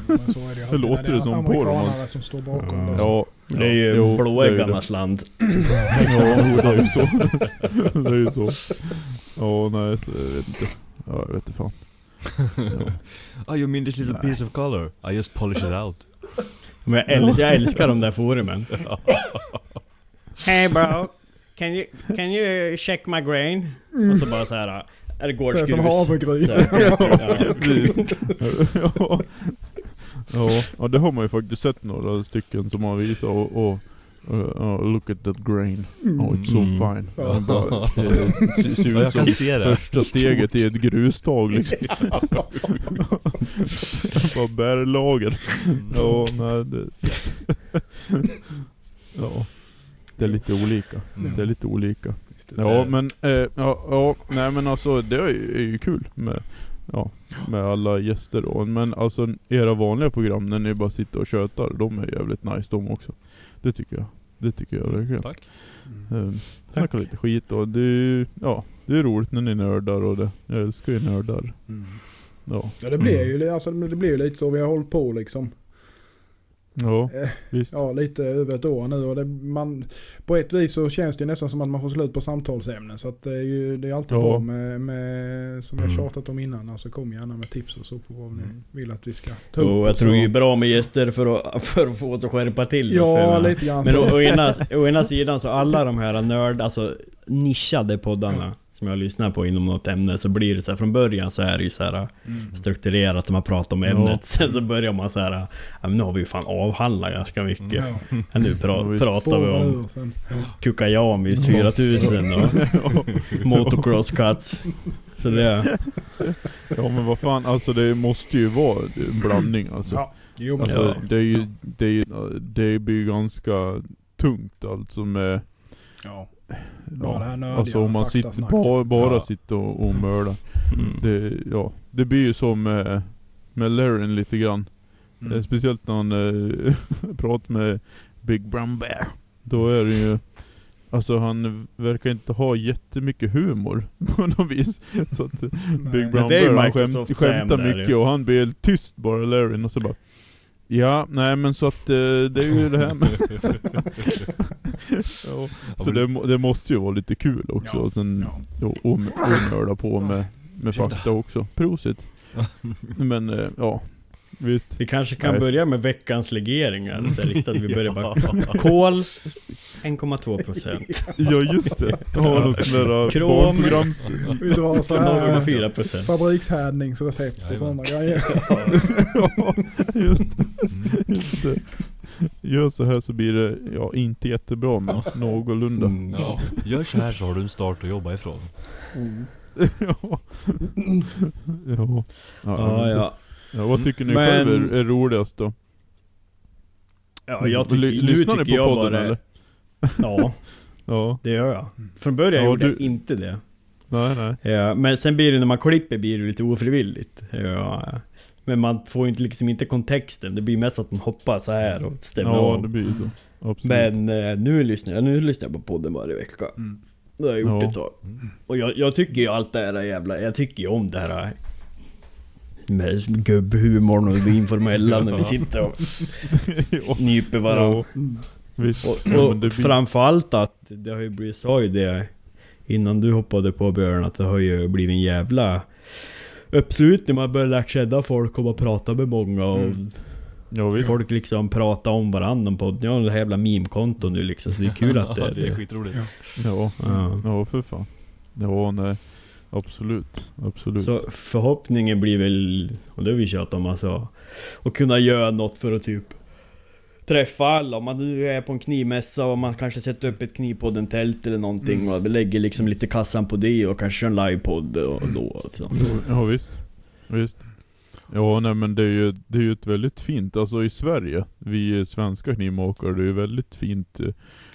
[SPEAKER 2] Men så är det ju alltid
[SPEAKER 4] låter det som
[SPEAKER 2] amerikanare som står bakom
[SPEAKER 1] Ja.
[SPEAKER 2] det.
[SPEAKER 4] Ja,
[SPEAKER 1] Det är ju
[SPEAKER 4] jo, det är ju
[SPEAKER 1] blåäggarnas land.
[SPEAKER 4] det. Ja, det är ju så. det är ju så. Ja, nej, så jag vet inte. Ja, jag vet inte fan. Ja.
[SPEAKER 3] oh, you mean this little
[SPEAKER 4] Nej.
[SPEAKER 3] piece of color? I just polish it out.
[SPEAKER 1] Men jag älskar, jag älskar de där forumen. Hey bro, can you, can you check my grain? Och så bara så här. Är det
[SPEAKER 2] Det är
[SPEAKER 1] gårdsgrus?
[SPEAKER 2] som havregryn.
[SPEAKER 1] Ja.
[SPEAKER 4] Ja. Ja, ja, det har man ju faktiskt sett några stycken som har visat och, och uh, uh, look at that grain. Oh it's so
[SPEAKER 1] Mm.
[SPEAKER 4] fine.
[SPEAKER 2] Ja.
[SPEAKER 4] Det bara, eh, ser, ser
[SPEAKER 3] Ja, jag
[SPEAKER 4] ut
[SPEAKER 3] kan
[SPEAKER 4] som
[SPEAKER 3] se det.
[SPEAKER 4] första steget i ett grustag liksom. Bara bärlager. Ja, nej det... Ja. Det är lite olika.
[SPEAKER 3] Mm.
[SPEAKER 4] Det är lite olika. Ja men, eh, ja, ja, nej men alltså det är ju, är ju kul med, ja, med alla gäster då. Men alltså era vanliga program när ni bara sitter och tjötar, de är jävligt nice de också. Det tycker jag. Det tycker jag verkligen.
[SPEAKER 3] Tack.
[SPEAKER 2] Mm.
[SPEAKER 4] Eh, Snacka lite skit och det är ju, ja, det är roligt när ni nördar och det. Jag älskar ju nördar.
[SPEAKER 2] Mm.
[SPEAKER 4] Ja.
[SPEAKER 2] Ja det blir ju, li- alltså, det blir ju lite så vi har hållit på liksom.
[SPEAKER 4] Ja,
[SPEAKER 2] Eh,
[SPEAKER 4] visst.
[SPEAKER 2] Ja lite över ett år nu och det, man, på ett vis så känns det ju nästan som att man får slut på samtalsämnen. Så att det är ju det är alltid
[SPEAKER 4] Ja.
[SPEAKER 2] bra med, med, som jag
[SPEAKER 3] Mm.
[SPEAKER 2] tjatat om innan, alltså kom gärna med tips och så på vad ni
[SPEAKER 4] Mm.
[SPEAKER 2] vill att vi ska ta upp.
[SPEAKER 1] Och jag
[SPEAKER 2] så.
[SPEAKER 1] tror det är bra med gäster för att, för att få oss att skärpa till.
[SPEAKER 2] Ja lite grann
[SPEAKER 1] Men å, å, ena, å ena sidan så alla de här nörd, alltså nischade poddarna som jag lyssnar på inom något ämne så blir det så här från början så är det ju så här
[SPEAKER 2] Mm.
[SPEAKER 1] strukturerat när man pratar om
[SPEAKER 4] Ja.
[SPEAKER 1] ämnet. Sen så börjar man så här, ja nu har vi ju fan avhandlat ganska mycket.
[SPEAKER 2] Ja,
[SPEAKER 1] Ja, nu
[SPEAKER 4] Ja,
[SPEAKER 1] pra, pratar vi om. Kukajamis 4000 och motocross cuts. Så det...
[SPEAKER 4] Ja men vad fan, alltså det måste ju vara en blandning alltså.
[SPEAKER 2] Ja, jo men
[SPEAKER 4] Alltså
[SPEAKER 1] Ja.
[SPEAKER 4] det är ju, det är ju, det blir ju ganska tungt alltså med,
[SPEAKER 2] ja. Bara här nördiga
[SPEAKER 4] alltså om man sitter, bara, bara
[SPEAKER 3] Ja.
[SPEAKER 4] sitter och, och mördar.
[SPEAKER 1] Mm.
[SPEAKER 4] Det, ja, det blir ju som med, med Laren lite grann.
[SPEAKER 2] Mm.
[SPEAKER 4] Eh, Speciellt när han eh, pratar med Big Brown Bear. Då är det ju, alltså han verkar inte ha jättemycket humor på något vis. Så att eh. Big Brown Bear han skämt, skämtar mycket
[SPEAKER 1] ju.
[SPEAKER 4] och han blir helt tyst bara, Larry. Och så bara Ja, nej men så att det är ju det här med... ja, så det, det måste ju vara lite kul också.
[SPEAKER 2] Ja,
[SPEAKER 4] Och sen
[SPEAKER 2] Ja.
[SPEAKER 4] och, och, nörda på med, med fakta också. Prosit. Men eh, ja, visst.
[SPEAKER 1] Vi kanske kan
[SPEAKER 4] Nej.
[SPEAKER 1] börja med veckans legeringar. Så riktigt att vi börjar bara... Kol 1,2%.
[SPEAKER 4] Ja just det. Har där eh,
[SPEAKER 1] Krom.
[SPEAKER 4] barnprograms...
[SPEAKER 2] Vi drar så
[SPEAKER 1] 0,4%.
[SPEAKER 2] och sådana grejer.
[SPEAKER 4] ja, just, just det. Gör så här så blir det, ja inte jättebra men någorlunda.
[SPEAKER 1] Mm.
[SPEAKER 3] Ja, gör så här så har du en start att jobba ifrån.
[SPEAKER 4] ja. ja.
[SPEAKER 1] Ja, ja.
[SPEAKER 4] Ja, vad tycker ni
[SPEAKER 1] Men-
[SPEAKER 4] själv är, är roligast då?
[SPEAKER 1] Ja, jag
[SPEAKER 4] Ly-
[SPEAKER 1] tycker, nu
[SPEAKER 4] lyssnar ni på
[SPEAKER 1] jag
[SPEAKER 4] podden
[SPEAKER 1] bara...
[SPEAKER 4] eller?
[SPEAKER 1] Ja,
[SPEAKER 4] Ja,
[SPEAKER 1] det gör jag. Från början
[SPEAKER 4] Ja,
[SPEAKER 1] gjorde
[SPEAKER 4] du-
[SPEAKER 1] jag inte det.
[SPEAKER 4] nej nej.
[SPEAKER 1] Ja, men sen blir det när man klipper blir det lite ofrivilligt. Ja. Men man får ju inte, liksom inte kontexten. Det blir mest att man hoppar så här och stämmer
[SPEAKER 4] Ja
[SPEAKER 1] av.
[SPEAKER 4] det blir ju så. Absolut.
[SPEAKER 1] Men eh, nu lyssnar jag, nu lyssnar jag på podden varje vecka.
[SPEAKER 2] Mm.
[SPEAKER 1] Det har jag gjort
[SPEAKER 4] Ja.
[SPEAKER 1] ett tag. Och jag, jag tycker ju allt det här jävla, jag tycker ju om det här med gubbhumorn och det informella när vi sitter och
[SPEAKER 4] ja,
[SPEAKER 1] nyper varandra.
[SPEAKER 4] ja, visst.
[SPEAKER 1] Och,
[SPEAKER 4] Ja,
[SPEAKER 1] och
[SPEAKER 4] blir-
[SPEAKER 1] framförallt att, det har ju blivit, sa ju det innan du hoppade på Björn, att det har ju blivit en jävla uppslutning. Man börjar lära känna folk och man pratar med många och
[SPEAKER 2] Mm.
[SPEAKER 4] Ja
[SPEAKER 1] folk liksom pratar om varandra på Jag har det här jävla meme-konton nu liksom, så det är kul att det
[SPEAKER 3] Ja,
[SPEAKER 1] är
[SPEAKER 3] det är
[SPEAKER 1] det.
[SPEAKER 3] skitroligt.
[SPEAKER 4] Ja.
[SPEAKER 1] Ja.
[SPEAKER 4] Ja för fan. Ja nej. Absolut. Absolut.
[SPEAKER 1] Så förhoppningen blir väl, och det har vi tjatat om alltså, att kunna göra något för att typ träffa alla. Om man nu är på en knivmässa och man kanske sätter upp ett knivpodden-tält eller någonting och lägger liksom lite kassan på det och kanske en livepodd och då alltså.
[SPEAKER 4] Ja visst. Visst. Ja nej men det är ju, det är ju ett väldigt fint, alltså i Sverige, vi är svenska knivmakare, det är ju väldigt fint eh,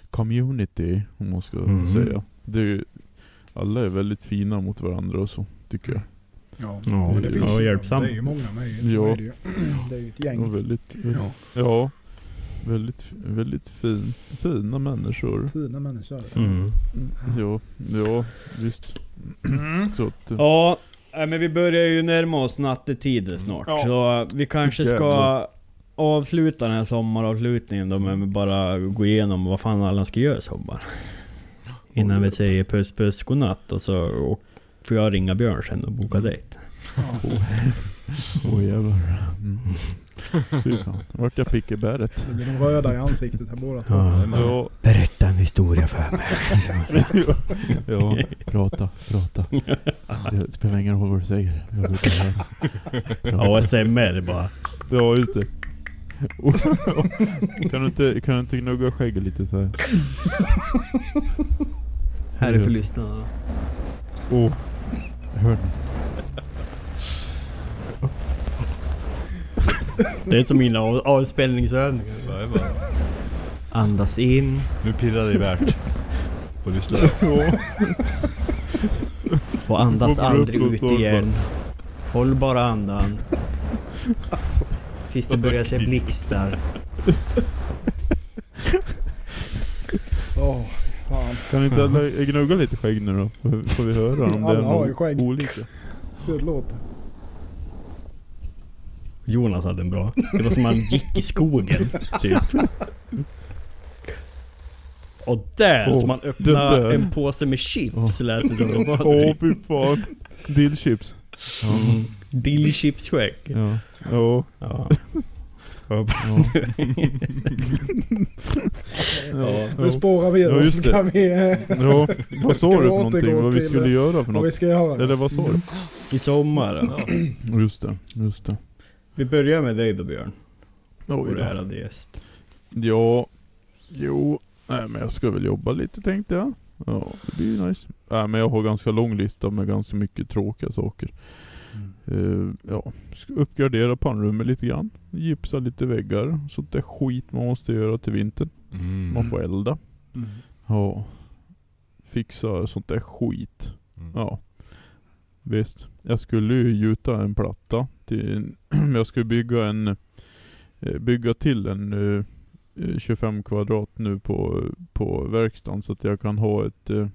[SPEAKER 4] community om man ska
[SPEAKER 1] Mhm.
[SPEAKER 4] säga. Det är ju, alla är väldigt fina mot varandra och så, tycker jag.
[SPEAKER 2] Ja,
[SPEAKER 1] Ja,
[SPEAKER 2] det
[SPEAKER 4] det-
[SPEAKER 2] finns
[SPEAKER 1] ja.
[SPEAKER 2] Det är ju många med.
[SPEAKER 4] Ja.
[SPEAKER 2] Ja. Det, är ju. det är ju ett
[SPEAKER 4] Och
[SPEAKER 2] gäng.
[SPEAKER 4] väldigt,
[SPEAKER 2] Ja.
[SPEAKER 4] ja, väldigt, väldigt fin, fina människor.
[SPEAKER 2] Fina människor.
[SPEAKER 1] Mm.
[SPEAKER 4] Ja, ja visst. Så att, eh,
[SPEAKER 1] Ja, men vi börjar ju närma oss nattetiden snart.
[SPEAKER 2] Ja.
[SPEAKER 1] Så vi kanske ska avsluta den här sommaravslutningen då med att bara gå igenom vad fan alla ska göra i sommar. Innan vi säger puss puss godnatt och så och, får jag ringa Björn sen och boka dejt.
[SPEAKER 2] Ja.
[SPEAKER 4] Åh jävlar. Mm. Fy fan, vart jag pick i bäret.
[SPEAKER 2] Det blir de röda i ansiktet här båda två.
[SPEAKER 1] Ja.
[SPEAKER 4] Ja,
[SPEAKER 1] Berätta en historia för mig.
[SPEAKER 4] ja, prata, prata. Det spelar ingen roll vad du säger. Jag.
[SPEAKER 1] ASMR bara.
[SPEAKER 4] Ja, just det. kan, du inte, kan du inte gnugga skägget lite så här?
[SPEAKER 1] Här är för lyssnarna.
[SPEAKER 4] Åh, jag hör ni.
[SPEAKER 1] Det är som mina av- avspänningsövningar.
[SPEAKER 3] Bara-
[SPEAKER 7] Andas in.
[SPEAKER 3] Nu pirrar det i värt. På lyssnare.
[SPEAKER 7] Och andas aldrig
[SPEAKER 4] och
[SPEAKER 7] ut igen. Håll bara andan. Tills det börjar se blixtar.
[SPEAKER 2] Åh, fan.
[SPEAKER 4] Kan inte alla gnugga lite skägg nu då? Får- vi höra om det
[SPEAKER 2] Alla
[SPEAKER 4] är
[SPEAKER 2] har ju
[SPEAKER 4] något
[SPEAKER 2] skägg.
[SPEAKER 4] olika?
[SPEAKER 2] Så det låter.
[SPEAKER 1] Jonas hade en bra. Det var som han gick i skogen, typ. Och där,
[SPEAKER 4] Åh,
[SPEAKER 1] som man öppnade en påse med chips,
[SPEAKER 4] Åh.
[SPEAKER 1] lät det som det var.
[SPEAKER 4] Åh fy fan. Dillchips.
[SPEAKER 1] Mm. Dillchipsskägg.
[SPEAKER 4] Ja. Ja.
[SPEAKER 1] Ja.
[SPEAKER 4] Ja.
[SPEAKER 1] Ja.
[SPEAKER 2] Nu spårar vi
[SPEAKER 4] Ja, just det.
[SPEAKER 2] kan vi... eh,
[SPEAKER 4] ja. Vad sa du för någonting? Vad vi skulle
[SPEAKER 2] eh,
[SPEAKER 4] göra för
[SPEAKER 2] Vad vi
[SPEAKER 4] något?
[SPEAKER 2] ska göra.
[SPEAKER 4] Eller vad sa du?
[SPEAKER 1] I sommar. Ja.
[SPEAKER 4] Just det, just det.
[SPEAKER 1] Vi börjar med dig då Björn.
[SPEAKER 4] Oj
[SPEAKER 1] Vår
[SPEAKER 4] då.
[SPEAKER 1] ärade gäst.
[SPEAKER 4] Ja, jo. Nej men jag ska väl jobba lite tänkte jag. Ja, det blir ju nice. Nej men jag har ganska lång lista med ganska mycket tråkiga saker. Eh, ja, ska uppgradera pannrummet lite grann. Gipsa lite väggar. Sånt där skit man måste göra till vintern.
[SPEAKER 3] Mm.
[SPEAKER 4] Man får elda.
[SPEAKER 2] Mm.
[SPEAKER 4] Ja. Fixa sånt där skit.
[SPEAKER 3] Mm.
[SPEAKER 4] Ja. Visst. Jag skulle ju gjuta en platta. Till, jag skulle bygga en eh, Bygga till en eh, eh, 25 kvadrat nu på, på verkstaden så att jag kan ha ett eh,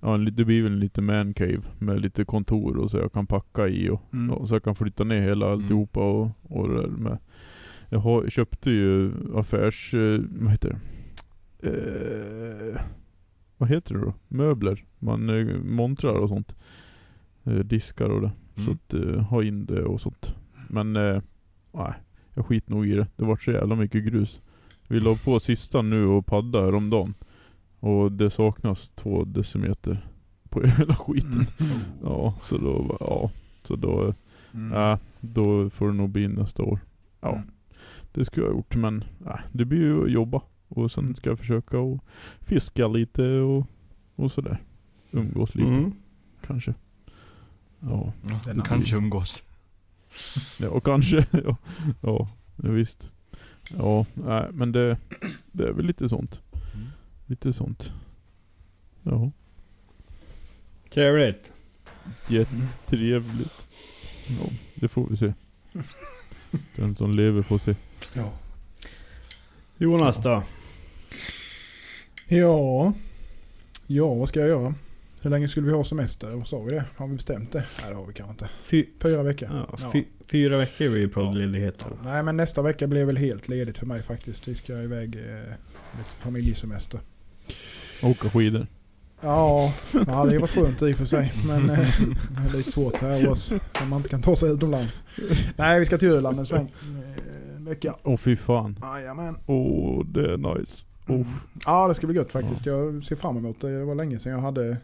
[SPEAKER 4] Ja, en, det blir väl en liten man cave med lite kontor och så jag kan packa i och,
[SPEAKER 2] Mm.
[SPEAKER 4] och så jag kan flytta ner hela
[SPEAKER 3] Mm.
[SPEAKER 4] alltihopa och, och det där med. Jag har, köpte ju affärs, eh, vad heter det? Eh, vad heter det då? Möbler. Man eh, montrar och sånt. Eh, diskar och det. Så
[SPEAKER 3] Mm.
[SPEAKER 4] att eh, ha in det och sånt. Men eh, nej, jag skit nog i det. Det vart så jävla mycket grus. Vi la på sista nu och padda häromdagen. Och det saknas två decimeter på hela skiten.
[SPEAKER 2] Mm.
[SPEAKER 4] Ja, så då, ja. Så då,
[SPEAKER 2] Mm.
[SPEAKER 4] ja, då får det nog bli nästa år. Ja,
[SPEAKER 2] Mm.
[SPEAKER 4] det skulle jag ha gjort men ja, det blir ju att jobba. Och sen ska jag försöka och fiska lite och, och sådär. Umgås lite
[SPEAKER 1] Mm.
[SPEAKER 4] kanske. Ja.
[SPEAKER 3] Ja,
[SPEAKER 2] Det är
[SPEAKER 3] du
[SPEAKER 2] nice.
[SPEAKER 3] kanske umgås.
[SPEAKER 4] Ja, och kanske. ja, ja, ja, visst. Ja, nej, men det, det är väl lite sånt.
[SPEAKER 3] Mm.
[SPEAKER 4] Lite sånt. Ja,
[SPEAKER 1] Trevligt.
[SPEAKER 4] jättetrevligt. Ja, det får vi se. Den som lever får se.
[SPEAKER 2] Ja.
[SPEAKER 1] Jonas då?
[SPEAKER 2] Ja. Ja, vad ska jag göra? Hur länge skulle vi ha semester? Sa vi det? Har vi bestämt det? Nej, det har vi kanske inte.
[SPEAKER 1] Fy,
[SPEAKER 2] Fyra veckor.
[SPEAKER 1] ja,
[SPEAKER 2] Ja.
[SPEAKER 1] fy, fyra veckor blir ju poddledighet.
[SPEAKER 2] Ja. Nej, men nästa vecka blir väl helt ledigt för mig faktiskt. Vi ska iväg eh, lite familjesemester.
[SPEAKER 4] Åka skidor.
[SPEAKER 2] Ja, det hade ju varit skönt i och för sig. Men eh, det är lite svårt här hos oss. Om man inte kan ta sig utomlands. Nej, vi ska till Öland en sväng. eh, En vecka.
[SPEAKER 4] Åh fy fan.
[SPEAKER 2] Jajamän.
[SPEAKER 4] Åh, det är nice. Oh.
[SPEAKER 2] Ja, det ska bli gött faktiskt. Jag ser fram emot det. Det var länge sedan jag hade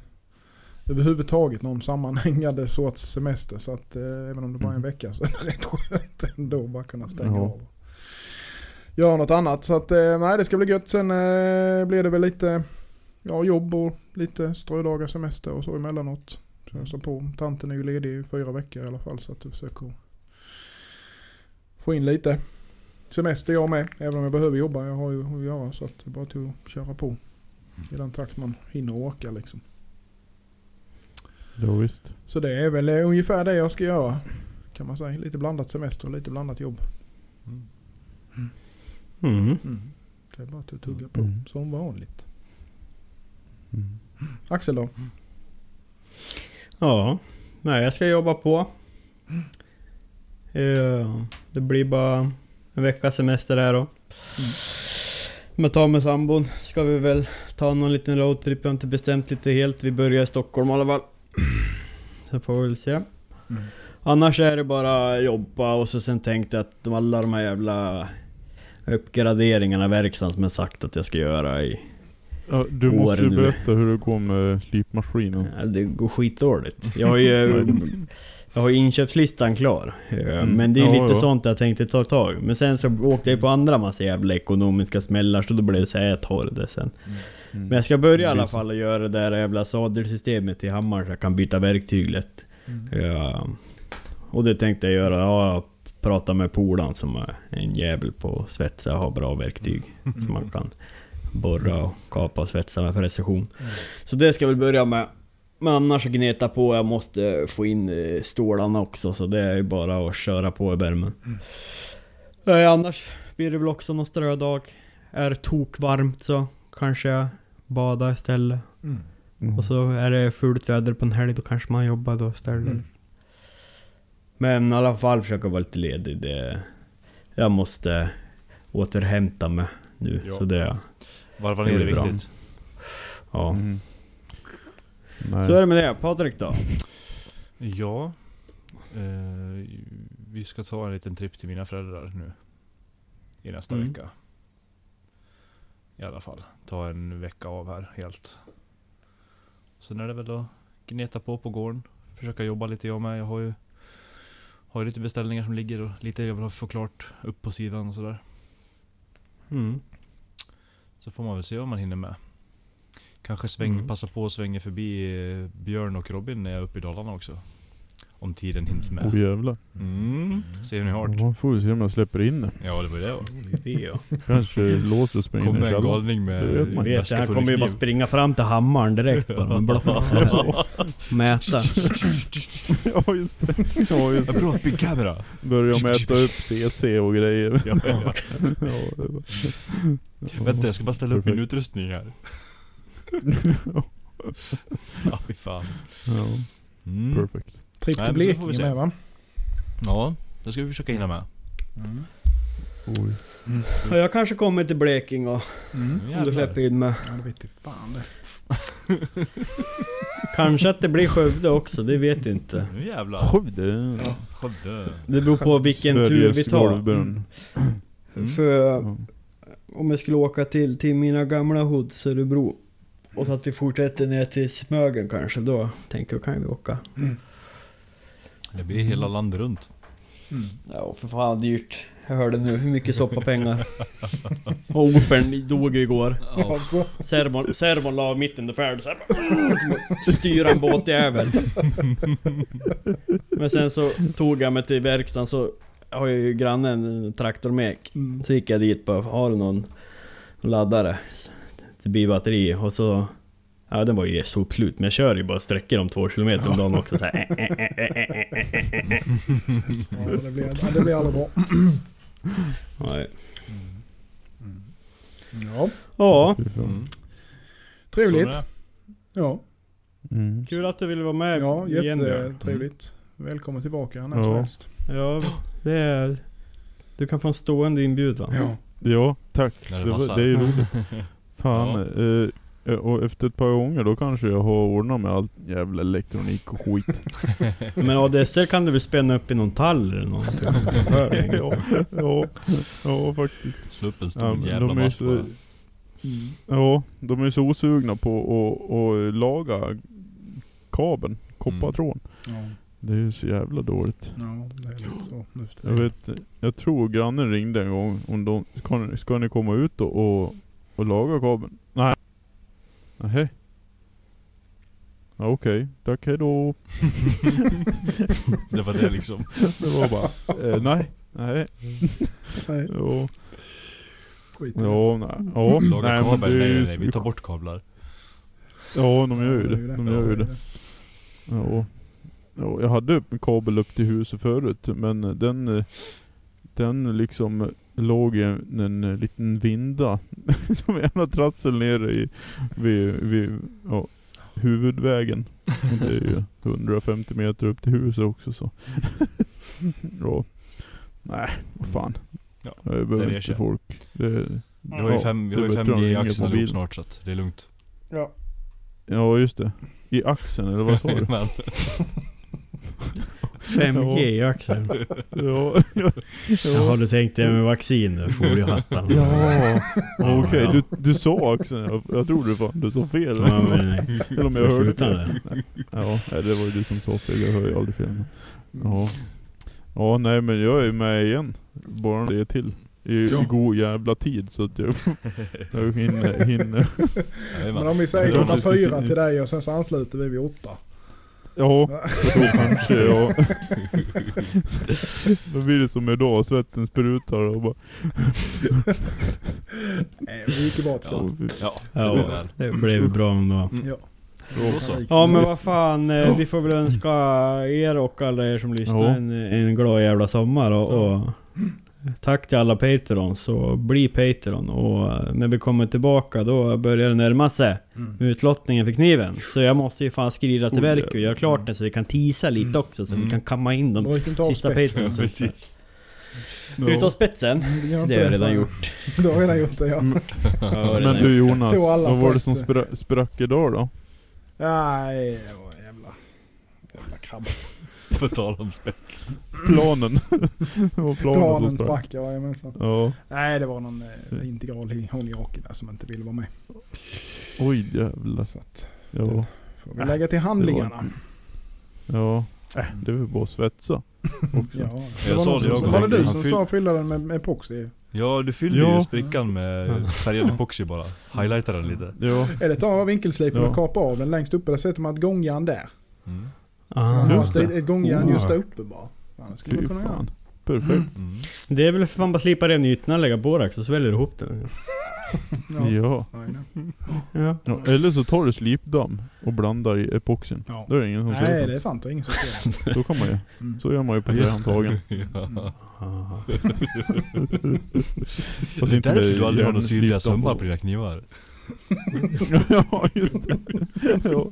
[SPEAKER 2] överhuvudtaget någon sammanhängande sorts semester. Så att eh, även om det bara är en
[SPEAKER 4] Mm.
[SPEAKER 2] vecka så är det rätt skönt ändå bara kunna stänga
[SPEAKER 4] Ja.
[SPEAKER 2] av. Göra något annat. Så att eh, nej, det ska bli gött. Sen eh, blir det väl lite ja, jobb och lite strödagar semester och så emellanåt. Så jag sa på. Tanten är ju ledig i fyra veckor i alla fall så att du försöker få in lite semester jag med. Även om jag behöver jobba. Jag har ju att göra så att det är bara till att köra på. I den takt man hinner orkar liksom.
[SPEAKER 4] Ja, visst.
[SPEAKER 2] Så det är väl eh, ungefär det jag ska göra. Kan man säga. Lite blandat semester och lite blandat jobb.
[SPEAKER 1] Mm.
[SPEAKER 2] Det är bara att tugga på
[SPEAKER 4] Mm.
[SPEAKER 2] som vanligt.
[SPEAKER 4] Mm.
[SPEAKER 2] Axel då?
[SPEAKER 1] Ja, nej jag ska jobba på. Eh, Det blir bara en veckas semester här då. Med ta med sambon ska vi väl ta någon liten roadtrip. Jag har inte bestämt lite helt. Vi börjar i Stockholm i alla fall. Sen får vi väl se. Annars är det bara jobba och så sen tänkte jag att de- alla de här jävla uppgraderingarna i verkstaden som jag sagt att jag ska göra i...
[SPEAKER 4] Ja, du måste ju
[SPEAKER 1] nu.
[SPEAKER 4] berätta hur det går med slipmaskinen.
[SPEAKER 1] Ja, Det går skitdåligt. Jag har ju... Jag har ju inköpslistan klar. Eh,
[SPEAKER 4] Mm.
[SPEAKER 1] Men det är
[SPEAKER 4] Ja,
[SPEAKER 1] lite
[SPEAKER 4] ja.
[SPEAKER 1] sånt jag tänkte ta tag Men sen så åkte jag på andra massa jävla ekonomiska smällar så då blev det så här, jag tar det sen.
[SPEAKER 4] Mm.
[SPEAKER 1] Men jag ska börja i alla fall och göra det där jävla sadelsystemet i hammar så jag kan byta verktyg lätt.
[SPEAKER 4] Mm.
[SPEAKER 1] Ja. Och det tänkte jag göra, ja, prata med polaren som är en jävel på att svetsa och har bra verktyg. Som man kan borra och kapa och svetsa med för precision. Så det ska jag väl börja med. Men annars gneta på, jag måste få in eh, stålarna också så det är ju bara att köra på i värmen. Nej, annars blir det väl också någon strödag. Är tokvarmt så kanske jag badar istället.
[SPEAKER 2] Mm.
[SPEAKER 1] Och så är det fult väder på en helg, då kanske man jobbar då istället.
[SPEAKER 2] Mm.
[SPEAKER 1] Men i alla fall försöka vara lite ledig. Det, jag måste återhämta mig nu.
[SPEAKER 3] Ja.
[SPEAKER 1] Så det,
[SPEAKER 3] Varva
[SPEAKER 1] Det
[SPEAKER 3] ner är
[SPEAKER 1] bra.
[SPEAKER 3] viktigt.
[SPEAKER 1] ja.
[SPEAKER 4] Mm.
[SPEAKER 1] Så är det med det. Patrik då?
[SPEAKER 3] Ja. Eh, vi ska ta en liten tripp till mina föräldrar nu. I nästa
[SPEAKER 1] Mm.
[SPEAKER 3] vecka. I alla fall. Ta en vecka av här helt. Sen är det väl att gneta på på gården. Försöka jobba lite jag med. Jag har ju, har ju lite beställningar som ligger och lite jag vill få klart upp på sidan och sådär.
[SPEAKER 1] Mm.
[SPEAKER 3] Så får man väl se vad man hinner med. Kanske sväng,
[SPEAKER 1] Mm.
[SPEAKER 3] passa på att svänga förbi eh, Björn och Robin när jag är uppe i Dalarna också. Om tiden hinns med.
[SPEAKER 4] Åh jävlar.
[SPEAKER 3] Mm. Se hur ni har det.
[SPEAKER 4] Ja, får vi se om jag släpper in det.
[SPEAKER 3] Ja det var det.
[SPEAKER 1] Det ja.
[SPEAKER 4] Kanske låser och springer in i
[SPEAKER 3] Kommer en
[SPEAKER 4] källaren.
[SPEAKER 3] galning med
[SPEAKER 4] Det vet man.
[SPEAKER 1] Vet,
[SPEAKER 3] väska
[SPEAKER 1] han
[SPEAKER 3] full
[SPEAKER 1] kommer ju bara
[SPEAKER 3] kniv.
[SPEAKER 1] springa fram till hammaren direkt bara block. Mäta.
[SPEAKER 4] Ja just det. Ja, just det.
[SPEAKER 3] bra big camera.
[SPEAKER 4] Börja mäta upp CC och grejer.
[SPEAKER 3] Ja, ja.
[SPEAKER 4] Ja, det var-
[SPEAKER 3] Vänta jag ska bara ställa upp min
[SPEAKER 4] Perfekt.
[SPEAKER 3] utrustning här. Ja fy fan.
[SPEAKER 4] ja,
[SPEAKER 3] Mm.
[SPEAKER 4] perfect.
[SPEAKER 2] Tripp till
[SPEAKER 3] men så får vi
[SPEAKER 2] Blekinge
[SPEAKER 3] se.
[SPEAKER 2] med va?
[SPEAKER 3] Ja, det ska vi försöka hinna med.
[SPEAKER 4] Oj.
[SPEAKER 1] Ja, jag kanske kommer till Blekinge och
[SPEAKER 2] Mm.
[SPEAKER 1] om du släpper in mig.
[SPEAKER 2] Ja det vet du fan det.
[SPEAKER 1] Kanske att det blir Skövde också, det vet jag inte.
[SPEAKER 3] Nu jävlar.
[SPEAKER 4] Skövde.
[SPEAKER 3] Skövde.
[SPEAKER 1] Det beror på vilken tur vi
[SPEAKER 4] Sveriges
[SPEAKER 1] tar.
[SPEAKER 3] Mm.
[SPEAKER 1] För
[SPEAKER 4] Ja.
[SPEAKER 1] om jag skulle åka till, till mina gamla hoods Örebro och så att vi fortsätter ner till Smögen kanske, då tänker jag kan vi åka.
[SPEAKER 3] Det blir hela landet runt.
[SPEAKER 1] Ja för fan dyrt. Jag hörde nu hur mycket soppapengar. och Opern dog ju igår. Servon, servon la mitt under färd så här, bara, som att styra en båtjävel. Men sen så tog jag mig till verkstaden så har ju grannen en traktormek.
[SPEAKER 2] mm.
[SPEAKER 1] Så gick jag dit bara, har du någon laddare? Till bilbatteri och så Ja den var ju sopslut men jag kör ju bara sträckor om två kilometer om dagen också så här.
[SPEAKER 2] ja, det, blir, ja, det blir aldrig bra.
[SPEAKER 1] Nej.
[SPEAKER 2] Ja,
[SPEAKER 1] Ja.
[SPEAKER 3] Mm.
[SPEAKER 2] trevligt. Ja,
[SPEAKER 4] Mm.
[SPEAKER 1] kul att du ville vara med
[SPEAKER 2] ja jättetrevligt. Välkommen tillbaka när
[SPEAKER 4] Ja.
[SPEAKER 2] som helst.
[SPEAKER 1] Ja, det är... Du kan få en stående inbjudan.
[SPEAKER 2] Ja.
[SPEAKER 4] Ja, tack.
[SPEAKER 3] Det
[SPEAKER 4] Det, var, det är ju roligt. Fan. Eh, eh, och efter ett par gånger då kanske jag har ordnat med allt jävla elektronik och skit.
[SPEAKER 1] Men ADSL kan du väl spänna upp i någon tall eller någonting?
[SPEAKER 4] ja, ja, ja, faktiskt.
[SPEAKER 3] Slå upp en
[SPEAKER 4] Ja,
[SPEAKER 3] stor
[SPEAKER 4] men
[SPEAKER 3] jävla mast
[SPEAKER 4] så,
[SPEAKER 3] bara.
[SPEAKER 4] ja, de är så osugna på att, laga kabeln, koppartråden.
[SPEAKER 2] Ja.
[SPEAKER 4] Det är ju så jävla dåligt.
[SPEAKER 2] ja, det är lite så nu
[SPEAKER 4] Jag vet, jag tror grannen ringde en gång om de, ska, ni, ska ni komma ut och, och, och laga kabeln? Nej. Nej. Ja, Okej, tack hejdå.
[SPEAKER 3] Det var det liksom.
[SPEAKER 4] Det var bara, eh, nej, nej,
[SPEAKER 2] Nej,
[SPEAKER 4] ja,
[SPEAKER 2] skit.
[SPEAKER 4] ja, nej,
[SPEAKER 3] Laga
[SPEAKER 4] nej, men
[SPEAKER 3] kabel,
[SPEAKER 4] det är
[SPEAKER 3] nej,
[SPEAKER 4] ju-
[SPEAKER 3] nej, nej, vi tar bort kablar.
[SPEAKER 4] Ja, de gör ju det. De gör ju det. Ja. ja, jag hade en kabel upp till huset förut, men den, eh, den liksom låg i en, en liten vinda. som en jävla trassel nere i, vid, vid ja, huvudvägen. Och det är ju 150 meter upp till huset också så. ja. Nej, vad fan.
[SPEAKER 3] Ja, det
[SPEAKER 4] behöver
[SPEAKER 3] är
[SPEAKER 4] inte folk. Det,
[SPEAKER 3] Vi har ju,
[SPEAKER 4] ja,
[SPEAKER 3] fem, vi
[SPEAKER 4] det
[SPEAKER 3] har
[SPEAKER 4] är
[SPEAKER 3] ju
[SPEAKER 4] bättre om
[SPEAKER 3] 5G i axeln allihop snart så att det är lugnt.
[SPEAKER 2] Ja.
[SPEAKER 4] Ja just det. I axeln eller vad sa du?
[SPEAKER 3] Men,
[SPEAKER 1] 5G i axeln.
[SPEAKER 4] ja, ja,
[SPEAKER 1] Jaha du tänkte med vaccin nu, foliehattan.
[SPEAKER 4] Ja, okej. Du, du sa axeln. Jag, jag trodde fan du sa fel.
[SPEAKER 1] Ja, men nej.
[SPEAKER 4] Eller om jag hörde fel. Ja, det var ju du som sa fel. Jag hör ju aldrig fel. Ja. Ja, nej men jag är med igen. Bara det till. I,
[SPEAKER 2] Ja.
[SPEAKER 4] god jävla tid så att jag, jag hinner, hinner.
[SPEAKER 2] Men om vi säger klockan
[SPEAKER 4] är
[SPEAKER 2] fyra till dig och sen så ansluter vi vid åtta.
[SPEAKER 4] Ja, då kanske ja. Då blir det som idag, svetten sprutar och bara...
[SPEAKER 2] Nej, det gick ju bra till
[SPEAKER 4] Ja,
[SPEAKER 3] Ja,
[SPEAKER 1] Ja, det blev bra ändå.
[SPEAKER 2] Ja.
[SPEAKER 3] Då så.
[SPEAKER 1] Ja men vad fan, eh, vi får väl önska er och alla er som lyssnar
[SPEAKER 4] Ja.
[SPEAKER 1] en, en glad jävla sommar och, och Tack till alla Patrons och bli Patreon och eh, när vi kommer tillbaka då börjar det närma sig
[SPEAKER 2] Mm.
[SPEAKER 1] utlottningen för kniven. Så jag måste ju fan skrida till
[SPEAKER 4] Oh,
[SPEAKER 1] verk och göra klart det så vi kan teasa lite också så vi
[SPEAKER 3] Mm.
[SPEAKER 1] kan kamma in de sista
[SPEAKER 2] spetsen.
[SPEAKER 1] Patrons.
[SPEAKER 3] Precis.
[SPEAKER 1] Ut av spetsen?
[SPEAKER 2] Det inte
[SPEAKER 1] Det har jag redan gjort.
[SPEAKER 2] Du har redan gjort det ja.
[SPEAKER 1] Ja,
[SPEAKER 4] Men du. Jonas, vad var det som spra sprack idag då?
[SPEAKER 2] Nej, det var en jävla... Jävla krabba.
[SPEAKER 3] På tal om spets.
[SPEAKER 4] Planen. var planen,
[SPEAKER 2] Planen
[SPEAKER 4] sprack.
[SPEAKER 2] sprack, jajamensan.
[SPEAKER 4] Ja.
[SPEAKER 2] Nej, det var någon eh, integral hi- honjake där som inte ville vara med.
[SPEAKER 4] Oj jävlar.
[SPEAKER 2] Så att,
[SPEAKER 4] Ja.
[SPEAKER 2] får vi lägga till handlingarna.
[SPEAKER 4] Ja. Äh, det är väl bara att svetsa. Också.
[SPEAKER 2] Ja,
[SPEAKER 3] Jag
[SPEAKER 2] var
[SPEAKER 3] sa det,
[SPEAKER 2] som-
[SPEAKER 3] jag
[SPEAKER 2] Var det du som
[SPEAKER 3] fyll-
[SPEAKER 2] sa fylla den med, med epoxy?
[SPEAKER 3] Ja, du fyller
[SPEAKER 4] Ja.
[SPEAKER 3] ju sprickan med färgad epoxy bara. Highlightar den lite.
[SPEAKER 4] Ja.
[SPEAKER 2] Eller ta vinkelslipern
[SPEAKER 4] Ja.
[SPEAKER 2] och kapa av den längst uppe. Där sätter man ett gångjärn där.
[SPEAKER 3] Mm.
[SPEAKER 2] Så man
[SPEAKER 1] Ah.
[SPEAKER 4] Just
[SPEAKER 2] ett,
[SPEAKER 4] det.
[SPEAKER 2] ett gångjärn just där uppe bara. Annars skulle man kunna göra.
[SPEAKER 4] Perfekt.
[SPEAKER 3] Mm.
[SPEAKER 1] Det är väl för fan bara slipa ner ytorna, lägga borax och sväljer ihop den.
[SPEAKER 2] Ja.
[SPEAKER 4] Ja.
[SPEAKER 2] Ja.
[SPEAKER 1] Ja.
[SPEAKER 4] Eller så tar du slipdamm och blandar i epoxin.
[SPEAKER 2] Ja.
[SPEAKER 4] Då är det ingen som
[SPEAKER 2] Nej,
[SPEAKER 4] ser
[SPEAKER 2] det är sant. Det är ingen som ser det.
[SPEAKER 4] det. Så kan man ju.
[SPEAKER 2] Mm.
[SPEAKER 4] Så gör man ju på trähandtagen.
[SPEAKER 3] Ja.
[SPEAKER 1] Ah.
[SPEAKER 4] Fast
[SPEAKER 3] Det är därför du aldrig har några syrliga sömmar
[SPEAKER 4] på.
[SPEAKER 3] på dina knivar.
[SPEAKER 4] ja, just det. Ja.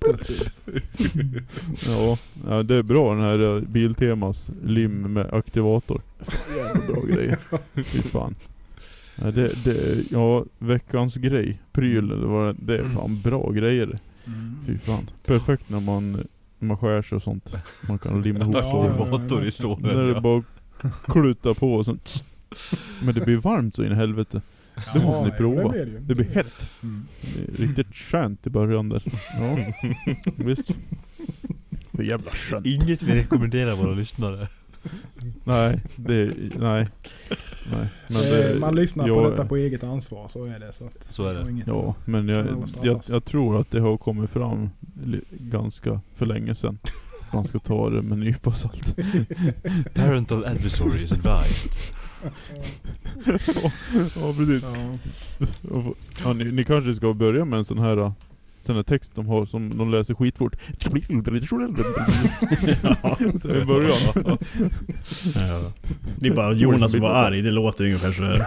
[SPEAKER 2] Precis.
[SPEAKER 4] Ja, ja, det är bra den här eh, Biltemas lim med aktivator. Jävla bra grejer. Fy fan. Ja, det, det, ja, veckans grej. Pryl eller vad det är. Fan bra grejer.
[SPEAKER 2] Mm.
[SPEAKER 4] Fy fan. Perfekt när man, man skär sig och sånt. Man kan limma ihop
[SPEAKER 3] Aktivator i
[SPEAKER 2] ja.
[SPEAKER 3] såren.
[SPEAKER 4] När det bara kluta på och sånt. Men det blir varmt så in i helvete. Det måste ni prova.
[SPEAKER 2] Det blir det ju.
[SPEAKER 4] Det blir hett.
[SPEAKER 2] Mm.
[SPEAKER 4] Det är riktigt skönt i början där. Ja, visst. För jävla skönt.
[SPEAKER 3] Inget vi rekommenderar våra lyssnare.
[SPEAKER 4] Nej, det, nej. nej. Men
[SPEAKER 2] Eh,
[SPEAKER 4] det,
[SPEAKER 2] man lyssnar på
[SPEAKER 4] jag-
[SPEAKER 2] detta på eget ansvar, så är det. Så, att,
[SPEAKER 3] Så är det.
[SPEAKER 2] inget-
[SPEAKER 4] Ja, men jag, jag, jag tror att det har kommit fram ganska för länge sedan. Man ska ta det med en nypa salt.
[SPEAKER 3] Parental advisory is advised.
[SPEAKER 4] Ja, precis.
[SPEAKER 2] Ja.
[SPEAKER 4] Ja, ni, ni kanske ska börja med en sån här sån här text de har som de läser skitfort. Så i början.
[SPEAKER 1] Ja. Det är bara Jonas som var arg, det låter ungefär så här.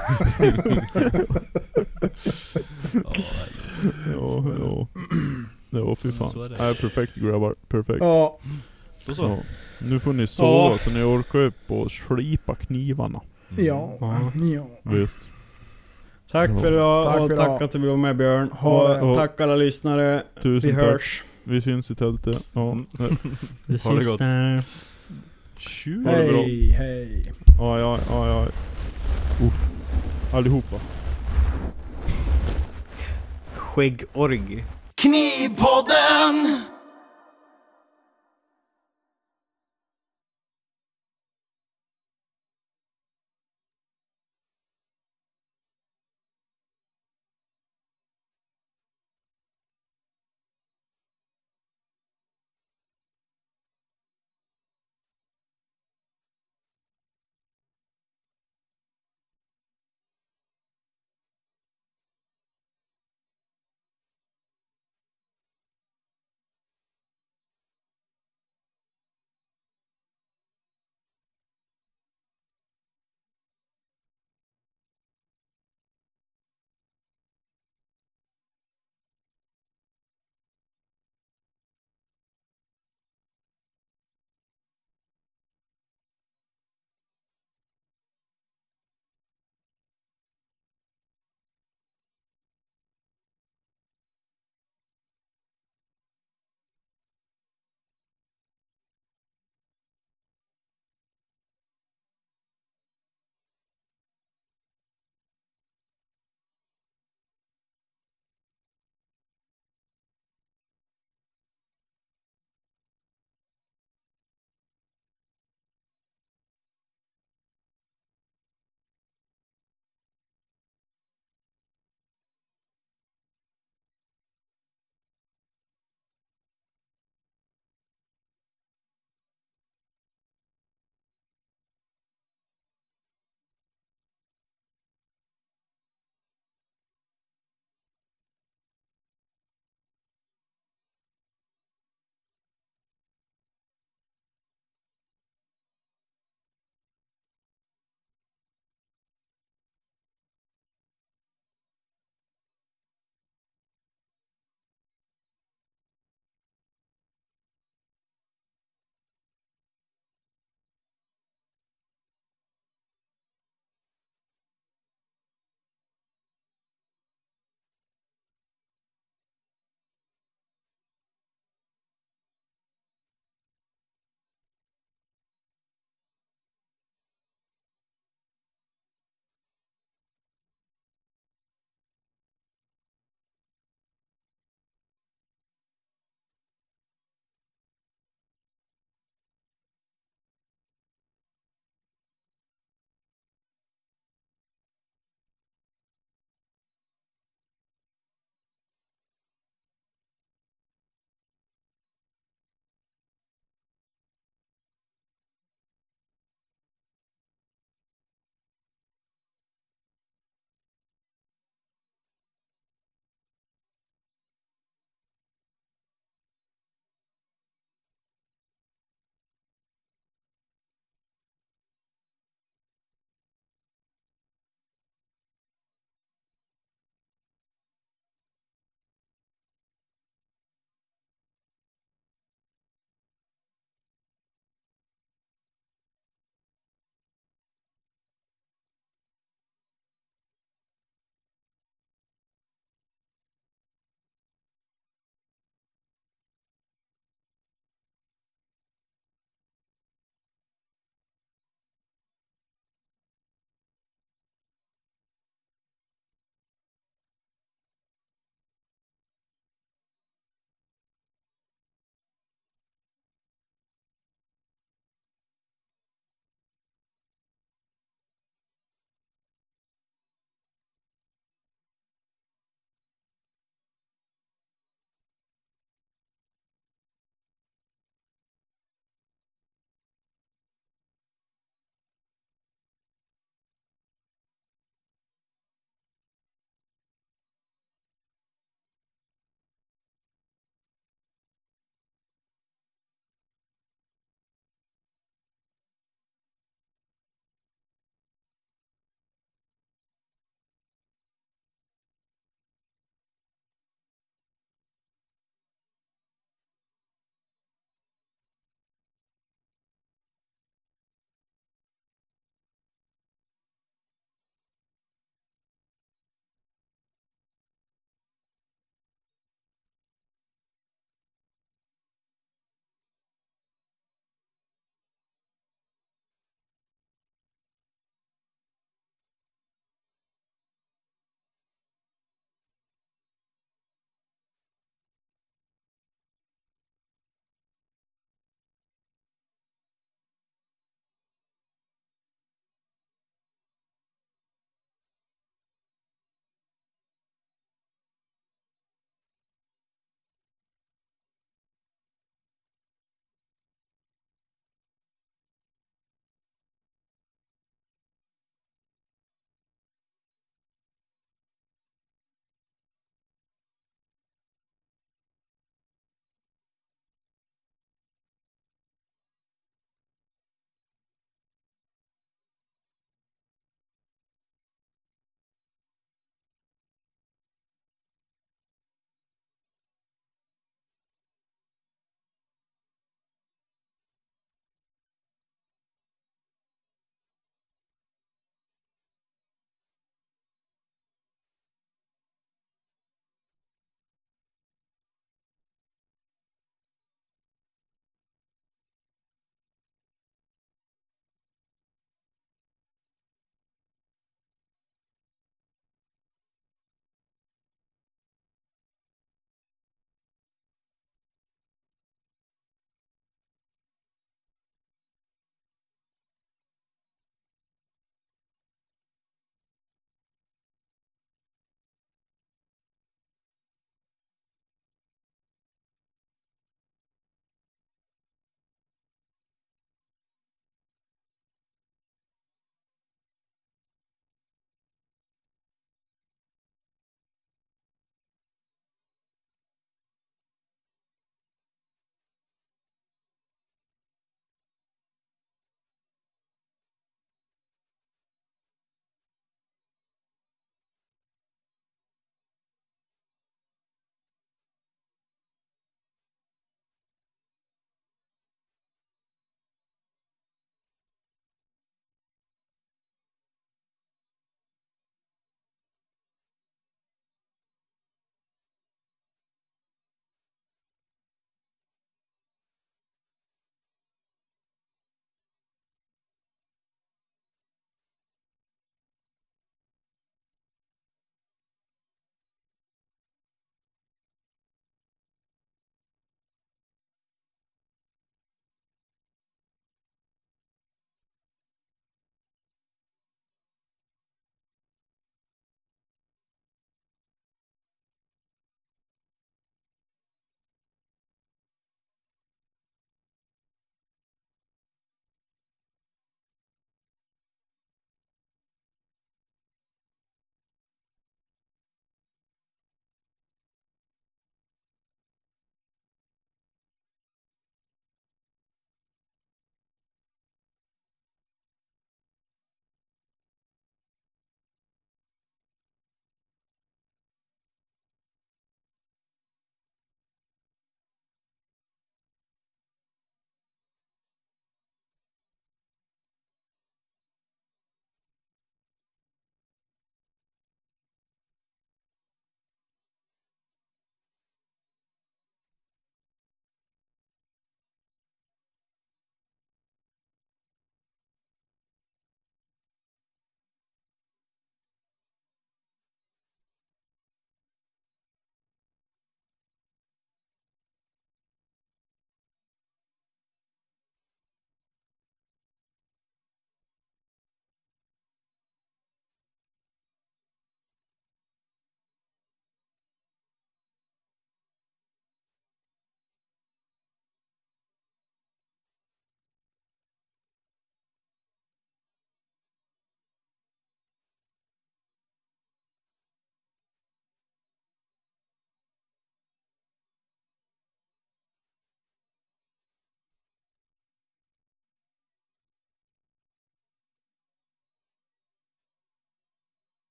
[SPEAKER 4] Ja, ja. Ja, fy fan.
[SPEAKER 3] Så.
[SPEAKER 4] Nej, perfekt grabbar. Perfekt.
[SPEAKER 2] Ja,
[SPEAKER 3] Då så.
[SPEAKER 4] Ja. Nu får ni sova
[SPEAKER 1] Ja.
[SPEAKER 4] så ni orkar upp och slipa knivarna.
[SPEAKER 2] Ja,
[SPEAKER 1] Ja.
[SPEAKER 4] Visst.
[SPEAKER 1] Tack för idag
[SPEAKER 2] Tack
[SPEAKER 1] och
[SPEAKER 2] för
[SPEAKER 1] tack
[SPEAKER 2] idag.
[SPEAKER 1] att du var med Björn.
[SPEAKER 2] Ha det.
[SPEAKER 1] Och tack alla lyssnare.
[SPEAKER 4] Tusen
[SPEAKER 1] Vi
[SPEAKER 4] tack.
[SPEAKER 1] hörs.
[SPEAKER 4] Vi syns i tältet. Ja.
[SPEAKER 1] Vi
[SPEAKER 3] Ha det
[SPEAKER 1] syns
[SPEAKER 3] gott.
[SPEAKER 1] där.
[SPEAKER 4] Ha det bra.
[SPEAKER 2] Hej, hej.
[SPEAKER 4] Ja, ja, ja, ja. Uh. Allihopa.
[SPEAKER 7] Skäggorg.
[SPEAKER 5] Knivpodden!